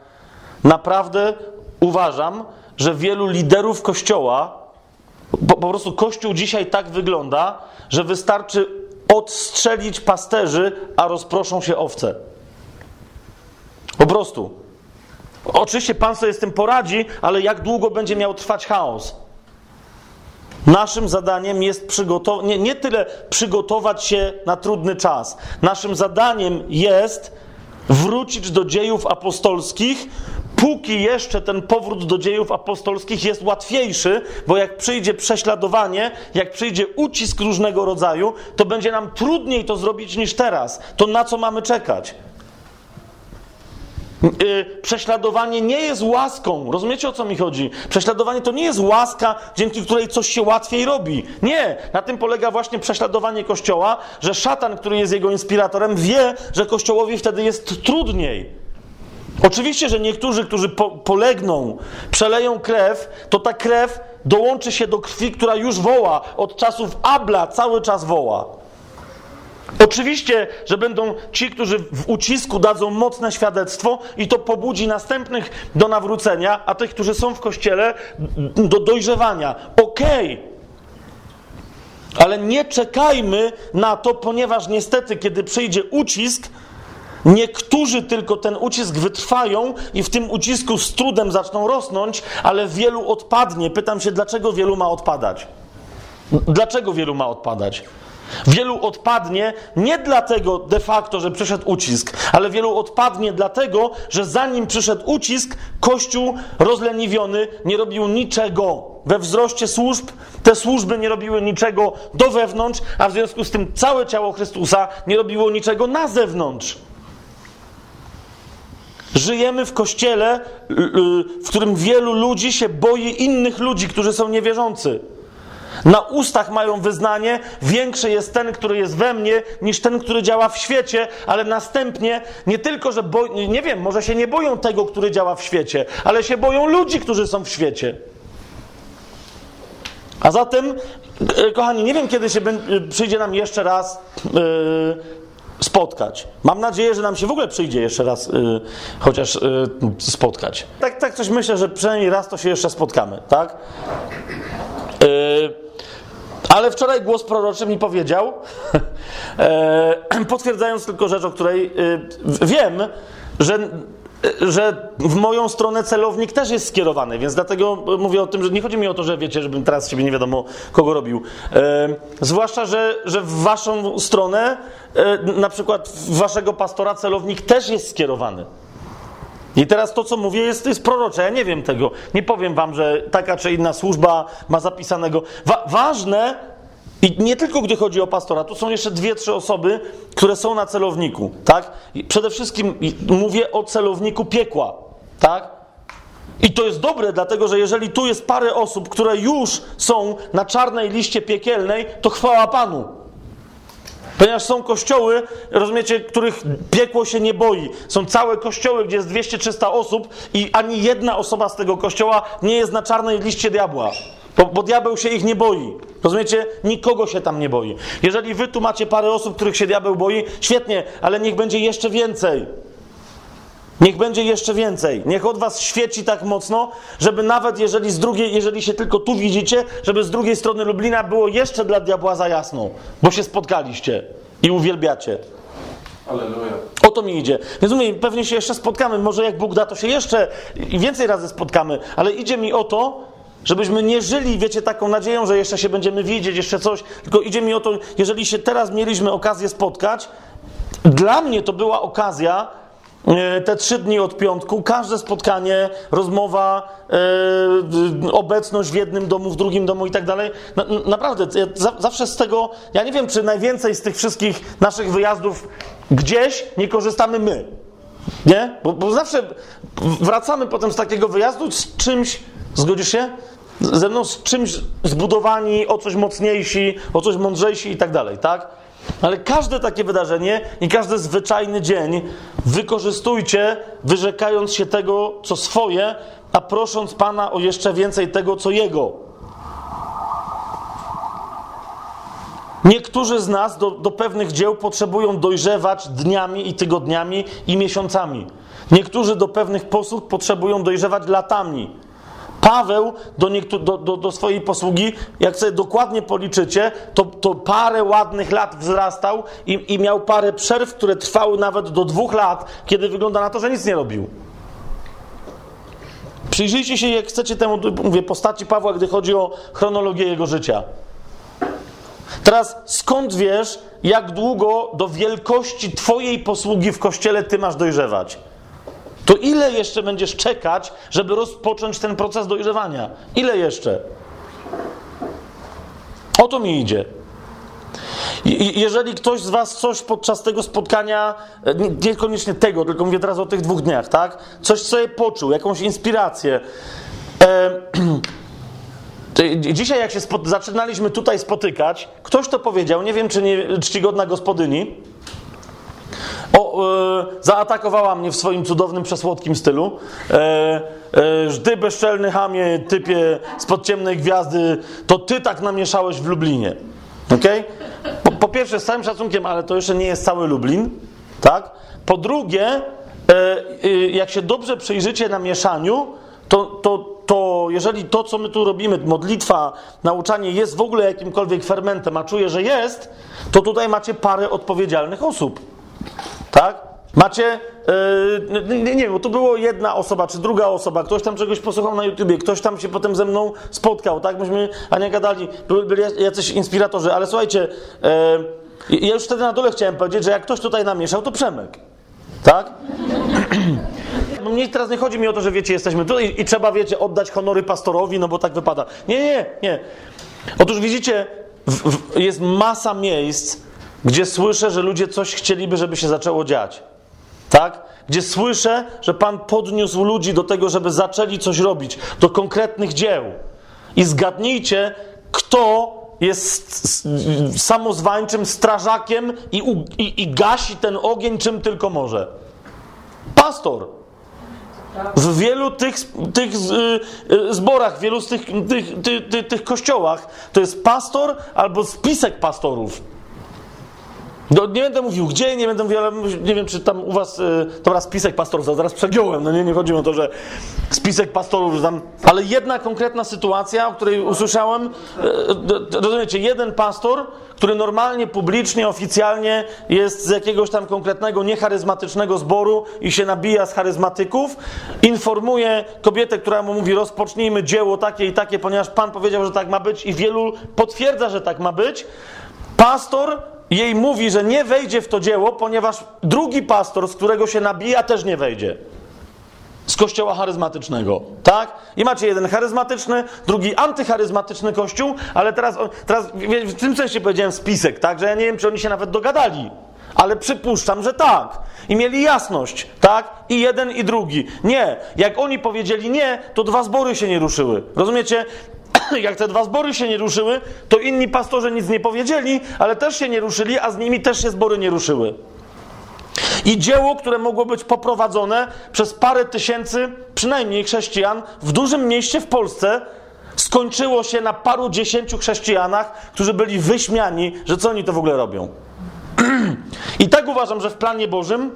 Naprawdę uważam, że wielu liderów kościoła, po, po, prostu kościół dzisiaj tak wygląda, że wystarczy odstrzelić pasterzy, a rozproszą się owce. Po prostu. Oczywiście Pan sobie z tym poradzi, ale jak długo będzie miał trwać chaos? Naszym zadaniem jest przygotować, nie, nie tyle przygotować się na trudny czas. Naszym zadaniem jest wrócić do dziejów apostolskich, póki jeszcze ten powrót do dziejów apostolskich jest łatwiejszy, bo jak przyjdzie prześladowanie, jak przyjdzie ucisk różnego rodzaju, to będzie nam trudniej to zrobić niż teraz. To na co mamy czekać? Yy, prześladowanie nie jest łaską. Rozumiecie o co mi chodzi? Prześladowanie to nie jest łaska, dzięki której coś się łatwiej robi. Nie, na tym polega właśnie prześladowanie Kościoła, że szatan, który jest jego inspiratorem, wie, że Kościołowi wtedy jest trudniej. Oczywiście, że niektórzy, którzy po, polegną, przeleją krew, to ta krew dołączy się do krwi, która już woła. Od czasów Abla cały czas woła. Oczywiście, że będą ci, którzy w ucisku dadzą mocne świadectwo i to pobudzi następnych do nawrócenia, a tych, którzy są w kościele, do dojrzewania. Okej. Okay. Ale nie czekajmy na to, ponieważ niestety, kiedy przyjdzie ucisk, Niektórzy tylko ten ucisk wytrwają i w tym ucisku z trudem zaczną rosnąć, ale wielu odpadnie. Pytam się, dlaczego wielu ma odpadać? Dlaczego wielu ma odpadać? Wielu odpadnie nie dlatego de facto, że przyszedł ucisk, ale wielu odpadnie dlatego, że zanim przyszedł ucisk, Kościół rozleniwiony nie robił niczego. We wzroście służb te służby nie robiły niczego do wewnątrz, a w związku z tym całe ciało Chrystusa nie robiło niczego na zewnątrz. Żyjemy w kościele, y, y, w którym wielu ludzi się boi innych ludzi, którzy są niewierzący. Na ustach mają wyznanie, większy jest ten, który jest we mnie, niż ten, który działa w świecie, ale następnie nie tylko, że bo, nie wiem, może się nie boją tego, który działa w świecie, ale się boją ludzi, którzy są w świecie. A zatem, e, kochani, nie wiem, kiedy się przyjdzie nam jeszcze raz spotkać. Mam nadzieję, że nam się w ogóle przyjdzie jeszcze raz yy, chociaż yy, spotkać. Tak, tak coś myślę, że przynajmniej raz to się jeszcze spotkamy, tak? Ale wczoraj głos proroczy mi powiedział, <laughs> <clears throat> potwierdzając tylko rzecz, o której wiem, że że w moją stronę celownik też jest skierowany, więc dlatego mówię o tym, że nie chodzi mi o to, że wiecie, żebym teraz siebie nie wiadomo kogo robił. E, zwłaszcza, że, że w waszą stronę, e, na przykład waszego pastora celownik też jest skierowany. I teraz to, co mówię, jest, jest prorocze. Ja nie wiem tego. Nie powiem wam, że taka czy inna służba ma zapisanego. Wa ważne, i nie tylko gdy chodzi o pastora, tu są jeszcze dwie, trzy osoby, które są na celowniku, tak? Przede wszystkim mówię o celowniku piekła, tak? I to jest dobre, dlatego że jeżeli tu jest parę osób, które już są na czarnej liście piekielnej, to chwała Panu. Ponieważ są kościoły, rozumiecie, których piekło się nie boi. Są całe kościoły, gdzie jest 200-300 osób i ani jedna osoba z tego kościoła nie jest na czarnej liście diabła. Bo, bo diabeł się ich nie boi. Rozumiecie? Nikogo się tam nie boi. Jeżeli wy tu macie parę osób, których się diabeł boi, świetnie, ale niech będzie jeszcze więcej. Niech będzie jeszcze więcej. Niech od was świeci tak mocno, żeby nawet jeżeli z drugiej, jeżeli się tylko tu widzicie, żeby z drugiej strony Lublina było jeszcze dla diabła za jasną, bo się spotkaliście i uwielbiacie. Aleluja. O to mi idzie. Więc mówię, pewnie się jeszcze spotkamy. Może jak Bóg da, to się jeszcze i więcej razy spotkamy. Ale idzie mi o to, Żebyśmy nie żyli, wiecie, taką nadzieją, że jeszcze się będziemy widzieć, jeszcze coś. Tylko idzie mi o to, jeżeli się teraz mieliśmy okazję spotkać, dla mnie to była okazja, e, te trzy dni od piątku, każde spotkanie, rozmowa, yy, obecność w jednym domu, w drugim domu i tak dalej. Na, naprawdę, zawsze z tego, ja nie wiem, czy najwięcej z tych wszystkich naszych wyjazdów gdzieś nie korzystamy my. Nie? Bo, bo zawsze wracamy potem z takiego wyjazdu z czymś, zgodzisz się? ze mną z czymś zbudowani, o coś mocniejsi, o coś mądrzejsi i tak dalej, tak? Ale każde takie wydarzenie i każdy zwyczajny dzień wykorzystujcie, wyrzekając się tego, co swoje, a prosząc Pana o jeszcze więcej tego, co Jego. Niektórzy z nas do, do pewnych dzieł potrzebują dojrzewać dniami i tygodniami i miesiącami. Niektórzy do pewnych posług potrzebują dojrzewać latami. Paweł do, do, do, do, swojej posługi, jak sobie dokładnie policzycie, to, to parę ładnych lat wzrastał i, i miał parę przerw, które trwały nawet do dwóch lat, kiedy wygląda na to, że nic nie robił. Przyjrzyjcie się, jak chcecie temu, mówię, postaci Pawła, gdy chodzi o chronologię jego życia. Teraz skąd wiesz, jak długo do wielkości Twojej posługi w kościele Ty masz dojrzewać? To ile jeszcze będziesz czekać, żeby rozpocząć ten proces dojrzewania? Ile jeszcze? O to mi idzie. Jeżeli ktoś z Was coś podczas tego spotkania, e, niekoniecznie tego, tylko mówię teraz o tych dwóch dniach, tak? Coś sobie poczuł, jakąś inspirację. E, <clears throat> dzisiaj, jak się zaczynaliśmy tutaj spotykać, ktoś to powiedział, nie wiem, czy nie czcigodna gospodyni, o, e, zaatakowała mnie w swoim cudownym, przesłodkim stylu. E, e, ty bezczelny hamie, typie spod ciemnej gwiazdy, to ty tak namieszałeś w Lublinie. Okay? Po, po pierwsze, z całym szacunkiem, ale to jeszcze nie jest cały Lublin. Tak? Po drugie, e, jak się dobrze przyjrzycie na mieszaniu, to, to, to jeżeli to, co my tu robimy, modlitwa, nauczanie jest w ogóle jakimkolwiek fermentem, a czuję, że jest, to tutaj macie parę odpowiedzialnych osób. Tak? Macie Yy, nie, nie wiem, bo tu było jedna osoba, czy druga osoba, ktoś tam czegoś posłuchał na YouTubie, ktoś tam się potem ze mną spotkał, tak? Myśmy, a nie gadali, byli, byli jacyś inspiratorzy, ale słuchajcie, yy, ja już wtedy na dole chciałem powiedzieć, że jak ktoś tutaj namieszał, to Przemek. Tak? <clears throat> No mnie teraz nie chodzi mi o to, że wiecie, jesteśmy tutaj i trzeba, wiecie, oddać honory pastorowi, no bo tak wypada. Nie, nie, nie. Otóż widzicie, w, w, jest masa miejsc, gdzie słyszę, że ludzie coś chcieliby, żeby się zaczęło dziać. Tak? Gdzie słyszę, że Pan podniósł ludzi do tego, żeby zaczęli coś robić, do konkretnych dzieł. I zgadnijcie, kto jest samozwańczym strażakiem i, i, i gasi ten ogień czym tylko może. Pastor. W wielu tych, tych zborach, w wielu z tych, tych, tych, tych kościołach to jest pastor albo spisek pastorów. No, nie będę mówił gdzie, nie będę mówił, ale nie wiem, czy tam u was. Yy, dobra, spisek pastorów, zaraz przegiąłem. No nie, nie chodzi o to, że spisek pastorów, tam. Ale jedna konkretna sytuacja, o której usłyszałem, yy, rozumiecie, jeden pastor, który normalnie, publicznie, oficjalnie jest z jakiegoś tam konkretnego, niecharyzmatycznego zboru i się nabija z charyzmatyków, informuje kobietę, która mu mówi: rozpocznijmy dzieło takie i takie, ponieważ Pan powiedział, że tak ma być, i wielu potwierdza, że tak ma być. Pastor jej mówi, że nie wejdzie w to dzieło, ponieważ drugi pastor, z którego się nabija, też nie wejdzie. Z kościoła charyzmatycznego, tak? I macie jeden charyzmatyczny, drugi antycharyzmatyczny kościół, ale teraz, teraz w tym sensie powiedziałem spisek, tak? Że ja nie wiem, czy oni się nawet dogadali. Ale przypuszczam, że tak. I mieli jasność, tak? I jeden, i drugi. Nie. Jak oni powiedzieli nie, to dwa zbory się nie ruszyły. Rozumiecie? <coughs> jak te dwa zbory się nie ruszyły, to inni pastorzy nic nie powiedzieli, ale też się nie ruszyli, a z nimi też się zbory nie ruszyły. I dzieło, które mogło być poprowadzone przez parę tysięcy, przynajmniej chrześcijan, w dużym mieście w Polsce, skończyło się na paru dziesięciu chrześcijanach, którzy byli wyśmiani, że co oni to w ogóle robią. <clears throat> I tak uważam, że w planie Bożym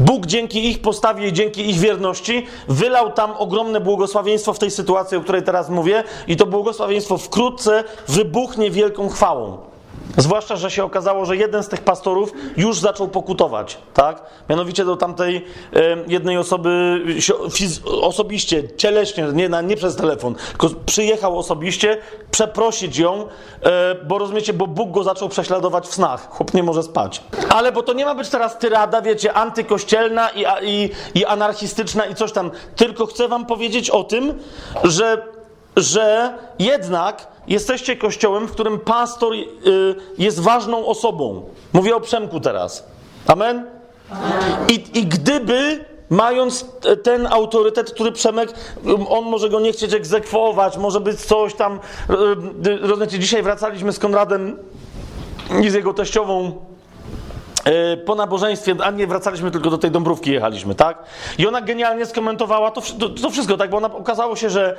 Bóg dzięki ich postawie i dzięki ich wierności wylał tam ogromne błogosławieństwo w tej sytuacji, o której teraz mówię, i to błogosławieństwo wkrótce wybuchnie wielką chwałą. Zwłaszcza, że się okazało, że jeden z tych pastorów już zaczął pokutować, tak? Mianowicie do tamtej e, jednej osoby osobiście, cieleśnie, nie, na, nie przez telefon, tylko przyjechał osobiście przeprosić ją, e, bo rozumiecie, bo Bóg go zaczął prześladować w snach. Chłop nie może spać. Ale bo to nie ma być teraz tyrada, wiecie, antykościelna i, i, i anarchistyczna i coś tam. Tylko chcę wam powiedzieć o tym, że, że jednak jesteście kościołem, w którym pastor y, jest ważną osobą. Mówię o Przemku teraz. Amen? I, I gdyby mając ten autorytet, który Przemek, on może go nie chcieć egzekwować, może być coś tam. Y, y, rozumiecie, dzisiaj wracaliśmy z Konradem i z jego teściową po nabożeństwie, a nie wracaliśmy tylko do tej Dąbrówki, jechaliśmy, tak? I ona genialnie skomentowała to, to, to wszystko, tak? Bo ona okazało się, że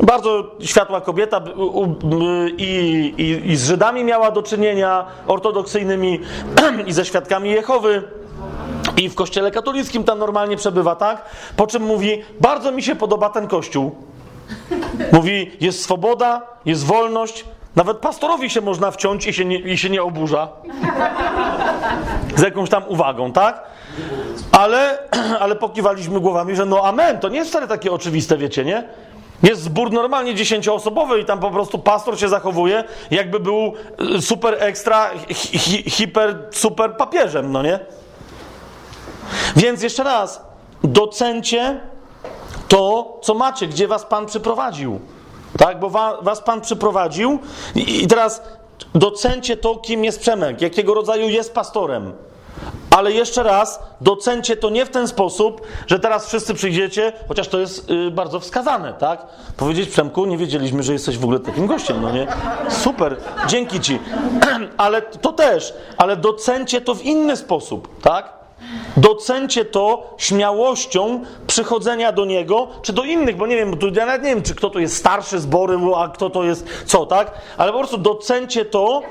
bardzo światła kobieta i, i, i z Żydami miała do czynienia, ortodoksyjnymi <clears throat> i ze świadkami Jehowy. I w kościele katolickim tam normalnie przebywa, tak? Po czym mówi, bardzo mi się podoba ten kościół. Mówi, jest swoboda, jest wolność, nawet pastorowi się można wciąć i się nie, i się nie oburza. Z jakąś tam uwagą, tak? Ale, <clears throat> ale pokiwaliśmy głowami, że no amen, to nie jest wcale takie oczywiste, wiecie, nie? Jest zbór normalnie dziesięcioosobowy i tam po prostu pastor się zachowuje, jakby był y, super ekstra, hi, hiper, super papieżem, no nie? Więc jeszcze raz, docencie to, co macie, gdzie was Pan przyprowadził. Tak, bo was Pan przyprowadził i teraz docencie to, kim jest Przemek, jakiego rodzaju jest pastorem. Ale jeszcze raz, docencie to nie w ten sposób, że teraz wszyscy przyjdziecie, chociaż to jest yy, bardzo wskazane, tak? Powiedzieć Przemku, nie wiedzieliśmy, że jesteś w ogóle takim gościem, no nie? Super, dzięki ci. <clears throat> ale to też, ale docencie to w inny sposób, tak? Docencie to śmiałością przychodzenia do niego, czy do innych, bo nie wiem, ja nawet nie wiem, czy kto to jest starszy zbory, a kto to jest co, tak? Ale po prostu docencie to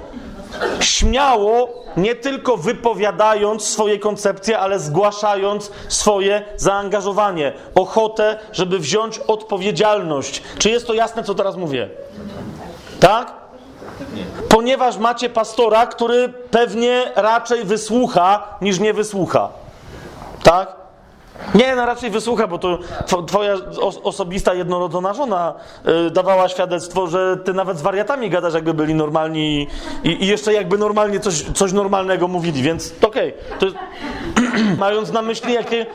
śmiało, nie tylko wypowiadając swoje koncepcje, ale zgłaszając swoje zaangażowanie, ochotę, żeby wziąć odpowiedzialność. Czy jest to jasne, co teraz mówię? Tak? Ponieważ macie pastora, który pewnie raczej wysłucha niż nie wysłucha. Tak? Nie, no raczej wysłucha, bo to tw- twoja os- osobista jednorodzona żona y, dawała świadectwo, że ty nawet z wariatami gadasz, jakby byli normalni i, i jeszcze jakby normalnie coś, coś normalnego mówili, więc okej. Jest- <clears throat> Mając na myśli, jakie.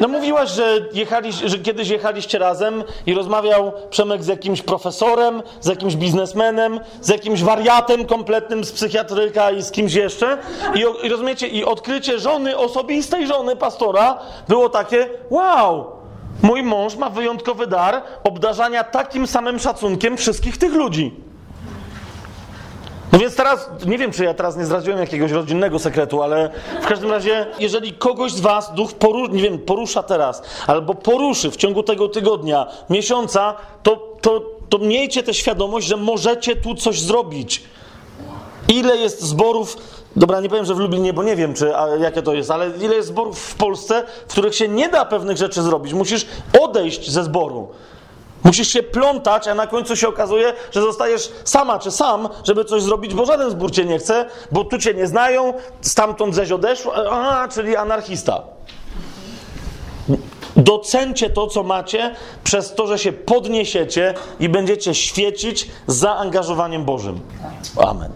No mówiłaś, że, jechali, że kiedyś jechaliście razem i rozmawiał Przemek z jakimś profesorem, z jakimś biznesmenem, z jakimś wariatem kompletnym z psychiatryka i z kimś jeszcze. I, i rozumiecie, i odkrycie żony, osobistej żony pastora było takie: wow! Mój mąż ma wyjątkowy dar obdarzania takim samym szacunkiem wszystkich tych ludzi. No więc teraz, nie wiem, czy ja teraz nie zdradziłem jakiegoś rodzinnego sekretu, ale w każdym razie, jeżeli kogoś z Was duch poru, nie wiem, porusza teraz, albo poruszy w ciągu tego tygodnia, miesiąca, to, to, to miejcie tę świadomość, że możecie tu coś zrobić. Ile jest zborów, dobra, nie powiem, że w Lublinie, bo nie wiem, czy, a, jakie to jest, ale ile jest zborów w Polsce, w których się nie da pewnych rzeczy zrobić. Musisz odejść ze zboru. Musisz się plątać, a na końcu się okazuje, że zostajesz sama czy sam, żeby coś zrobić, bo żaden zbór cię nie chce, bo tu cię nie znają, stamtąd ześ odeszło, a, czyli anarchista. Docencie to, co macie, przez to, że się podniesiecie i będziecie świecić zaangażowaniem Bożym. Amen.